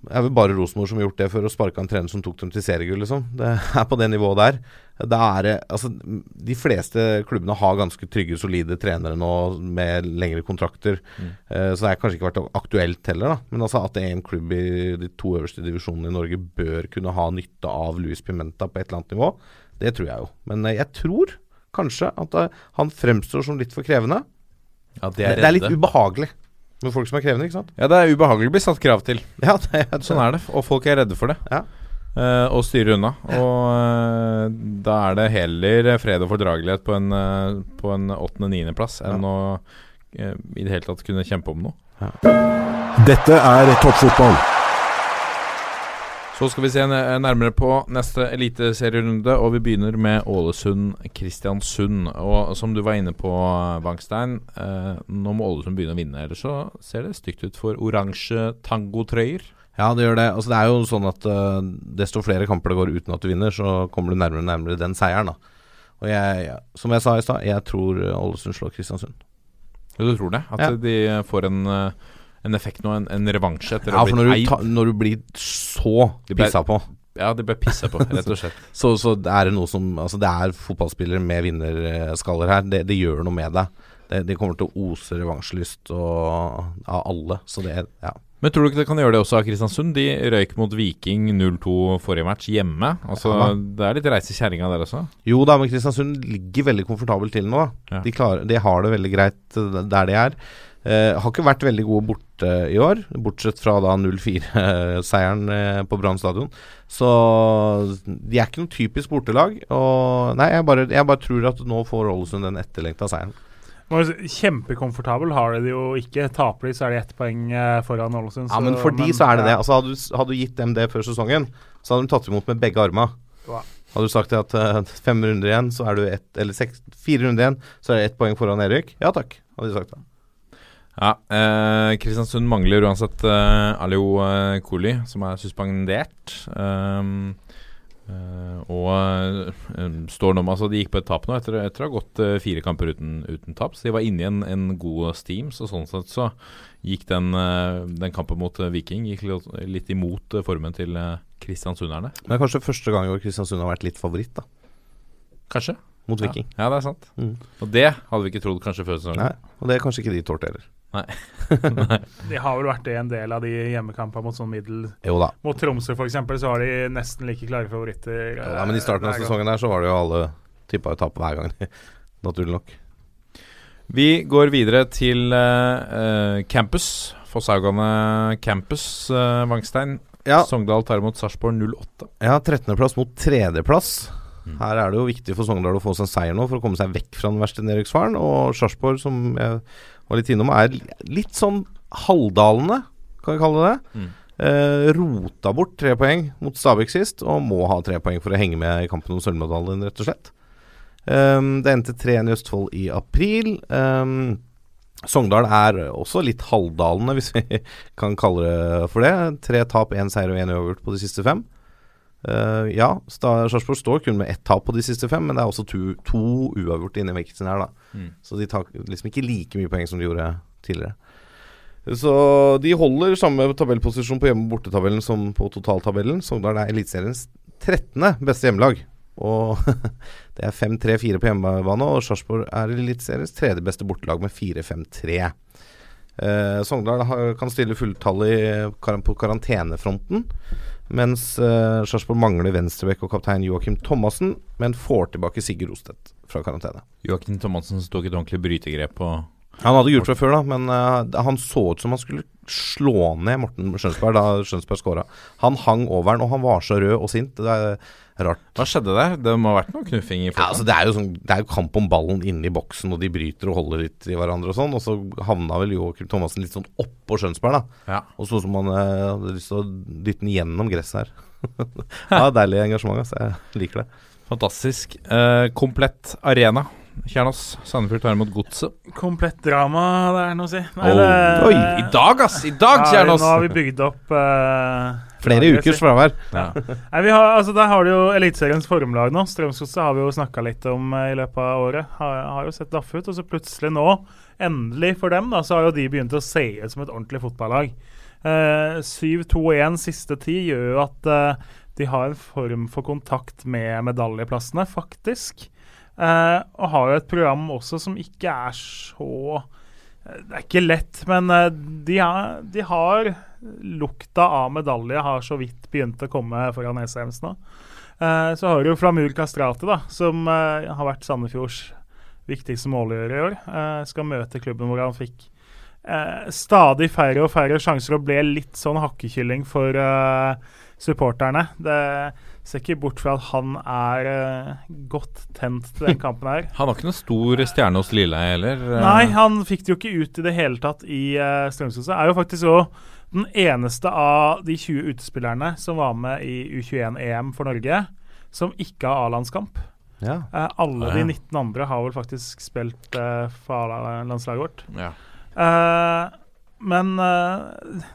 det er vel bare Rosenborg som har gjort det for å sparke en trener som tok dem til seriegull, liksom. Det er på det nivået der. Det er Altså, de fleste klubbene har ganske trygge, solide trenere nå med lengre kontrakter. Mm. Uh, så det har kanskje ikke vært aktuelt heller, da. Men altså at en klubb i de to øverste divisjonene i Norge bør kunne ha nytte av Luis Pimenta på et eller annet nivå, det tror jeg jo. Men uh, jeg tror kanskje at uh, han fremstår som litt for krevende. Ja, de det, er det er litt ubehagelig med folk som er krevende, ikke sant? Ja, det er ubehagelig å bli satt krav til. Ja, det er, Sånn er det, og folk er redde for det. Ja. Uh, og styrer unna. Og uh, da er det heller fred og fordragelighet på en, uh, på en åttende-niendeplass enn å eh, i det hele tatt kunne kjempe om noe. Dette er toppfotball. Så skal vi se nærmere på neste eliteserierunde, og vi begynner med Ålesund-Kristiansund. Og som du var inne på, Bangstein, eh, nå må Ålesund begynne å vinne, ellers så ser det stygt ut for oransje tangotrøyer. Ja, det gjør det. Altså, det er jo sånn at uh, desto flere kamper det går uten at du vinner, så kommer du nærmere og nærmere den seieren. da. Og jeg, som jeg sa i stad, jeg tror uh, Ålesund slår Kristiansund. Ja, du tror det? At Ja. de får en, eh, en effekt nå, en, en revansje etter Ja, å ha blitt eid? når du blir så De pissa på Ja, de ble pissa på, rett og slett. så, så er det noe som Altså, det er fotballspillere med vinnerskaller her. Det, det gjør noe med deg. Det, det kommer til å ose revansjelyst av alle. Så det Ja. Men tror du ikke det kan gjøre det også av Kristiansund? De røyk mot Viking 0-2 forrige match hjemme. Altså, Ja. Det er litt reis i kjerringa der også. Jo da, men Kristiansund ligger veldig komfortabelt til nå. da. Ja. De, klarer, de har det veldig greit eh, der de er. Eh, har ikke vært veldig gode borte i år, bortsett fra da 0-4-seieren eh, på Brann stadion. Så de er ikke noe typisk bortelag. Og nei, jeg bare, jeg bare tror at nå får Ålesund den etterlengta seieren. Kjempekomfortabel har de det jo ikke. Taper de, så er de ett poeng eh, foran Ålesund. Ja, men for de så er det det. Altså, hadde, du, hadde du gitt dem det før sesongen, så hadde de tatt imot med begge arma. Ja. Hadde du sagt at uh, fem runder igjen, så er du ett Eller seks, fire runder igjen, så er det ett poeng foran Erik? Ja takk, hadde de sagt da. Ja, eh, Kristiansund mangler uansett eh, Alio eh, Koli, som er suspendert. Um, eh, og uh, står nå Altså, de gikk på et tap nå etter, etter å ha gått uh, fire kamper uten, uten tap. Så de var inne i en, en god steam, så sånn sett så gikk den, den kampen mot Viking gikk litt, litt imot formen til kristiansunderne. Men kanskje første gang hvor Kristiansund har vært litt favoritt, da. Kanskje? Mot Viking. Ja, ja, det er sant. Mm. Og det hadde vi ikke trodd kanskje før sesongen. Nei, og det er kanskje ikke de tålte heller. Nei. De har vel vært det en del av de hjemmekampene mot sånn middel Jo da. Mot Tromsø f.eks. så var de nesten like klare favoritter. Ja, men i starten av sesongen der så var det jo alle tippa jo tap hver gang, naturlig nok. Vi går videre til eh, eh, campus. Fosshaugane campus, uh, Vangstein. Ja. Sogndal tar imot Sarpsborg 08. Ja, 13.-plass mot tredjeplass. Her er det jo viktig for Sogndal å få seg en seier nå for å komme seg vekk fra den verste nedrykksfaren. Og Sarpsborg, som jeg var litt innom, er litt sånn halvdalende, kan vi kalle det. Mm. Eh, rota bort tre poeng mot Stabæk sist, og må ha tre poeng for å henge med i kampen om sølvmedaljen, rett og slett. Um, det endte 3-1 i Østfold i april. Um, Sogndal er også litt halvdalende, hvis vi kan kalle det for det. Tre tap, én seier og én uavgjort på de siste fem. Uh, ja, Sarpsborg står kun med ett tap på de siste fem, men det er også to, to uavgjort inni veksten her, da. Mm. Så de tar liksom ikke like mye poeng som de gjorde tidligere. Så de holder samme tabellposisjon på hjemme- og bortetabellen som på totaltabellen. Sogndal er Eliteseriens 13. beste hjemmelag. Og det er 5-3-4 på hjemmebane, og Sarpsborg er Eliteseriens tredje beste bortelag med 4-5-3. Uh, Sogndal kan stille fulltallig på karantenefronten, mens uh, Sarpsborg mangler venstrebekk og kaptein Joakim Thomassen, men får tilbake Sigurd Rostedt fra karantene. Joakim Thomassen tok et ordentlig brytegrep på Han hadde gjort det før, da, men uh, han så ut som han skulle slå ned Morten Skjønsberg da Skjønsberg skåra. Han hang over han, og han var så rød og sint. Det er rart. Hva skjedde der? Det må ha vært noe knuffing i Ja, altså det, er jo sånn, det er jo kamp om ballen inne i boksen, og de bryter og holder litt i hverandre og sånn. Og så havna vel Joakim Thomassen litt sånn oppå Skjønsberg, da. Ja. Og så ut som han eh, hadde lyst til å dytte den gjennom gresset her. ja, deilig engasjement, altså. Jeg liker det. Fantastisk. Eh, komplett arena. Kjernås. Sandefjord tar imot Godset. Komplett drama, det er noe å si. Nei, Oh. det- Oi, i dag, ass! I dag, Ja, Kjernås! Nå har vi bygd opp uh, Flere laget, ukers fravær. Ja. Nei, vi har, altså Der har du jo Eliteseriens formlag nå. Strømsgodset har vi jo snakka litt om uh, i løpet av året. Har, har jo sett daffe ut. Og så plutselig nå, endelig for dem, da, så har jo de begynt å se ut som et ordentlig fotballag. Uh, 7-2-1 siste ti gjør jo at eh, de har en form for kontakt med medaljeplassene, faktisk. Eh, og har jo et program også som ikke er så eh, Det er ikke lett, men eh, de, har, de har lukta av medalje har så vidt begynt å komme foran SMs nå. Eh, så har du Flamur Kastrati, da, som eh, har vært Sandefjords viktigste målgjører i år. Skal møte klubben hvor han fikk stadig færre og færre sjanser og ble litt sånn hakkekylling for supporterne. Det ser ikke bort fra at han er uh, godt tent til den kampen her. Han var ikke noen stor stjerne hos Lilleheie heller. eh. Nei, han fikk det jo ikke ut i det hele tatt i uh, Strømsgodset. Er jo faktisk òg den eneste av de 20 utespillerne som var med i U21-EM for Norge, som ikke har A-landskamp. Ja. Uh, alle ja. de 19 andre har vel faktisk spilt uh, for A-landslaget vårt. Ja. Eh, men uh,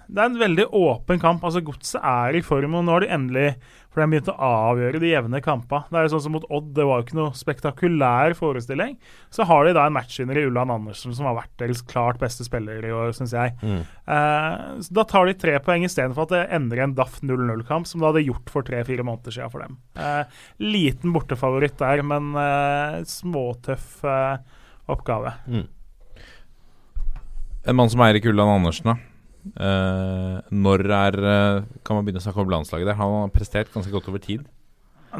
det er en veldig åpen kamp. Altså Godset er i form, og nå har de endelig For de har begynt å avgjøre de jevne kampene. Det er jo sånn som mot Odd, det var jo ikke noe spektakulær forestilling. Så har de da en matchvinner i Ulland Andersen, som har vært deres klart beste spiller i år, syns jeg. Mm. Eh, så da tar de tre poeng istedenfor at det ender en DAF 0-0-kamp, som det hadde gjort for tre-fire måneder siden for dem. Eh, liten bortefavoritt der, men eh, småtøff oppgave. oppgave. En mann som Eirik Ulland Andersen, da. Eh, når er eh, Kan man begynne å snakke om landslaget der? Han har prestert ganske godt over tid.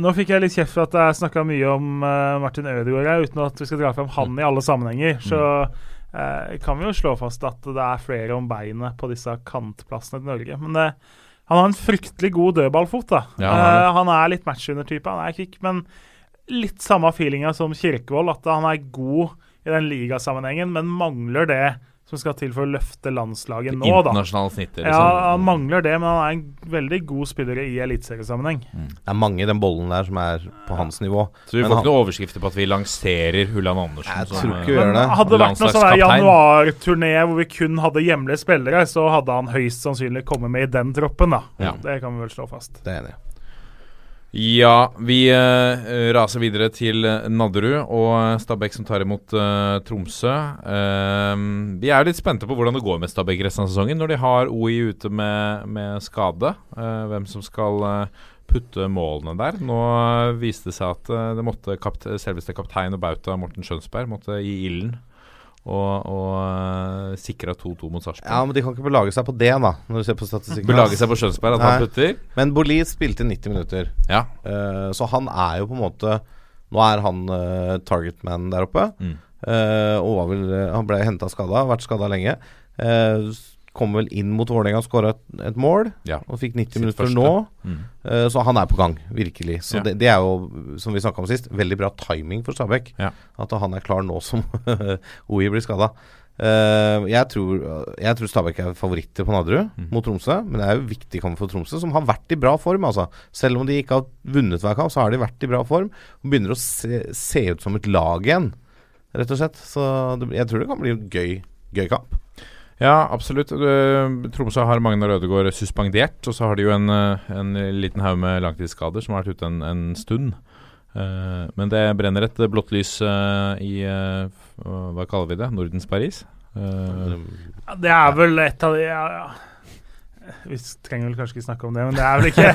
Nå fikk jeg litt kjeft for at jeg snakka mye om uh, Martin Ødegaard uten at vi skal dra fram han i alle sammenhenger. Så uh, kan vi jo slå fast at det er flere om beinet på disse kantplassene til Norge. Men uh, han har en fryktelig god dødballfot. da. Ja, han er han er litt matchundertype, han er kvikk, men litt samme feelinga som Kirkevold, at han er god i den ligasammenhengen, men mangler det som skal til for å løfte landslaget nå, da. Internasjonale liksom. Ja, han mangler det, men han er en veldig god spiller i eliteseriesammenheng. Det er mange i den bollen der som er på hans nivå. Så vi får han- ikke noen overskrifter på at vi lanserer Hulland Andersen Jeg tror ikke eh, vi gjør det. Hadde det vært noe sånn januarturné hvor vi kun hadde hjemlige spillere, så hadde han høyst sannsynlig kommet med i den troppen, da. Ja. Det kan vi vel slå fast. Det er det. Ja, vi eh, raser videre til eh, Nadderud og Stabæk som tar imot eh, Tromsø. Eh, vi er litt spente på hvordan det går med Stabæk resten av sesongen når de har OI ute med, med skade. Eh, hvem som skal eh, putte målene der. Nå eh, viste det seg at eh, det måtte kapt selveste kaptein og bauta Morten Skjønsberg måtte i ilden og, og uh, sikra 2-2 mot Sarpsborg. Ja, men de kan ikke belage seg på det, da, når du ser på statistikken. Belage seg på Skjønsberg at han putter? Men Boli spilte 90 minutter. Ja. uh, så han er jo på en måte Nå er han uh, targetman der oppe. Mm. Uh, og var vel, han ble henta skada, vært skada lenge. Eh, s- kom vel inn mot Vålerenga og skåra et, et mål. Ja. Og fikk 90 Sitt minutter første. nå. Mm. Uh, så han er på gang, virkelig. Så Ja. det, det er jo, som vi snakka om sist, veldig bra timing for Stabæk. Ja. At han er klar nå som OI blir skada. jeg, tror, jeg tror Stabæk er favoritter på Nadderud Mm. mot Tromsø. Men det er jo viktig kamp for Tromsø, som har vært i bra form. Altså. Selv om de ikke har vunnet hver kamp, så har de vært i bra form. Og begynner å se, se ut som et lag igjen, rett og slett. Så det, jeg tror det kan bli en gøy, gøy kamp. Ja, absolutt. Eh, Tromsø har Magnar Ødegaard suspendert, og så har de jo en, eh, en liten haug med langtidsskader som har vært ute en, en stund. Eh, men det brenner et blått lys i Hva kaller vi det? Nordens Paris? Det er vel et av de ja, ja. Vi trenger vel kanskje ikke snakke om det, men det er vel ikke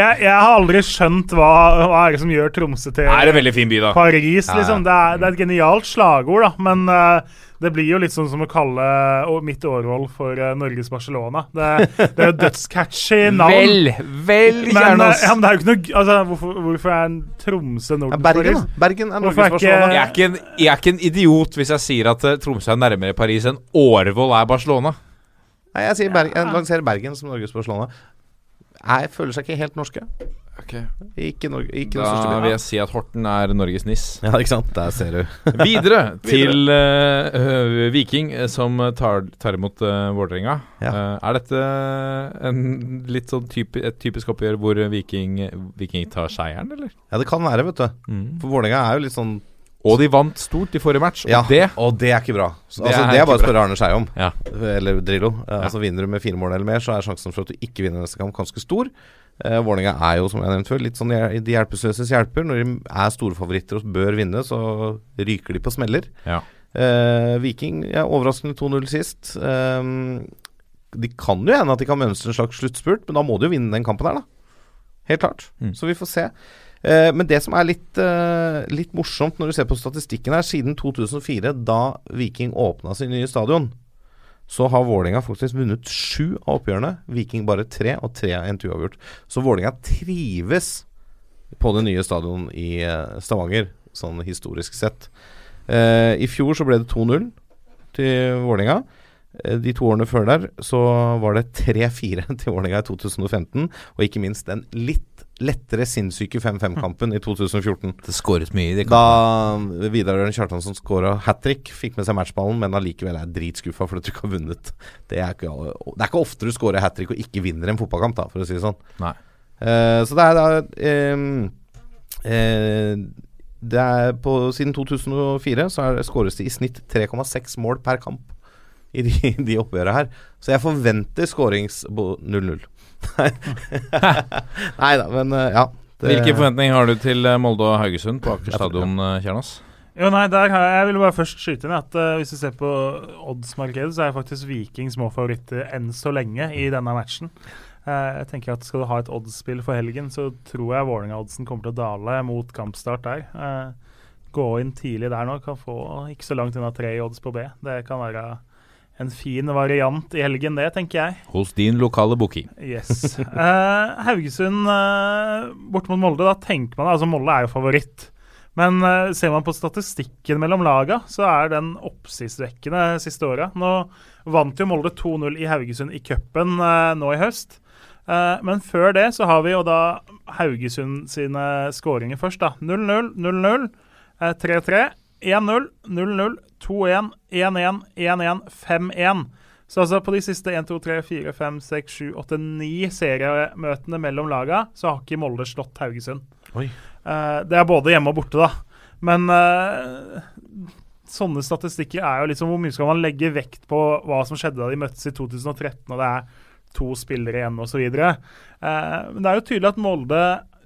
Jeg, jeg har aldri skjønt hva, hva er det som gjør Tromsø til er en veldig fin by, da. Paris, liksom. Det er, det er et genialt slagord, da. Men uh, det blir jo litt sånn som å kalle uh, mitt Årvoll for uh, Norges Barcelona. Det, det er jo dødscatchy navn. Vel, vel, men, uh, ja, men det er jo ikke noe altså, hvorfor, hvorfor er en Tromsø Ja, Nordens Bergen, Paris? da. Bergen er Norges er ikke- Barcelona. Jeg er, ikke en, jeg er ikke en idiot hvis jeg sier at Tromsø er nærmere Paris enn Årvoll er Barcelona. Nei, jeg sier Bergen, jeg lanserer Bergen som Norges Barcelona. Jeg føler seg ikke helt norske. Ikke, Norge, ikke den største Da byen. vil jeg si at Horten er Norges NIS. Ja, ikke sant? Der ser du. Videre til eh, øh, Viking, eh, som tar, tar imot uh, Vålerenga. Ja. Eh, er dette en litt sånn typi, et typisk oppgjør hvor Viking, Viking tar seieren, eller? Ja, det kan være, vet du. Mm. For Vålerenga er jo litt sånn Og de vant stort i forrige match, og Ja, det og det er ikke bra. Så, Det altså, er det er bare å spørre Arne Skei om. Ja. Eller Drillo. Ja. Altså Vinner du med fire mål eller mer, så er sjansen for at du ikke vinner neste kamp, ganske stor. Eh, Vålerenga er jo, som jeg nevnte før, litt sånn de hjelpeløses hjelper. Når de er storfavoritter og bør vinne, så ryker de på smeller. Ja. Eh, Viking ja, overraskende 2-0 sist. Eh, de kan jo hende at de kan mønstre en slags sluttspurt, men da må de jo vinne den kampen her, da. Helt klart. Mm. Så vi får se. Eh, men det som er litt, eh, litt morsomt når du ser på statistikken her, siden 2004, da Viking åpna sin nye stadion, så har Vålerenga faktisk vunnet sju av oppgjørene. Viking bare tre, og tre av NTU uavgjort. Så Vålerenga trives på det nye stadion i eh, Stavanger, sånn historisk sett. I fjor så ble det 2-0 til Vålerenga. Eh, De to årene før der så var det 3-4 til Vålerenga i 2015, og ikke minst den litt lettere sinnssyke 5-5-kampen i 2014. Det skåret mye i de Da Vidar Ørn Kjartansson skåra hat trick, fikk med seg matchballen, men allikevel er dritskuffa fordi du ikke har vunnet. Det er ikke, det er ikke ofte du skårer hat trick og ikke vinner en fotballkamp, da, for å si det sånn. Nei. Uh, så det er da eh, Det er på Siden 2004 så er, skåres det i snitt 3,6 mål per kamp i de, de oppgjørene her. Så jeg forventer skårings bo- 0-0. Nei da, men eh, ja. det- Hvilke forventninger har du til eh, Molde og Haugesund på Aker stadion, eh, Kjernas? Jo, nei, der har jeg, jeg ville bare først skyte inn at uh, hvis du ser på oddsmarkedet, så er faktisk Viking små favoritter enn så lenge i denne matchen. Uh, jeg tenker at Skal du ha et oddsspill for helgen, så tror jeg Vålerenga-oddsen kommer til å dale mot kampstart der. Uh, gå inn tidlig der nå, kan få ikke så langt unna tre i odds på B. Det kan være en fin variant i helgen, det, tenker jeg. Hos din lokale booking. Yes. Uh, Haugesund uh, bort mot Molde, da tenker man Altså, Molde er jo favoritt. Men uh, ser man på statistikken mellom laga, så er den oppsiktsvekkende siste åra. Nå vant jo Molde 2-0 i Haugesund i cupen uh, nå i høst. Eh, men før det så har vi jo da Haugesund sine skåringer først, da. 0-0, 0-0, eh, 3-3, 1-0, 0-0, 2-1, 1-1, 1-1, 5-1. Så altså på de siste 1, 2, 3, 4, 5, 6, 7, 8, 9 seriemøtene mellom laga, så har ikke Molde slått Haugesund. Oi. Eh, det er både hjemme og borte, da. Men eh, sånne statistikker er jo liksom Hvor mye skal man legge vekt på hva som skjedde da de møttes i 2013, og det er to spillere igjen osv. Uh, men det er jo tydelig at Molde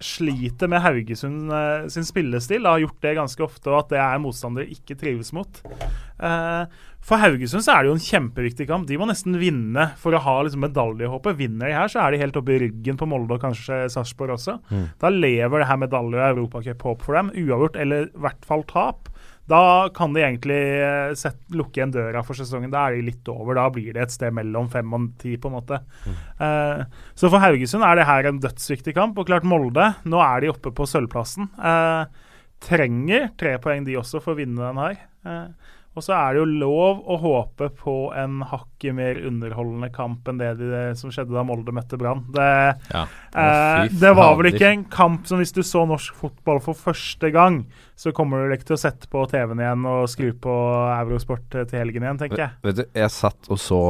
sliter med Haugesund eh, sin spillestil. Har gjort det ganske ofte, og at det er motstandere ikke trives mot. Eh, for Haugesund så er det jo en kjempeviktig kamp. De må nesten vinne for å ha liksom, medaljehåpet. Vinner de her, så er de helt oppe i ryggen på Molde og kanskje Sarpsborg også. Mm. Da lever det her medalje- og europacuphopp for dem. Uavgjort eller i hvert fall tap. Da kan de egentlig eh, lukke igjen døra for sesongen. Da er de litt over. Da blir det et sted mellom fem og ti, på en måte. Eh, så for Haugesund er det her en dødsviktig kamp. Og klart Molde, nå er de oppe på sølvplassen. Eh, trenger tre poeng de også for å vinne den her. Eh, og så er det jo lov å håpe på en hakket mer underholdende kamp enn det, det som skjedde da Molde møtte Brann. Det, Ja. eh, det var vel ikke en kamp som hvis du så norsk fotball for første gang, så kommer du ikke til å sette på TV-en igjen og skru på Eurosport til helgen igjen, tenker jeg. Vet du, jeg satt og så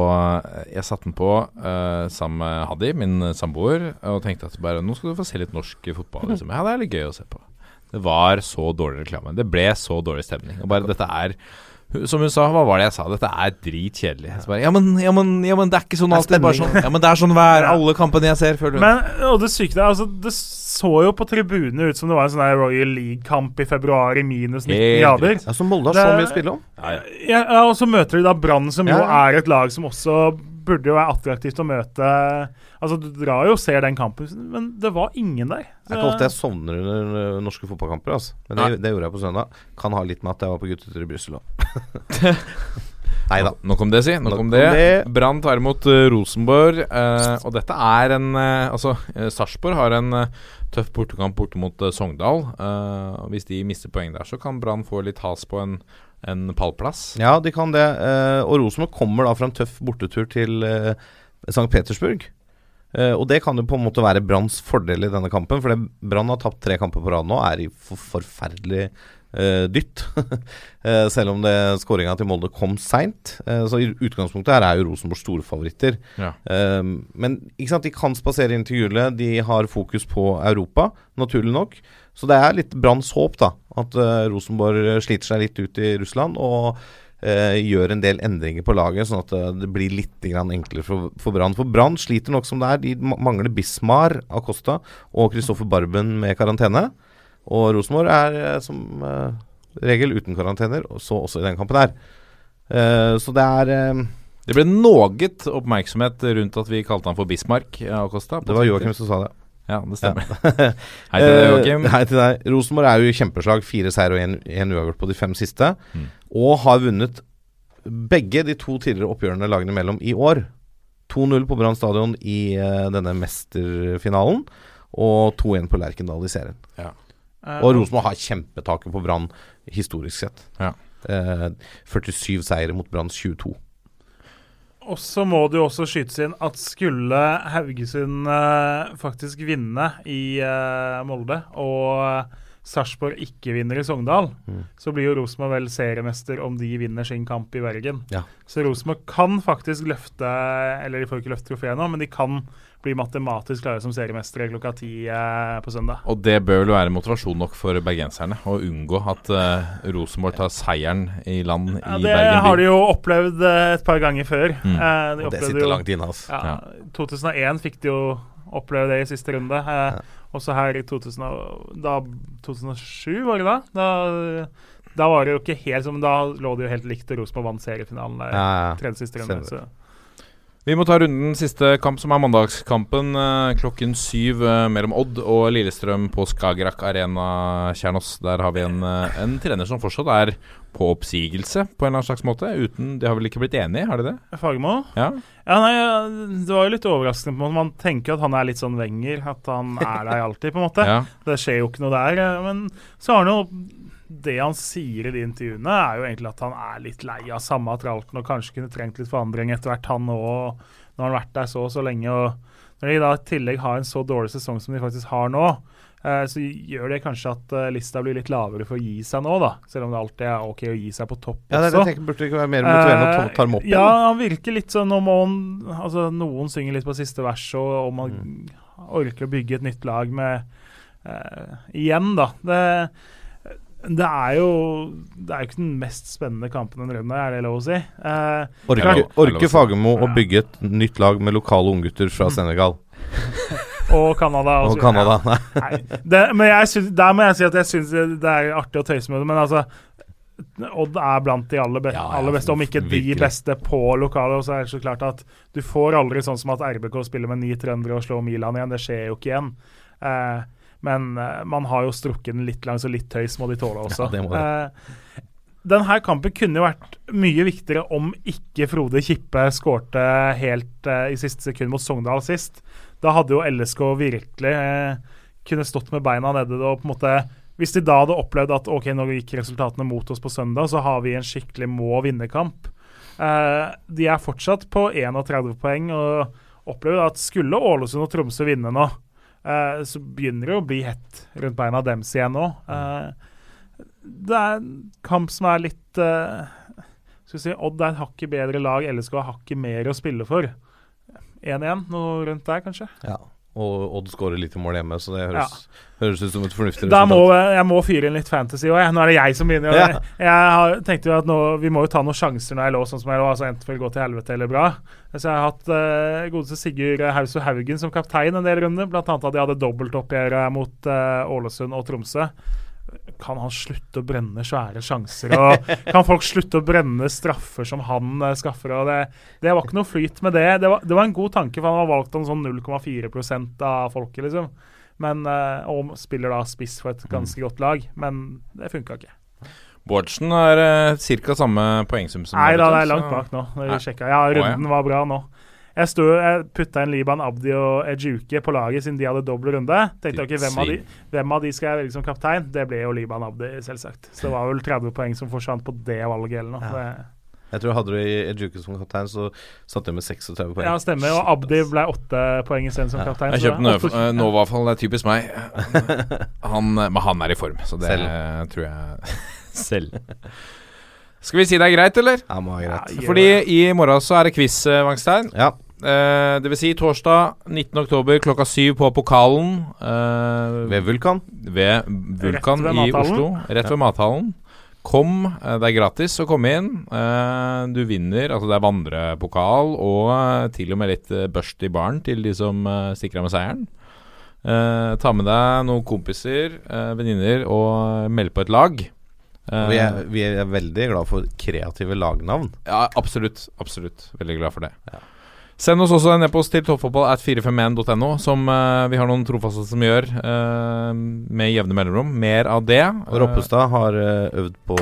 Jeg satte den på uh, sammen med Hadi, min samboer, og tenkte at bare nå skal du få se litt norsk fotball. Liksom. Ja, det er litt gøy å se på. Det var så dårlig reklame. Det ble så dårlig stemning. Og bare dette er som hun sa, hva var det jeg sa? Dette er dritkjedelig. Ja, men, ja, men, ja, men det er ikke sånn Det er alltid. Bare sånn, ja, men det er sånn hver alle kampene jeg ser. Føler hun. Men og det syke er, altså, det så jo på tribunene ut som det var en sånn Royal League-kamp i februar i minus 19 Helt grader. Ja, så Molde har så mye å spille om. ja, ja. Ja, ja, og så møter de da Brann, som jo er et lag som også burde jo være attraktivt å møte. Altså, Du drar jo og ser den kampen, men det var ingen der. Det er ikke ofte jeg sovner under uh, norske fotballkamper, altså. men det, det gjorde jeg på søndag. Kan ha litt med at jeg var på guttetur i Brussel òg. Nei da. Nok om det, si. Nok Nok om det. det. Brann tar imot uh, Rosenborg. Uh, og dette er en uh, Altså, uh, Sarpsborg har en eh, tøff bortekamp borte mot eh, Sogndal. Eh, og hvis de mister poeng der, så kan Brann få litt has på en, en pallplass. Ja, de kan det. eh, og Rosenborg kommer da fra en tøff bortetur til uh, St. Petersburg. Eh, og det kan jo på en måte være Branns fordel i denne kampen, for Brann har tapt tre kamper på rad nå, er i for forferdelig eh, dytt. Eh, selv om skåringa til Molde kom seint. så i utgangspunktet her er jo Rosenborg storfavoritter. Ja. Eh, men ikke sant, de kan spasere inn til hjulet. De har fokus på Europa, naturlig nok. Så det er litt Branns håp, da. At uh, Rosenborg sliter seg litt ut i Russland. og uh, gjør en del endringer på laget, sånn at eh, det blir litt grann enklere for, for Brann. For Brann sliter nok som det er. De mangler Bismar Acosta og Kristoffer Barben med karantene. Og Rosenborg er eh, som uh, regel uten karantener, så også i den kampen her. Eh, så det er eh, Det ble noe oppmerksomhet rundt at vi kalte han for Bismarck. eh, Acosta, Det var. Joakim som sa det. Ja, det stemmer. Hei til deg, Joakim. Eh, Hei til deg. Rosenborg er jo i kjempeslag. Fire seier og én uavgjort på de fem siste. Mm. Og har vunnet begge de to tidligere oppgjørene lagene imellom i år. 2-0 på Brann stadion i uh, denne mesterfinalen, og 2-1 på Lerkendal i serien. Eh, Og Rosenborg har kjempetaket på Brann historisk sett. Ja. Uh, 47 seire mot Branns 22. Og så må det jo også skytes inn at skulle Haugesund eh, faktisk vinne i eh, Molde, og uh, Sarpsborg ikke vinner i Sogndal, Mm. så blir jo Rosenborg vel seriemester om de vinner sin kamp i Bergen. Ja. Så Rosenborg kan faktisk løfte Eller de får ikke løfte trofeet nå, men de kan bli matematisk klare som seriemestere klokka ti eh, på søndag. Og det bør vel være motivasjon nok for bergenserne å unngå at eh, Rosenborg tar seieren i land Ja, i det Bergen har de jo opplevd eh, et par ganger før. Mm. Eh, de Og det sitter jo- langt inne, altså. Ja, 2001 fikk de jo oppleve det i siste runde. Eh, Også her i 2000, da, 2007, var det da? da? Da var det jo ikke helt som Da lå det jo helt likt, og Rosenborg vant seriefinalen der. Ja, ja. Tredje siste runde. Så. Vi må ta runden siste kamp, som er mandagskampen eh, klokken syv eh, mellom Odd og Lillestrøm på Skagerrak Arena Kjernås. Der har vi en, eh, en trener som fortsatt er på oppsigelse, på en eller annen slags måte. Uten, De har vel ikke blitt enige, har de det? Fagermo? Ja. Ja, nei, Det var jo litt overraskende. på en måte. Man tenker at han er litt sånn Wenger, at han er der alltid, på en måte. Ja. Det skjer jo ikke noe der. Men så har han jo Det han sier i de intervjuene, er jo egentlig at han er litt lei av samme tralten og kanskje kunne trengt litt forandring etter hvert, han òg. Når han har vært der så og så lenge. og Når de da i tillegg har en så dårlig sesong som de faktisk har nå, eh, så gjør det kanskje at eh, lista blir litt lavere for å gi seg nå, da. Selv om det alltid er ok å gi seg på topp Ja, det er det Burde ikke være mer motiverende å ta, dem opp Eh, igjen? Ja, han virker litt sånn han Altså, noen synger litt på siste vers, og om han Mm. orker å bygge et nytt lag med eh, Igjen, da. Det, det er jo Det er jo ikke den mest spennende kampen en runde, er det lov å si? Eh, Orker, orker Fagermo å bygge et nytt lag med lokale unggutter fra Senegal og Canada. og Canada? ja. Nei, det, men jeg syns, der må jeg si at jeg syns det er artig å tøyse med det, men altså Odd er blant de aller, be Ja, aller beste, om ikke de beste på lokale. Og så er det så klart at du får aldri sånn som at RBK spiller med ni trøndere og slår Milan igjen. Det skjer jo ikke igjen. Eh, men eh, man har jo strukket den litt langs, og litt tøys må de tåle også. Ja, det det. Eh, denne kampen kunne jo vært mye viktigere om ikke Frode Kippe skårte helt eh, i siste sekund mot Sogndal sist. Da hadde jo LSK virkelig kunne stått med beina nede og på en måte Hvis de da hadde opplevd at ok, nå gikk resultatene mot oss på søndag, så har vi en skikkelig må-vinne-kamp. Eh, de er fortsatt på 31 poeng og opplever at skulle Ålesund og Tromsø vinne nå, eh, så begynner det å bli hett rundt beina deres igjen nå. Eh, det er en kamp som er litt eh, Skal si Odd er et hakket bedre lag, LSK har hakket mer å spille for. 1-1, noe rundt der, kanskje. Ja. Og Odd skårer litt i mål hjemme, så det høres, høres ut som et fornuftig Da må, jeg må fyre inn litt fantasy òg. Nå er det jeg som begynner. Ja. Jeg, har, tenkte jo at nå, Vi må jo ta noen sjanser når jeg lå sånn som jeg lå. Altså Enten å gå til helvete eller bra. Så jeg har hatt uh, godeste Sigurd Hauso Haugen som kaptein en del runder. Blant annet at de hadde dobbeltoppgjør mot uh, Ålesund og Tromsø. Kan han slutte å brenne svære sjanser? Og kan folk slutte å brenne straffer som han eh, skaffer? Og det, det var ikke noe flyt med det. Det var, det var en god tanke, for han har valgt om sånn 0,4% av folket, liksom. Men, eh, og spiller da spiss for et ganske godt lag. Men det funka ikke. Bårdsen er uh, ca. samme poengsum som Nei da, det er langt bak nå. Å, ja. runden var bra nå. Jeg, stod, jeg putta inn Liban Abdi og Ejuke på laget siden de hadde dobbel runde. Tenkte ok, hvem av, de, hvem av de skal jeg velge som kaptein? Det ble jo Liban Abdi, selvsagt. Så det var vel 30 poeng som forsvant på det valget eller noe. Ja. Jeg tror hadde du Ejuke som kaptein, så satt du med 36 poeng. ja, stemmer. Og Abdi ble 8 poeng isteden som kaptein. Jeg så kjøpte det er åtte- Nø- Novafall, det er typisk meg. Han, men han er i form, så det Selv. tror jeg Selv. Skal vi si det er greit, eller? Ja, må være greit. Fordi i morgen så er det quiz, Vangstein. Wangstein. Ja. Eh, det vil si torsdag 19. oktober klokka syv på Pokalen. eh, Ved Vulkan. ved Vulkan ved i. Oslo. Rett ved mathallen. Kom, eh, det er gratis å komme inn. Eh, du vinner, altså det er vandrepokal og eh, til og med litt eh, børst i baren til de som eh, stikker av med seieren. Eh, ta med deg noen kompiser, uh, venninner, og meld på et lag. Eh, Vi er, vi er veldig glad for kreative lagnavn. ja, absolutt. Absolutt. Veldig glad for det. Send oss også en e-post til toppfotball at 451.no, som uh, vi har noen trofaste som gjør uh, med jevne mellomrom. Mer av det. Roppestad har uh, øvd på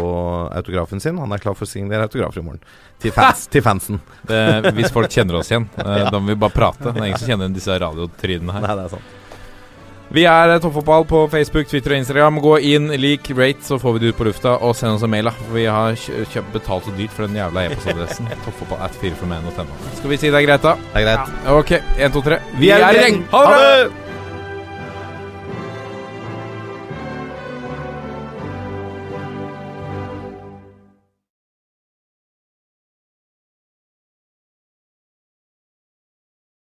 autografen sin. Han er klar for å signere autografer i morgen. Til, fans, til fansen. Det, hvis folk kjenner oss igjen, da må vi bare prate. Det er ingen som kjenner disse radiotrynene her. Nei, det er sant. Vi er eh, Toppfotball på Facebook, Twitter og Instagram. Gå inn, lik, rate, så får vi det ut på lufta. Og send oss en mail, da. For vi har kjø- kjøpt betalt så dyrt for den jævla e-postadressen. Toppfotball at 451.no. Skal vi si det er greit, da? Det er greit. Ok, 1, 2, 3. Vi er gjeng. Ha det!